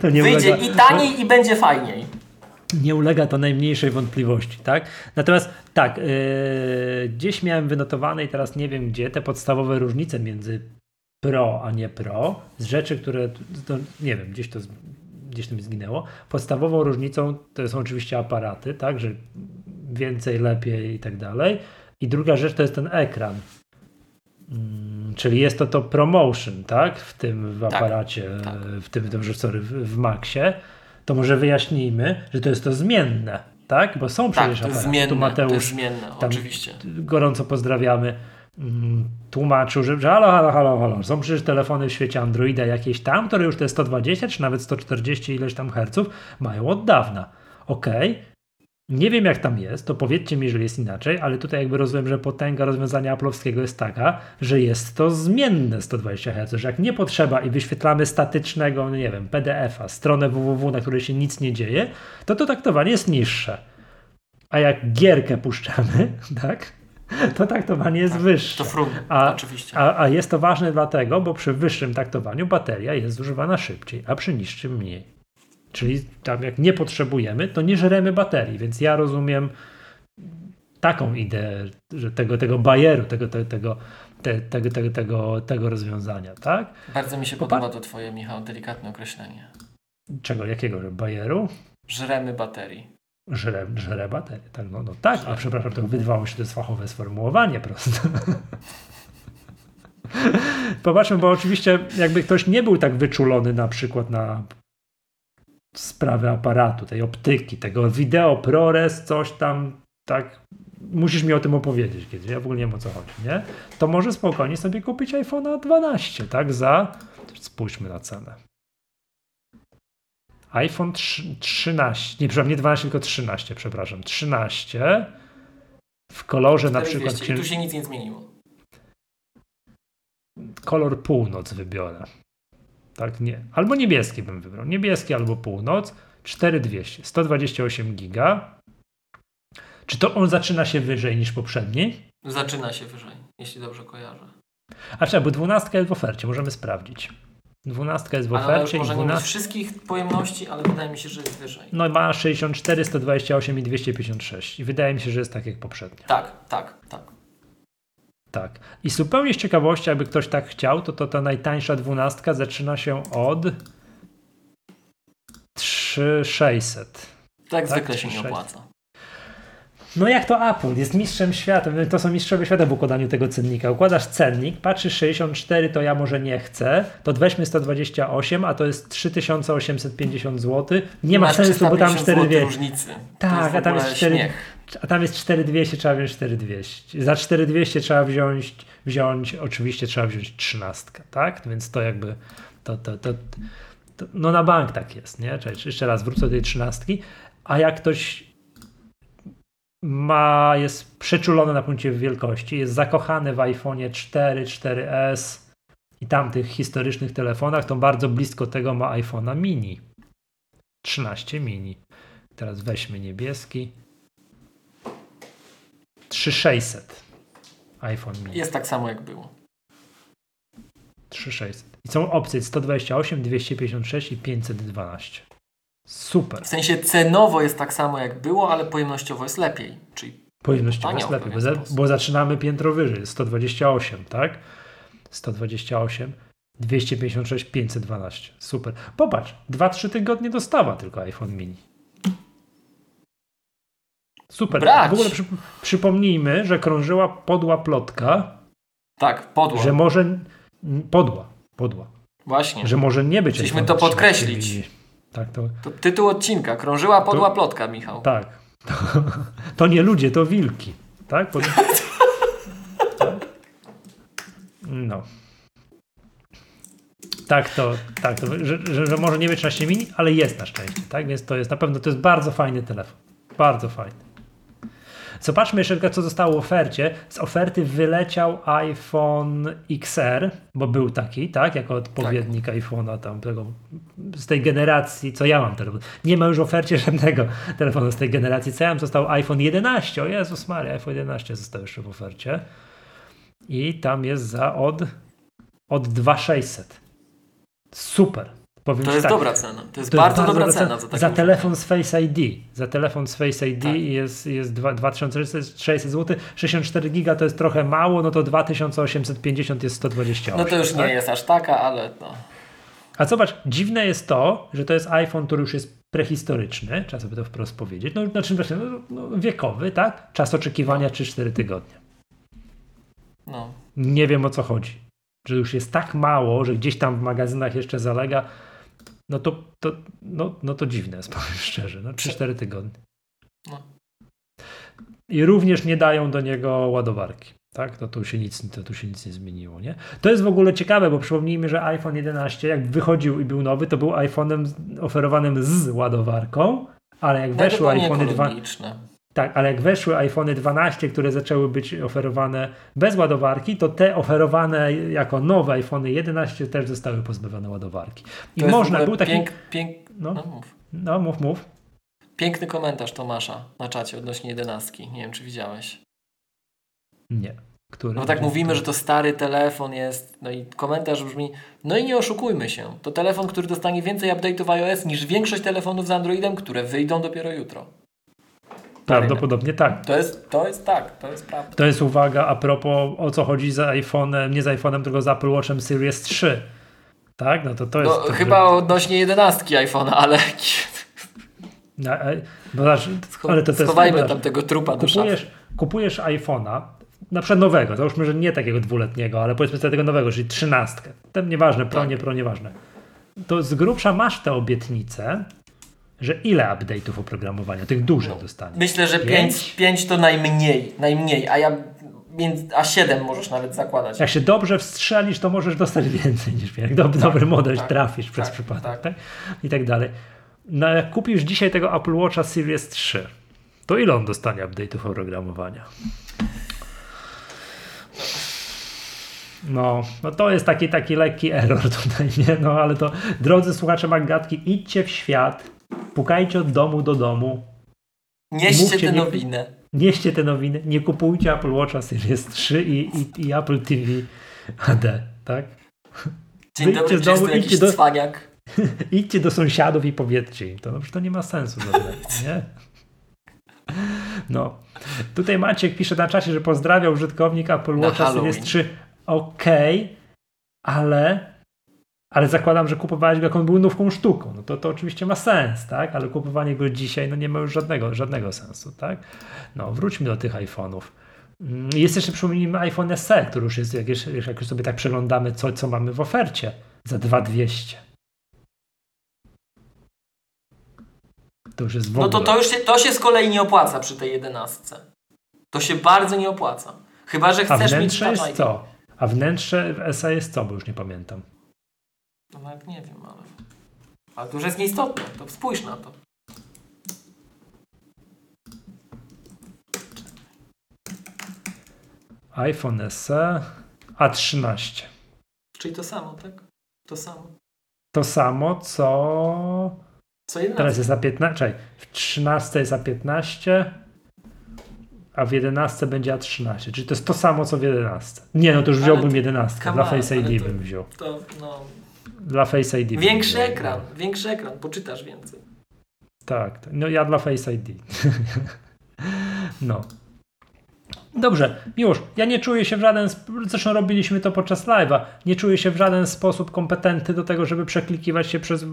B: to nie Wyjdzie ulega... i taniej i będzie fajniej.
A: Nie ulega to najmniejszej wątpliwości, tak? Natomiast tak, yy, gdzieś miałem wynotowane i teraz nie wiem gdzie te podstawowe różnice między Pro a nie Pro z rzeczy, które to, nie wiem, gdzieś to gdzieś to mi zginęło. Podstawową różnicą to są oczywiście aparaty, tak, że więcej, lepiej i tak dalej. I druga rzecz to jest ten ekran. Mm, czyli jest to to promotion, tak? W tym w tak, aparacie, tak, tak. w tym, w tym sorry, w, w Maxie. to może wyjaśnijmy, że to jest to zmienne, tak? Bo są
B: Tak,
A: przecież
B: jest
A: aparaty.
B: zmienne,
A: tu Mateusz
B: zmienne, oczywiście.
A: gorąco pozdrawiamy, mm, tłumaczył, że, że halo, halo, halo, halo, są przecież telefony w świecie Androida jakieś tam, które już te 120 czy nawet 140 ileś tam herców mają od dawna. Okej, nie wiem jak tam jest, to powiedzcie mi, że jest inaczej, ale tutaj jakby rozumiem, że potęga rozwiązania aplowskiego jest taka, że jest to zmienne 120 Hz, że jak nie potrzeba i wyświetlamy statycznego, no nie wiem, PDF-a, stronę www, na której się nic nie dzieje, to to taktowanie jest niższe. A jak gierkę puszczamy, tak, to taktowanie jest wyższe.
B: To frum,
A: A-
B: oczywiście.
A: A, a jest to ważne dlatego, bo przy wyższym taktowaniu bateria jest zużywana szybciej, a przy niższym mniej. Czyli tam jak nie potrzebujemy, to nie żremy baterii, więc ja rozumiem taką ideę, że tego, tego bajeru, tego, tego, tego, te, tego, tego, tego, tego rozwiązania, tak?
B: Bardzo mi się
A: Popa-
B: podoba to twoje, Michał, delikatne określenie.
A: Czego, jakiego bajeru?
B: Żremy baterii.
A: Żre, żre baterię. Tak, no, no tak, a przepraszam, to wydawało się, to jest fachowe sformułowanie prosto. Popatrzmy, bo oczywiście jakby ktoś nie był tak wyczulony na przykład na sprawę aparatu, tej optyki, tego wideo ProRes, coś tam, tak, musisz mi o tym opowiedzieć kiedyś, ja w ogóle nie wiem o co chodzi, nie? To może spokojnie sobie kupić iPhone'a 12, tak, za, spójrzmy na cenę. iPhone 3, 13, nie, przepraszam, nie 12, tylko 13, przepraszam, 13 w kolorze na przykład
B: 4200 I tu się nic nie zmieniło.
A: kolor północ wybiorę. Tak, nie. Albo niebieski bym wybrał. Niebieski albo północ. 4200, 128 giga. Czy to on zaczyna się wyżej niż poprzedni?
B: Zaczyna się wyżej, jeśli dobrze kojarzę.
A: A czekaj, bo 12 jest w ofercie, możemy sprawdzić. 12 jest w
B: Ale
A: ofercie i
B: może mieć
A: 12.
B: wszystkich pojemności, ale wydaje mi się, że jest wyżej.
A: No i ma 64, 128 i 256. I wydaje mi się, że jest tak jak poprzednio.
B: Tak, tak, tak.
A: Tak. I zupełnie z ciekawości, jakby ktoś tak chciał, to, to ta najtańsza dwunastka zaczyna się od 3600.
B: Tak,
A: Tak,
B: zwykle się nie opłaca.
A: No jak to Apple jest mistrzem świata, to są mistrzowie świata w układaniu tego cennika. Układasz cennik, patrzysz 64, to ja może nie chcę, to weźmy 128, a to jest 3850 zł. Nie ma
B: Masz
A: sensu, bo tam
B: 350
A: 4200.
B: różnicy.
A: Tak, a tam jest 4,
B: śmiech.
A: A tam jest 4200, trzeba wziąć 4200. Za 4200 trzeba wziąć, wziąć oczywiście trzeba wziąć 13, tak? Więc to jakby to, to, to, to no na bank tak jest, nie? Czyli jeszcze raz wrócę do tej 13, a jak ktoś ma, jest przeczulony na punkcie wielkości, jest zakochany w iPhone'ie 4, 4S i tamtych historycznych telefonach, to bardzo blisko tego ma iPhone'a mini. 13 mini. Teraz weźmy niebieski. 3600 iPhone mini.
B: Jest tak samo jak było.
A: 3600. I są opcje 128, 256 i 512. Super.
B: W sensie cenowo jest tak samo jak było, ale pojemnościowo jest lepiej. Czyli
A: Pojemnościowo jest lepiej, bo, za, bo zaczynamy piętro wyżej. 128, tak? 128, 256, 512. Super. Popatrz, 2-3 tygodnie dostawa tylko iPhone mini. Super.
B: Brać.
A: W ogóle przy, przypomnijmy, że krążyła podła plotka,
B: tak, podło.
A: że może. Podła, podła.
B: Właśnie.
A: Że może nie być.
B: Chcieliśmy to
A: 13
B: podkreślić.
A: Tak, to,
B: To tytuł odcinka. Krążyła podła
A: To-
B: plotka, Michał.
A: Tak. To, to nie ludzie, to wilki. Tak? Pod... tak? No. Tak to, tak to że, że, że może nie być 13 mini, ale jest na szczęście, tak? Więc to jest na pewno to jest bardzo fajny telefon. Bardzo fajny. Zobaczmy jeszcze tylko, co zostało w ofercie. Z oferty wyleciał iPhone XR, bo był taki, tak? Jako odpowiednik iPhone'a tam tego, z tej generacji, co ja mam telefon. Nie ma już w ofercie żadnego telefonu z tej generacji, co ja mam. Został iPhone 11. O Jezus Maria, iPhone 11 został jeszcze w ofercie. I tam jest za od, od 2600. Super. Powiem
B: To jest
A: tak,
B: dobra cena. To jest
A: to
B: bardzo, dobra cena.
A: cena.
B: Za,
A: za telefon z Face ID. Za telefon z Face ID
B: Tak.
A: jest, jest dwa- 2600 zł. 64 giga to jest trochę mało, no to 2850 jest 128.
B: No to już nie
A: tak?
B: jest aż taka, ale no.
A: A zobacz, dziwne jest to, że to jest iPhone, który już jest prehistoryczny, trzeba sobie to wprost powiedzieć, no, znaczy właśnie, no, no, wiekowy, tak? Czas oczekiwania 3-4 tygodnie.
B: no.
A: Nie wiem o co chodzi. Że już jest tak mało, że gdzieś tam w magazynach jeszcze zalega. No to, to, no, no to dziwne jest, powiem szczerze. No 3-4 tygodnie. No. I również nie dają do niego ładowarki. Tak, to tu się nic, to tu się nic nie zmieniło, nie? To jest w ogóle ciekawe, bo przypomnijmy, że iPhone 11 jak wychodził i był nowy, to był iPhone'em oferowanym z ładowarką, ale jak weszły iPhone 2, tak, ale jak weszły iPhone 12, które zaczęły być oferowane bez ładowarki, to te oferowane jako nowe iPhone 11 też zostały pozbawione ładowarki.
B: I to można, był taki... Pięk, pięk...
A: No, no, mów. no, mów, mów.
B: Piękny komentarz Tomasza na czacie odnośnie 11. Nie wiem, czy widziałeś.
A: Nie.
B: Który no tak mówimy, że to stary telefon jest, no i komentarz brzmi, no i nie oszukujmy się, to telefon, który dostanie więcej update'ów iOS niż większość telefonów z Androidem, które wyjdą dopiero jutro.
A: Prawdopodobnie tak.
B: To jest, to jest tak, to jest prawda.
A: To jest uwaga a propos o co chodzi z iPhone'em, nie z iPhone'em, tylko z Apple Watchem Series 3. Tak? No to to jest. No,
B: to, chyba że... odnośnie 11 iPhone'a, ale.
A: No, bo, ale to, to
B: Schowajmy tam tego trupa
A: kupujesz, do szafy. Kupujesz iPhone'a, na przykład nowego, załóżmy, że nie takiego dwuletniego, ale powiedzmy sobie tego nowego, czyli trzynastkę. Ten nieważne, pro, tak. nie pro, nieważne. To z grubsza masz tę obietnicę, że ile update'ów oprogramowania, tych dużych no, dostaniesz?
B: Myślę, że 5, 5 to najmniej, najmniej, a ja a 7 możesz nawet zakładać.
A: Jak się dobrze wstrzelisz, to możesz dostać więcej niż jak dobry, tak, dobry model tak, trafisz tak, przez przypadek, tak. tak. I tak dalej. No jak kupisz dzisiaj tego Apple Watcha Series 3, to ile on dostanie update'ów oprogramowania? No, no to jest taki, taki lekki error tutaj, nie? No ale to, drodzy słuchacze Magatki, idźcie w świat, pukajcie od domu do domu.
B: Nieście tę nowinę.
A: Nieście te nowiny, nie kupujcie Apple Watcha Series 3 i, i, i Apple TV HD, tak?
B: Dzień Wyjdźcie dobry, z domu, idźcie do, cwaniak.
A: idźcie do sąsiadów i powiedzcie im to, no, to nie ma sensu, nie? No. Tutaj Maciek pisze na czasie, że pozdrawia użytkownik Apple Watcha Series 3 okej, okay, ale, ale zakładam, że kupowałeś go jak on był nową sztuką. No to, to oczywiście ma sens, tak? Ale kupowanie go dzisiaj no nie ma już żadnego, żadnego sensu, tak? No, wróćmy do tych iPhone'ów. Mm, jest jeszcze, przypomnijmy, iPhone SE, który już jest, jak, jak już sobie tak przeglądamy, co, co mamy w ofercie, za 2200. To już jest w ogóle...
B: No to, to już się, to się z kolei nie opłaca przy tej 11. To się bardzo nie opłaca. Chyba, że chcesz
A: A
B: mieć
A: jest co? A wnętrze w SA jest co, bo już nie pamiętam.
B: No nawet nie wiem, ale... Ale to już jest nieistotne, to spójrz na to.
A: iPhone SE A13.
B: Czyli to samo, tak? To samo.
A: To samo, co...
B: Co 11?
A: Teraz jest A15, czekaj, w 13 jest A15, a w 11 będzie A13, czyli to jest to samo co w 11. Nie, no to już wziąłbym 11, dla Face ID bym wziął.
B: To, no,
A: dla Face ID.
B: Większy ekran, no. większy ekran, poczytasz więcej.
A: Tak, no ja dla Face ID. no. Dobrze, już. Ja nie czuję się w żaden, zresztą robiliśmy to podczas live'a, nie czuję się w żaden sposób kompetentny do tego, żeby przeklikiwać się przez yy,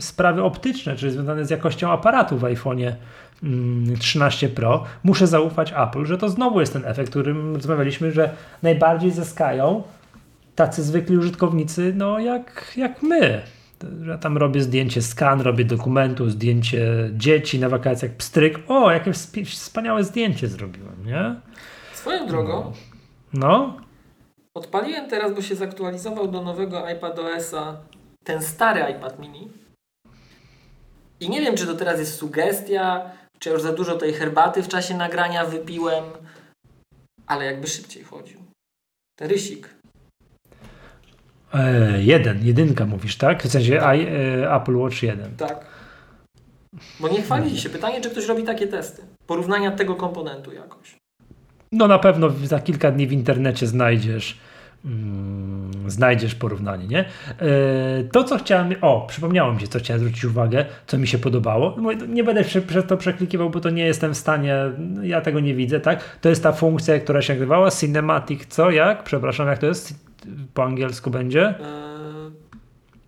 A: sprawy optyczne, czyli związane z jakością aparatu w iPhone'ie 13 mm, Pro. Muszę zaufać Apple, że to znowu jest ten efekt, którym rozmawialiśmy, że najbardziej zyskają tacy zwykli użytkownicy, no jak, jak my. Ja tam robię zdjęcie skan, robię dokumentu, zdjęcie dzieci na wakacjach, pstryk. O, jakie wspaniałe zdjęcie zrobiłem, nie?
B: Swoją drogą.
A: No.
B: Odpaliłem teraz, bo się zaktualizował do nowego iPadOS-a ten stary iPad mini. I nie wiem, czy to teraz jest sugestia, czy już za dużo tej herbaty w czasie nagrania wypiłem, ale jakby szybciej chodził. Ten rysik.
A: E, jeden, jedynka mówisz, tak? W sensie tak. I, e, Apple Watch 1.
B: Tak. Bo nie chwalili się. Pytanie, czy ktoś robi takie testy. Porównania tego komponentu jakoś.
A: No na pewno za kilka dni w internecie znajdziesz mm, znajdziesz porównanie, nie? E, to, co chciałem, o, przypomniało mi się, co chciałem zwrócić uwagę, co mi się podobało. No, nie będę przez to przeklikiwał, bo to nie jestem w stanie, ja tego nie widzę, tak? To jest ta funkcja, która się nagrywała, Cinematic, co, jak? Przepraszam, jak to jest? Po angielsku będzie? Eee,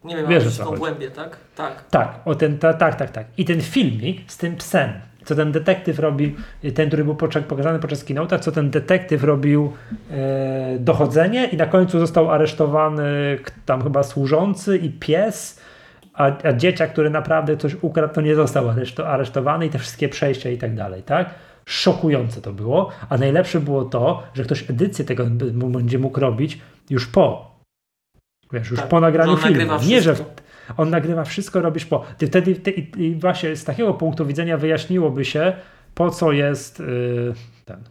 B: nie wiem, Wiesz, o głębie, tak? Tak.
A: Tak, o ten, ta, tak, tak, tak. I ten filmik z tym psem, co ten detektyw robi, ten, który był pokazany podczas keynote'a, co ten detektyw robił e, dochodzenie i na końcu został aresztowany tam chyba służący i pies, a, a dzieciak, który naprawdę coś ukradł, to nie został aresztowany i te wszystkie przejścia i tak dalej, tak? Szokujące to było, a najlepsze było to, że ktoś edycję tego będzie mógł robić już po. Wiesz, już tak, po nagraniu filmu. Nie, że on nagrywa wszystko, robisz po. Ty wtedy ty, i właśnie z takiego punktu widzenia wyjaśniłoby się, po co jest yy, ten.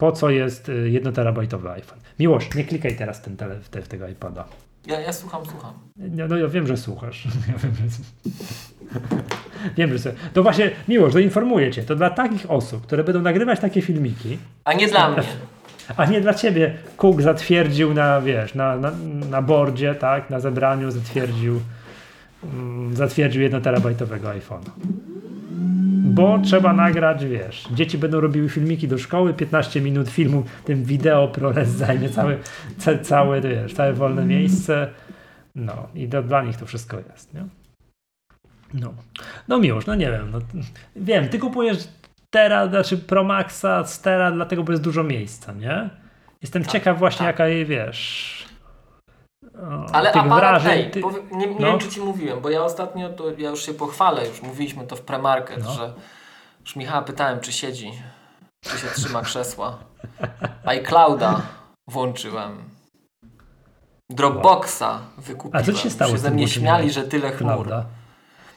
A: Po co jest yy, jednoterabajtowy iPhone. Miłość, nie klikaj teraz ten tele, te, tego iPada.
B: Ja, ja słucham, słucham.
A: No, no ja wiem, że słuchasz. Ja wiem, że... wiem, że To właśnie, Miłość, to informuję cię. To dla takich osób, które będą nagrywać takie filmiki.
B: A nie dla mnie.
A: A nie dla ciebie. Cook zatwierdził na, wiesz, na, na, na bordzie, tak, na zebraniu zatwierdził mm, zatwierdził jednoterabajtowego iPhone'a. Bo trzeba nagrać, wiesz, dzieci będą robiły filmiki do szkoły, 15 minut filmu, tym wideo ProRes zajmie cały, ca, całe, wiesz, całe wolne miejsce. No i do, dla nich to wszystko jest, nie? No, no miłość, no nie wiem, no, wiem, ty kupujesz Stera, znaczy Pro Maxa, Stera, dlatego, bo jest dużo miejsca, nie? Jestem tak, ciekaw właśnie, tak. jaka jej, wiesz...
B: Ale tych aparat, wrażeń, ej, ty... nie, nie no. wiem, czy ci mówiłem, bo ja ostatnio, to ja już się pochwalę, już mówiliśmy to w premarket, no. że już Michała pytałem, czy siedzi, czy się trzyma krzesła. iClouda włączyłem. Dropboxa wykupiłem.
A: A co się stało? Się
B: ze mnie śmiali, że tyle chmur.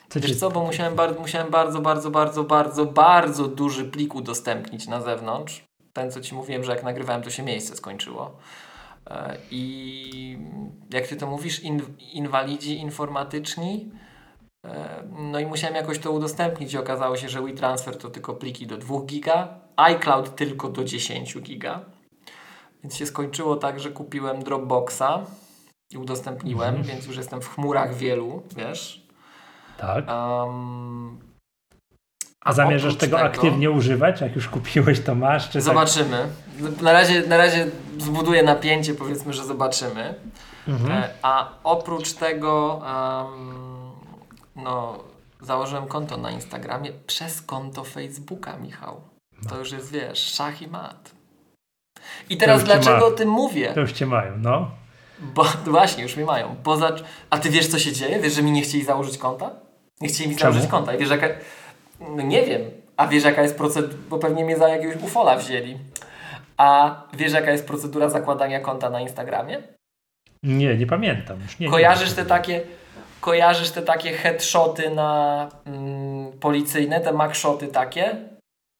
B: Co Wiesz co, bo musiałem, bar musiałem bardzo, bardzo, bardzo, bardzo, bardzo duży plik udostępnić na zewnątrz. Ten, co Ci mówiłem, że jak nagrywałem, to się miejsce skończyło. E, I jak Ty to mówisz, in inwalidzi informatyczni, e, no i musiałem jakoś to udostępnić i okazało się, że WeTransfer to tylko pliki do 2 giga, iCloud tylko do 10 giga. Więc się skończyło tak, że kupiłem Dropboxa i udostępniłem, mhm. więc już jestem w chmurach wielu, wiesz.
A: Tak. Um, a zamierzasz tego, tego, aktywnie używać? Jak już kupiłeś, to masz? Czy
B: zobaczymy. Tak? Na, razie, na razie zbuduję napięcie, powiedzmy, że zobaczymy. Mhm. E, a oprócz tego um, no, założyłem konto na Instagramie przez konto Facebooka, Michał. To już jest, wiesz, szach i mat. I teraz dlaczego o tym mówię?
A: To już cię mają, no.
B: Bo właśnie, już mnie mają. Poza... A ty wiesz, co się dzieje? Wiesz, że mi nie chcieli założyć konta? Nie chcieli mi założyć konta. I wiesz, jaka... No nie wiem. A wiesz, jaka jest procedura... Bo pewnie mnie za jakiegoś ufola wzięli. A wiesz, jaka jest procedura zakładania konta na Instagramie?
A: Nie, nie pamiętam. Już nie,
B: kojarzysz te takie... Kojarzysz te takie headshoty na mm, policyjne, te magshoty takie?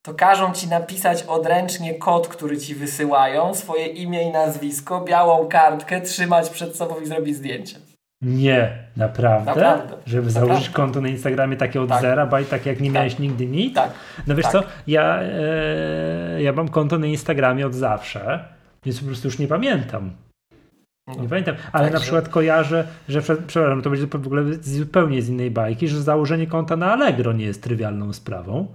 B: To każą ci napisać odręcznie kod, który ci wysyłają, swoje imię i nazwisko, białą kartkę, trzymać przed sobą i zrobić zdjęcie.
A: Nie, naprawdę? naprawdę Żeby naprawdę. założyć konto na Instagramie takie od tak. zera, baj tak jak nie tak. miałeś nigdy nic?
B: Tak.
A: No wiesz tak. co, ja, e, ja mam konto na Instagramie od zawsze, więc po prostu już nie pamiętam. Nie no. pamiętam, ale tak, na przykład kojarzę, że, przepraszam, to będzie w ogóle zupełnie z innej bajki, że założenie konta na Allegro nie jest trywialną sprawą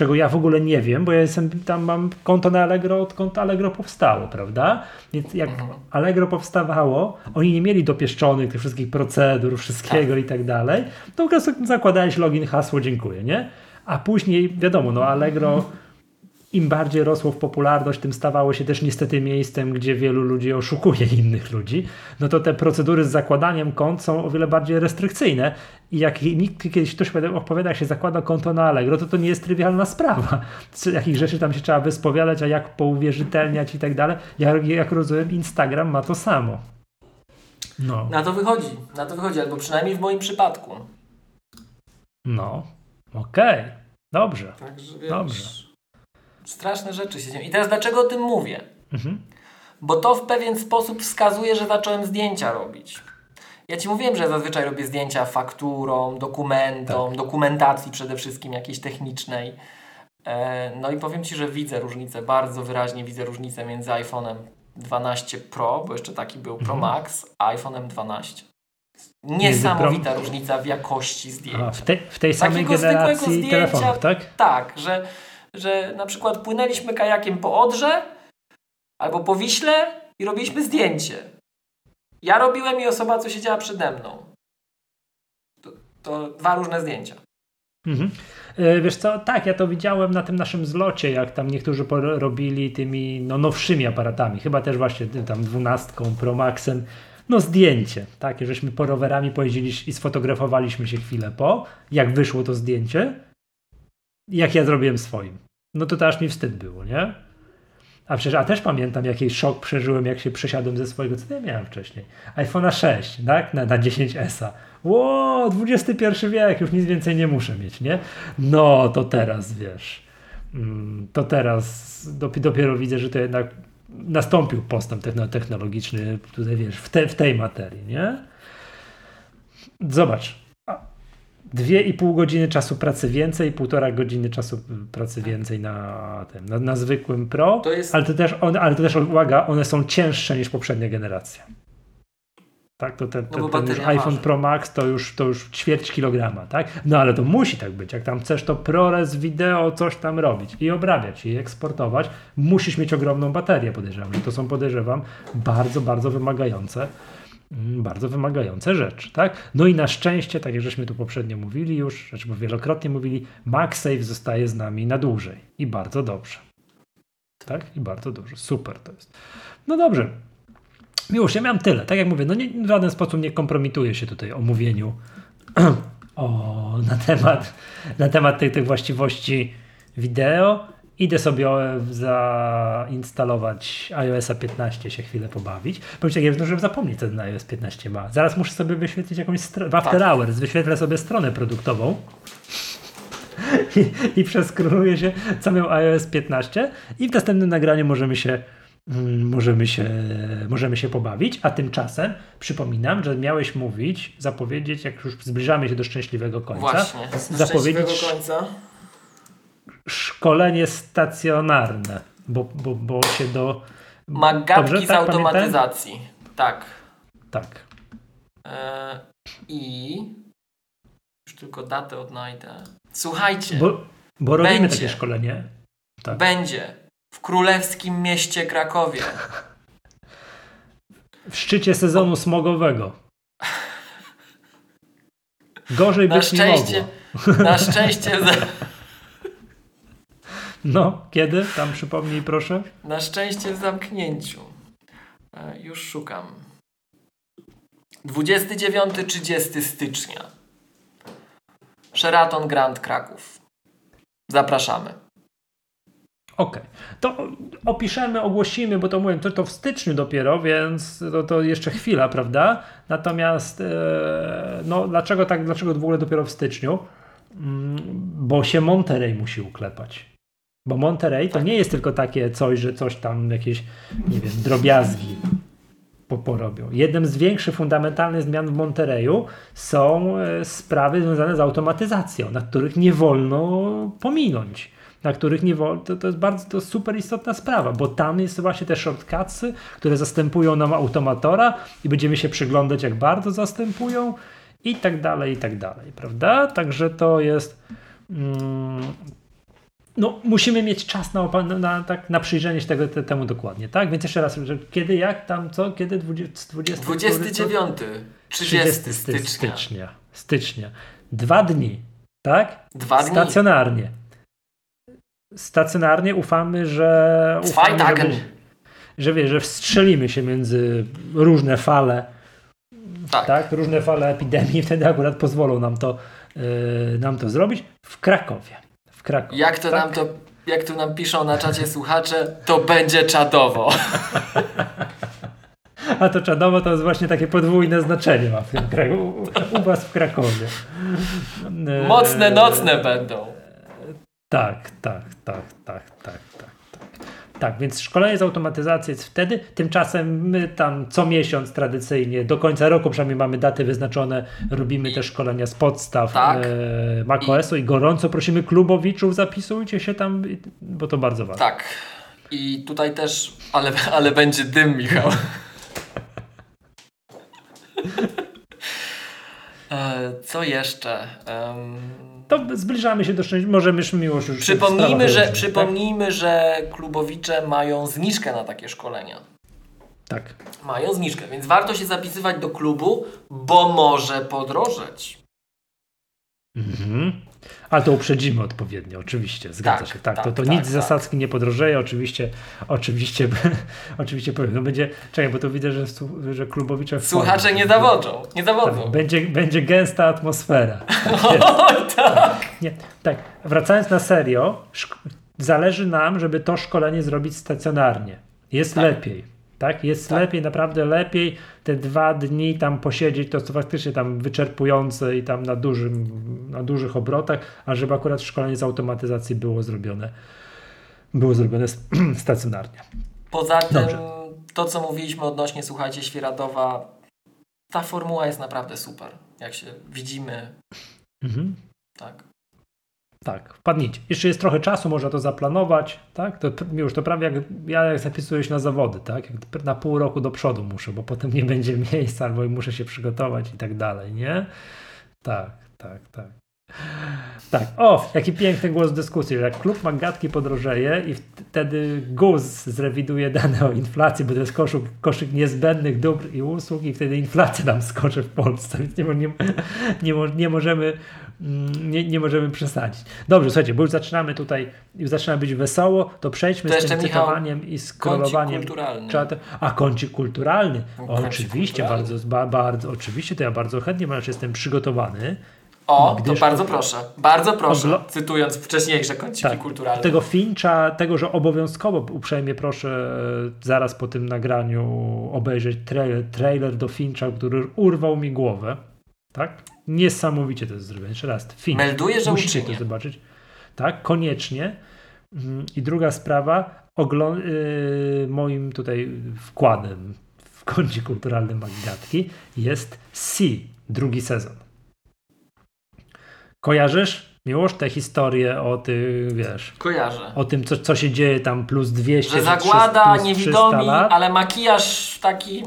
A: czego ja w ogóle nie wiem, bo ja jestem, tam mam konto na Allegro, odkąd Allegro powstało, prawda? Więc jak mhm. Allegro powstawało, oni nie mieli dopieszczonych tych wszystkich procedur, wszystkiego tak. i tak dalej, to po prostu zakładałeś login, hasło, dziękuję, nie? A później, wiadomo, no Allegro im bardziej rosło w popularność, tym stawało się też niestety miejscem, gdzie wielu ludzi oszukuje innych ludzi, no to te procedury z zakładaniem kont są o wiele bardziej restrykcyjne i jak nikt kiedyś ktoś opowiada, jak się zakłada konto na Allegro, to to nie jest trywialna sprawa. Jakich rzeczy tam się trzeba wyspowiadać, a jak pouwierzytelniać i tak dalej. Jak, jak rozumiem, Instagram ma to samo.
B: No. Na to wychodzi, na to wychodzi, albo przynajmniej w moim przypadku.
A: No, okej, okay. dobrze, Także, dobrze.
B: Straszne rzeczy się dzieją. I teraz dlaczego o tym mówię? Mhm. Bo to w pewien sposób wskazuje, że zacząłem zdjęcia robić. Ja ci mówiłem, że zazwyczaj robię zdjęcia fakturą, dokumentom, tak. dokumentacji przede wszystkim jakiejś technicznej. E, no i powiem ci, że widzę różnicę, bardzo wyraźnie widzę różnicę między iPhone'em 12 Pro, bo jeszcze taki był Pro mhm. Max, a iPhone'em 12. Niesamowita różnica w jakości zdjęcia. A,
A: w, te, w tej samej Takiego generacji zdjęcia, telefonów, tak?
B: Tak, że że na przykład płynęliśmy kajakiem po Odrze albo po Wiśle i robiliśmy zdjęcie. Ja robiłem i osoba, co siedziała przede mną. To, to dwa różne zdjęcia.
A: Mhm. E, wiesz co, tak, ja to widziałem na tym naszym zlocie, jak tam niektórzy robili tymi no, nowszymi aparatami, chyba też właśnie tam dwunastką, Pro Maxem, no zdjęcie, tak, żeśmy po rowerami pojeździli i sfotografowaliśmy się chwilę po, jak wyszło to zdjęcie, jak ja zrobiłem swoim. No to aż mi wstyd było, nie? A przecież, a też pamiętam, jaki szok przeżyłem, jak się przesiadłem ze swojego, co ja miałem wcześniej? iPhone'a 6, tak? Na, na 10S-a. Ło, XXI wiek, już nic więcej nie muszę mieć, nie? No, to teraz, wiesz, mm, to teraz dopiero widzę, że to jednak nastąpił postęp technologiczny tutaj, wiesz, w, te, w tej materii, nie? Zobacz, dwie i pół godziny czasu pracy więcej, półtora godziny czasu pracy więcej na tym, na, na zwykłym Pro, to jest... ale to też, one, ale to też uwaga, one są cięższe niż poprzednia generacja. Tak, to ten, no ten, ten iPhone Pro Max to już, to już ćwierć kilograma, tak? No ale to musi tak być. Jak tam chcesz to ProRes wideo, coś tam robić i obrabiać i eksportować, musisz mieć ogromną baterię, podejrzewam. Że to są, podejrzewam, bardzo, bardzo wymagające mm, bardzo wymagające rzeczy, tak? No i na szczęście, tak jak żeśmy tu poprzednio mówili już, znaczy wielokrotnie mówili, MagSafe zostaje z nami na dłużej i bardzo dobrze. Tak? I bardzo dobrze. Super to jest. No dobrze, Miłość, ja miałem tyle. Tak jak mówię, no nie, w żaden sposób nie kompromituję się tutaj o mówieniu o, na temat, na temat tych, tych właściwości wideo. Idę sobie zainstalować iOS 15, się chwilę pobawić. Powiem tak, ja zdążyłem zapomnieć, co ten iOS 15 ma. Zaraz muszę sobie wyświetlić jakąś stronę, w After tak. Hours, wyświetlę sobie stronę produktową i, i przeskróluję się, co miał iOS 15 i w następnym nagraniu możemy się Mm, możemy się, możemy się pobawić, a tymczasem przypominam, że miałeś mówić, zapowiedzieć, jak już zbliżamy się do szczęśliwego końca,
B: Właśnie, zapowiedzieć końca.
A: Szkolenie stacjonarne, bo, bo, bo się do...
B: Ma gadki z tak, automatyzacji. Pamiętam? Tak.
A: Tak.
B: E, I już tylko datę odnajdę. Słuchajcie.
A: Bo, bo robimy będzie, takie szkolenie.
B: Tak. Będzie w królewskim mieście Krakowie.
A: W szczycie sezonu smogowego. Gorzej na być szczęście, nie mogło.
B: Na szczęście. Za...
A: No, kiedy? Tam przypomnij proszę.
B: Na szczęście w zamknięciu. E, już szukam. 29-30 stycznia. Sheraton Grand Kraków. Zapraszamy.
A: Okej, okay. to opiszemy, ogłosimy, bo to mówię, to, to w styczniu dopiero, więc to, to jeszcze chwila, prawda? Natomiast e, no dlaczego tak, dlaczego w ogóle dopiero w styczniu? Mm, bo się Monterey musi uklepać. Bo Monterey to nie jest tylko takie coś, że coś tam jakieś, nie wiem, drobiazgi porobią. Jednym z większych fundamentalnych zmian w Montereju są e, sprawy związane z automatyzacją, na których nie wolno pominąć na których nie wolno, to, to jest bardzo to super istotna sprawa, bo tam jest właśnie te shortcutsy, które zastępują nam automatora i będziemy się przyglądać, jak bardzo zastępują i tak dalej, i tak dalej, prawda? Także to jest mm, no, musimy mieć czas na, na, na, tak, na przyjrzenie się tego, te, temu dokładnie, tak? Więc jeszcze raz, że kiedy, jak, tam, co, kiedy? 20, 20,
B: 29, 30, 30 stycznia.
A: stycznia. Stycznia. Dwa dni, tak?
B: Dwa
A: dni. Stacjonarnie stacjonarnie ufamy, że ufamy, że, że, wie, że wstrzelimy się między różne fale tak. tak różne fale epidemii wtedy akurat pozwolą nam to yy, nam to zrobić w Krakowie. W Krakowie
B: jak to tak? nam to jak tu nam piszą na czacie słuchacze, to będzie czadowo.
A: A to czadowo to jest właśnie takie podwójne znaczenie ma w tym kraju, u, u was w Krakowie.
B: Mocne nocne będą.
A: Tak, tak, tak, tak, tak, tak. Więc szkolenie z automatyzacji jest wtedy. Tymczasem my tam co miesiąc tradycyjnie, do końca roku przynajmniej mamy daty wyznaczone, robimy te szkolenia z podstaw tak. e, macOS-u i gorąco prosimy klubowiczów, zapisujcie się tam, bo to bardzo ważne.
B: Tak. I tutaj też, ale, ale będzie dym, Michał. E, co jeszcze? Um
A: to zbliżamy się do szczęścia. Możemy już miłość już.
B: Przypomnijmy, że, tak? przypomnijmy że klubowicze mają zniżkę na takie szkolenia.
A: Tak.
B: Mają zniżkę, więc warto się zapisywać do klubu, bo może podrożeć.
A: Mhm. Ale to uprzedzimy odpowiednio, oczywiście, zgadza
B: Tak,
A: się. Tak,
B: tak,
A: to, to
B: tak,
A: nic
B: tak.
A: zasadzki nie podrożeje, oczywiście, oczywiście, oczywiście powiem. No będzie, czekaj, bo to widzę, że, że klubowicze
B: Słuchacze
A: formie.
B: nie zawodzą, nie zawodzą.
A: Tak, będzie, będzie gęsta atmosfera.
B: O, tak.
A: Nie, tak, wracając na serio, zależy nam, żeby to szkolenie zrobić stacjonarnie. Jest
B: Tak.
A: lepiej. Tak, jest
B: Tak.
A: lepiej, naprawdę lepiej te dwa dni tam posiedzieć, to co faktycznie tam wyczerpujące i tam na, dużym, na dużych obrotach, a żeby akurat szkolenie z automatyzacji było zrobione, było zrobione stacjonarnie.
B: Poza tym,
A: Dobrze.
B: to co mówiliśmy odnośnie, słuchajcie, Świeradowa, ta formuła jest naprawdę super. Jak się widzimy,
A: Mhm.
B: tak.
A: Tak, wpadnijcie. Jeszcze jest trochę czasu, można to zaplanować, tak? To już to prawie jak ja jak zapisuję się na zawody, tak? Jak na pół roku do przodu muszę, bo potem nie będzie miejsca, albo muszę się przygotować i tak dalej, nie? Tak, tak, tak. Tak, o, jaki piękny głos dyskusji. Jak klub Magatki podrożeje i wtedy GUS zrewiduje dane o inflacji, bo to jest koszyk, koszyk niezbędnych dóbr i usług i wtedy inflacja nam skoczy w Polsce, więc nie, nie, nie, nie możemy nie, nie możemy przesadzić. Dobrze, słuchajcie, bo już zaczynamy tutaj, już zaczyna być wesoło, to przejdźmy
B: To
A: z tym cytowaniem i scrollowaniem czatu. A kącik kulturalny.
B: Kącik
A: oczywiście,
B: kulturalny.
A: bardzo, ba, bardzo, oczywiście, to ja bardzo chętnie, ponieważ jestem przygotowany.
B: O, to bardzo proszę, bardzo proszę,
A: Oglo-
B: cytując wcześniejsze kąciki
A: Tak,
B: kulturalne.
A: Tego Fincha, tego, że obowiązkowo uprzejmie proszę e, zaraz po tym nagraniu obejrzeć trailer, trailer do Fincha, który urwał mi głowę. Tak? Niesamowicie to jest zrobione. Jeszcze raz. Finch.
B: Melduję, że
A: Musicie
B: uczynię.
A: to zobaczyć. Tak, koniecznie. Mm, I druga sprawa, oglą- yy, moim tutaj wkładem w kącie kulturalnym Maggatki jest C, drugi sezon. Kojarzysz, Miłosz, tę historię o tych, wiesz,
B: Kojarzę.
A: o tym, co, co się dzieje tam plus 200,
B: Że zagłada,
A: 300, plus 300
B: niewidomi, ale makijaż taki...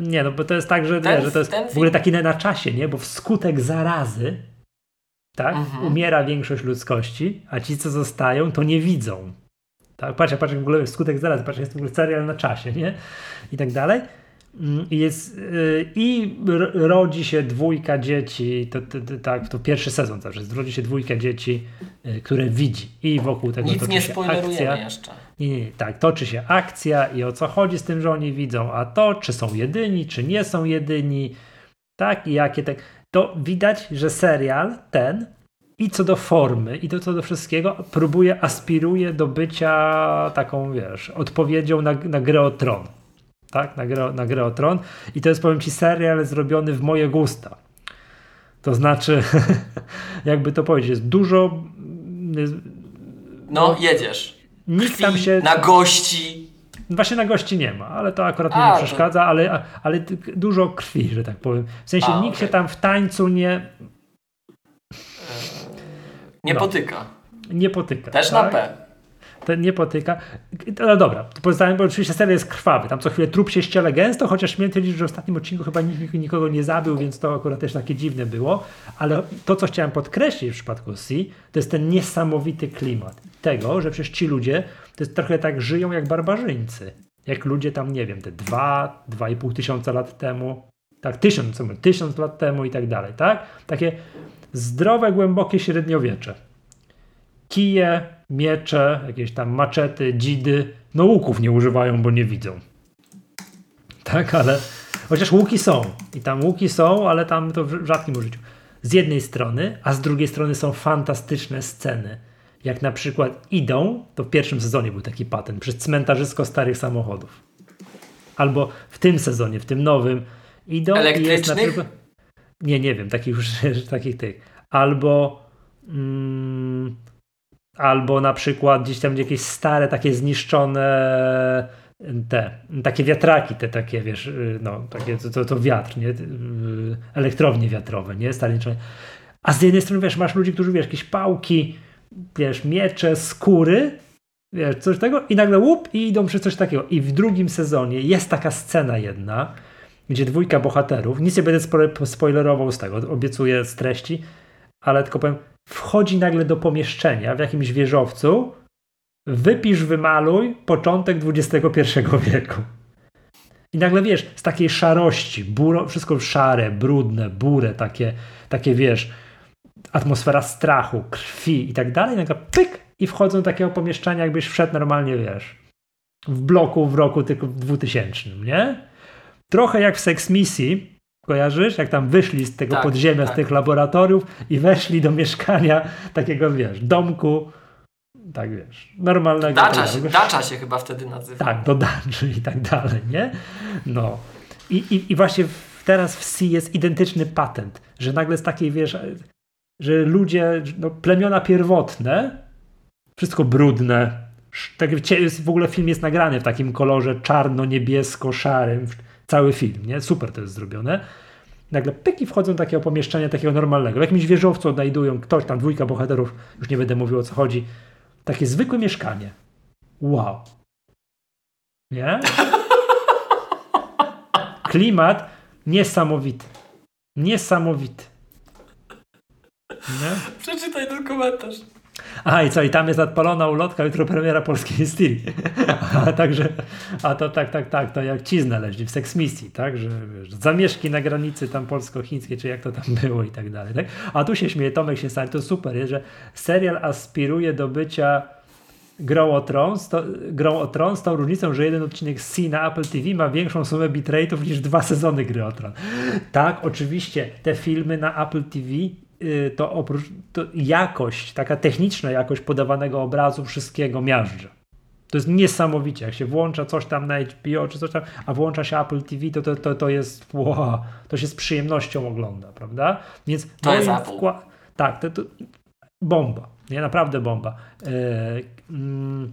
A: Nie, no bo to jest tak, że,
B: Ten-
A: wiesz, że to jest w ogóle taki na, na czasie, nie? Bo wskutek zarazy tak,
B: Mhm.
A: umiera większość ludzkości, a ci, co zostają, to nie widzą. Tak, patrz, patrz, w ogóle wskutek zarazy, patrz, jest w ogóle serial na czasie, nie? I tak dalej. Mm, I jest, yy, i rodzi się dwójka dzieci, to, to, to, tak, to pierwszy sezon zawsze jest, rodzi się dwójka dzieci, yy, które widzi i wokół tego
B: Nic
A: toczy
B: nie
A: się akcja.
B: jeszcze.
A: Nie, nie, nie, tak, toczy się akcja i o co chodzi z tym, że oni widzą, a to, czy są jedyni, czy nie są jedyni, tak, i jakie tak. To widać, że serial ten i co do formy, i to co do wszystkiego, próbuje, aspiruje do bycia taką, wiesz, odpowiedzią na, na grę o tron. Tak, na grę, na grę o tron. I to jest, powiem ci, serial zrobiony w moje gusta. To znaczy, jakby to powiedzieć, jest dużo. Jest,
B: No, jedziesz.
A: nikt tam się.
B: na gości.
A: Właśnie na gości nie ma, ale to akurat mi
B: A,
A: nie
B: to-
A: przeszkadza, ale, ale dużo krwi, że tak powiem. W sensie
B: A,
A: nikt się
B: okej.
A: tam w tańcu nie,
B: Nie
A: No.
B: potyka.
A: nie potyka.
B: Też
A: tak?
B: na P.
A: Ten nie potyka. No dobra, to poznałem, bo oczywiście serial jest krwawy. Tam co chwilę trup się ściele gęsto, chociaż śmiem twierdzić, że w ostatnim odcinku chyba nikt nikogo nie zabił, więc to akurat też takie dziwne było. Ale to, co chciałem podkreślić w przypadku C, to jest ten niesamowity klimat. Tego, że przecież ci ludzie to jest trochę tak żyją jak barbarzyńcy. Jak ludzie tam, nie wiem, te dwa, dwa i pół tysiąca lat temu, tak, tysiąc, tysiąc lat temu i tak dalej, tak? Takie zdrowe, głębokie średniowiecze kije, miecze, jakieś tam maczety, dzidy. No łuków nie używają, bo nie widzą. Tak, ale chociaż łuki są. I tam łuki są, ale tam to w rzadkim użyciu. Z jednej strony, a z drugiej strony są fantastyczne sceny. Jak na przykład idą, to w pierwszym sezonie był taki patent, przez cmentarzysko starych samochodów. Albo w tym sezonie, w tym nowym, idą i jest na przykład... Nie, nie wiem, takich już takich tych. Albo mm, albo na przykład gdzieś tam jakieś stare, takie zniszczone te, takie wiatraki, te takie, wiesz, y, no, takie, to, to, to wiatr, nie? Y, Elektrownie wiatrowe, nie? Stare zniszczone. A z jednej strony, wiesz, masz ludzi, którzy, wiesz, jakieś pałki, wiesz, miecze, skóry, wiesz, coś tego i nagle łup i idą przez coś takiego. I w drugim sezonie jest taka scena jedna, gdzie dwójka bohaterów, nic nie będę spo- spoilerował z tego, obiecuję z treści, ale tylko powiem, wchodzi nagle do pomieszczenia w jakimś wieżowcu, wypisz, wymaluj początek XXI wieku. I nagle wiesz, z takiej szarości, buro, wszystko szare, brudne, burę, takie, takie wiesz, atmosfera strachu, krwi i tak dalej, nagle pyk i wchodzą do takiego pomieszczenia, jakbyś wszedł normalnie, wiesz, w bloku w roku tylko w 2000, nie? Trochę jak w Sex Missy, kojarzysz? Jak tam wyszli z tego
B: Tak,
A: podziemia,
B: tak.
A: z tych laboratoriów i weszli do mieszkania takiego, wiesz, domku, tak wiesz, normalnego.
B: Dacza się, Dacza się chyba wtedy nazywa.
A: tak, do dungeon i tak dalej, nie? No. I, i, i właśnie teraz w C jest identyczny patent, że nagle z takiej, wiesz, że ludzie, no, plemiona pierwotne, wszystko brudne, tak w ogóle film jest nagrany w takim kolorze czarno-niebiesko-szarym, cały film, nie? Super to jest zrobione. Nagle pyki wchodzą do takiego pomieszczenia takiego normalnego. W jakimś wieżowcu odnajdują ktoś, tam dwójka bohaterów, już nie będę mówił o co chodzi. Takie zwykłe mieszkanie. Wow. Nie? Klimat niesamowity. Niesamowity. Nie?
B: Przeczytaj ten komentarz.
A: Aha, i co, i tam jest odpalona ulotka, jutro premiera polskiej Stili. A także, a to tak, tak, tak, to jak ci znaleźli w Sex Misji, tak, że wiesz, zamieszki na granicy tam polsko-chińskiej, czy jak to tam było i tak dalej, tak? A tu się śmieje, Tomek się stanie, to super jest, że serial aspiruje do bycia grą o Tron, to, grą o Tron z tą różnicą, że jeden odcinek C na Apple TV ma większą sumę bitrate'ów niż dwa sezony gry o Tron. Tak, oczywiście te filmy na Apple TV to oprócz to jakość, taka techniczna jakość podawanego obrazu wszystkiego miażdży. To jest niesamowicie. Jak się włącza coś tam na HBO czy coś tam, a włącza się Apple TV, to to, to, to jest wow, to się z przyjemnością ogląda, prawda? Więc
B: To jest
A: moim
B: Apple.
A: Tak, to, to bomba. Nie, naprawdę bomba. E, mm,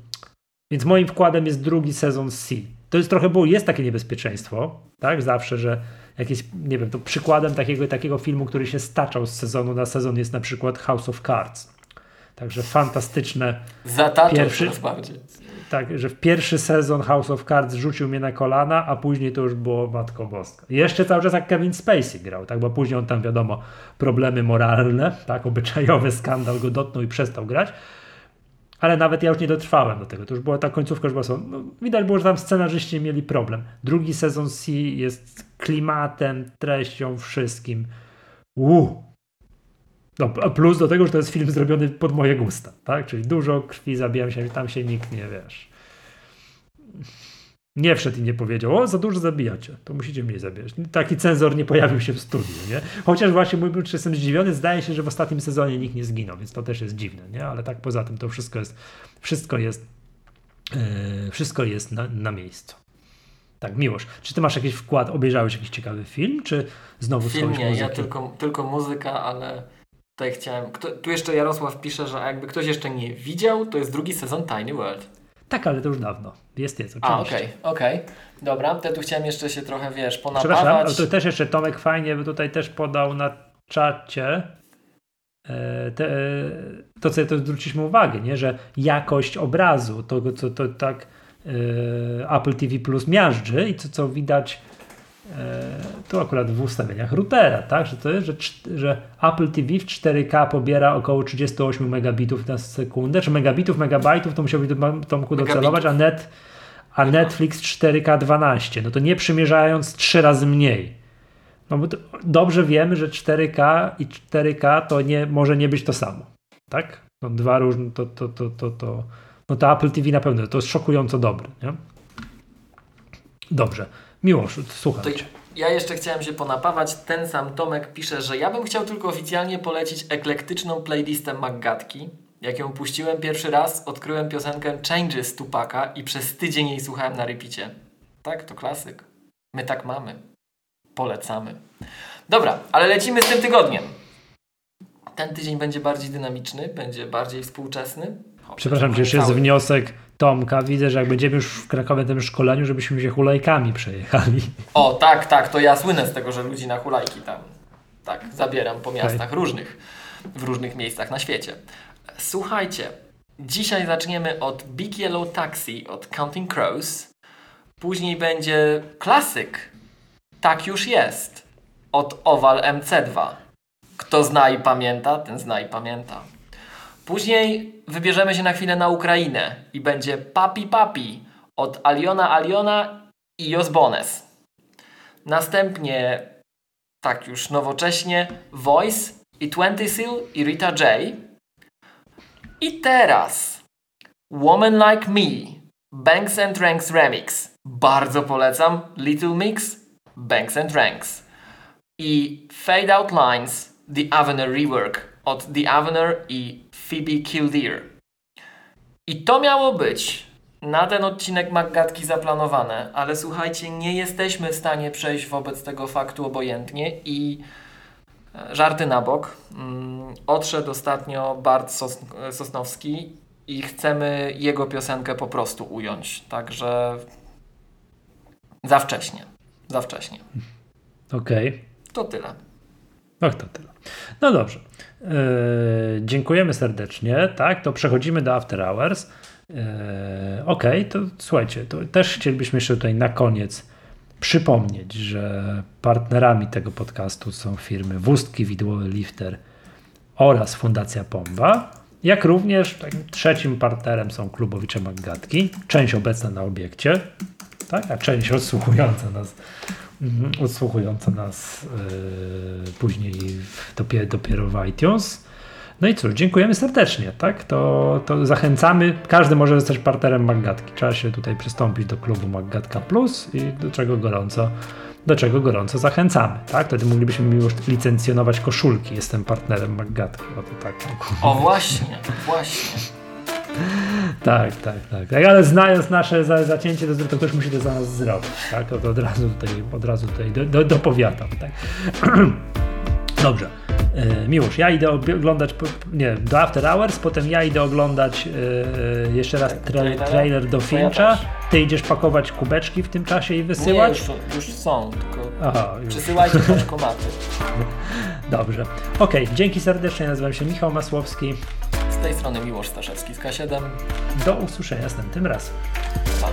A: więc moim wkładem jest drugi sezon C. To jest trochę, bo jest takie niebezpieczeństwo, tak? Zawsze, że jakieś, nie wiem, to przykładem takiego, takiego filmu, który się staczał z sezonu na sezon jest na przykład House of Cards. Także fantastyczne,
B: Zataczał
A: Pierwszy-
B: bardziej.
A: tak, że w pierwszy sezon House of Cards rzucił mnie na kolana, a później to już było Matko Boska. Jeszcze cały czas jak Kevin Spacey grał, tak, bo później on tam wiadomo, problemy moralne, tak, obyczajowy skandal go dotknął i przestał grać. Ale nawet ja już nie dotrwałem do tego. To już była ta końcówka, już była no, widać było, że tam scenarzyści mieli problem. Drugi sezon C jest klimatem, treścią, wszystkim. Uuu. No, a plus do tego, że to jest film zrobiony pod moje gusta, tak? Czyli dużo krwi, zabijam się, tam się nikt nie, wiesz. Nie wszedł i nie powiedział, o, za dużo zabijacie, to musicie mniej zabijać. Taki cenzor nie pojawił się w studiu, nie? Chociaż właśnie mój czy jestem zdziwiony, zdaje się, że w ostatnim sezonie nikt nie zginął, więc to też jest dziwne, nie? Ale tak poza tym to wszystko jest, wszystko jest, yy, wszystko jest na, na miejscu. Tak, Miłosz, czy ty masz jakiś wkład, obejrzałeś jakiś ciekawy film, czy znowu
B: Film nie, ja tylko, tylko muzyka, ale tutaj chciałem. Kto, tu jeszcze Jarosław pisze, że jakby ktoś jeszcze nie widział, to jest drugi sezon Tiny World.
A: Tak, ale to już dawno. Jest, jest, oczywiście.
B: A, okej, okej. Dobra, to tu chciałem jeszcze się trochę, wiesz,
A: Przepraszam,
B: ponapawać.
A: ale to też jeszcze Tomek fajnie by tutaj też podał na czacie e, te, e, to, co to zwróciliśmy uwagę, nie? że jakość obrazu, to co to tak e, Apple TV Plus miażdży i to, co widać tu akurat w ustawieniach routera, tak? że to jest, że, że Apple TV w 4K pobiera około 38 megabitów na sekundę, czy megabitów, megabajtów, to musiałbyś do Tomku docelować, a net a Netflix 4K 12, no to nie przymierzając trzy razy mniej. No bo dobrze wiemy, że 4K i 4K to nie, może nie być to samo. Tak? No dwa różne, to, to, to, to, to, no to Apple TV na pewno, to jest szokująco dobre, nie? Dobrze. Miłosz,
B: To
A: cię.
B: ja jeszcze chciałem się ponapawać. Ten sam Tomek pisze, że ja bym chciał tylko oficjalnie polecić eklektyczną playlistę Maggatki. Jak ją puściłem pierwszy raz, odkryłem piosenkę Changes Tupaka i przez tydzień jej słuchałem na repicie. Tak, to klasyk. My tak mamy. Polecamy. Dobra, ale lecimy z tym tygodniem. Ten tydzień będzie bardziej dynamiczny, będzie bardziej współczesny. Chociaż
A: Przepraszam, czy jeszcze jest wniosek Tomka. Widzę, że jak będziemy już w Krakowie na tym szkoleniu, żebyśmy się hulajkami przejechali.
B: O, tak, tak, to ja słynę z tego, że ludzi na hulajki tam tak zabieram po miastach różnych, w różnych miejscach na świecie. Słuchajcie, dzisiaj zaczniemy od Big Yellow Taxi od Counting Crows. Później będzie klasyk Tak już jest od Oval MC2. Kto zna i pamięta, ten zna i pamięta. Później wybierzemy się na chwilę na Ukrainę i będzie Papi Papi od Aliona Aliona i Jos Bones. Następnie, tak już nowocześnie, Voice i 20 Seal i Rita J. I teraz Woman Like Me, Banks and Ranks Remix. Bardzo polecam. Little Mix, Banks and Ranks. I Fade Out Lines, The Avener Rework od The Avener i Phoebe Killdeer. I to miało być na ten odcinek Maggatki zaplanowane, ale słuchajcie, nie jesteśmy w stanie przejść wobec tego faktu obojętnie i e, żarty na bok. Mm, odszedł ostatnio Bart Sos Sosnowski i chcemy jego piosenkę po prostu ująć. Także za wcześnie. Za wcześnie.
A: Okej. Okay.
B: To tyle.
A: Och, to tyle. No dobrze. Yy, dziękujemy serdecznie. Tak, to przechodzimy do After Hours. Yy, okay, to słuchajcie, to też chcielibyśmy jeszcze tutaj na koniec przypomnieć, że partnerami tego podcastu są firmy Wustki Widłowy Lifter oraz Fundacja Pomba, jak również trzecim partnerem są klubowicze Maggatki, część obecna na obiekcie, tak, a część odsłuchująca nas, odsłuchująca nas yy, później dopiero, dopiero w iTunes. No i cóż, dziękujemy serdecznie, tak? To, to zachęcamy. Każdy może zostać partnerem Maggatki. Trzeba się tutaj przystąpić do klubu Maggatka Plus i do czego gorąco, do czego gorąco zachęcamy, tak? Wtedy moglibyśmy już licencjonować koszulki. Jestem partnerem Maggatki. O, to tak.
B: O właśnie, właśnie.
A: Tak, tak, tak, tak. Ale znając nasze za, zacięcie, to, to ktoś musi to za nas zrobić. Tak? To, to od razu tutaj, od razu tutaj do, do, dopowiadam. Tak? Dobrze. Yy, Miłosz, ja idę oglądać, nie do After Hours, potem ja idę oglądać yy, jeszcze raz tra trailer do Fincha. Ty idziesz pakować kubeczki w tym czasie i wysyłać?
B: Nie, już, już są, tylko Aha, już. przesyłajcie paczkomaty.
A: Dobrze. Okej, okay, dzięki serdecznie, nazywam się Michał Masłowski.
B: Z tej strony Miłosz Staszewski z K7.
A: Do usłyszenia następnym razem.
B: Pa.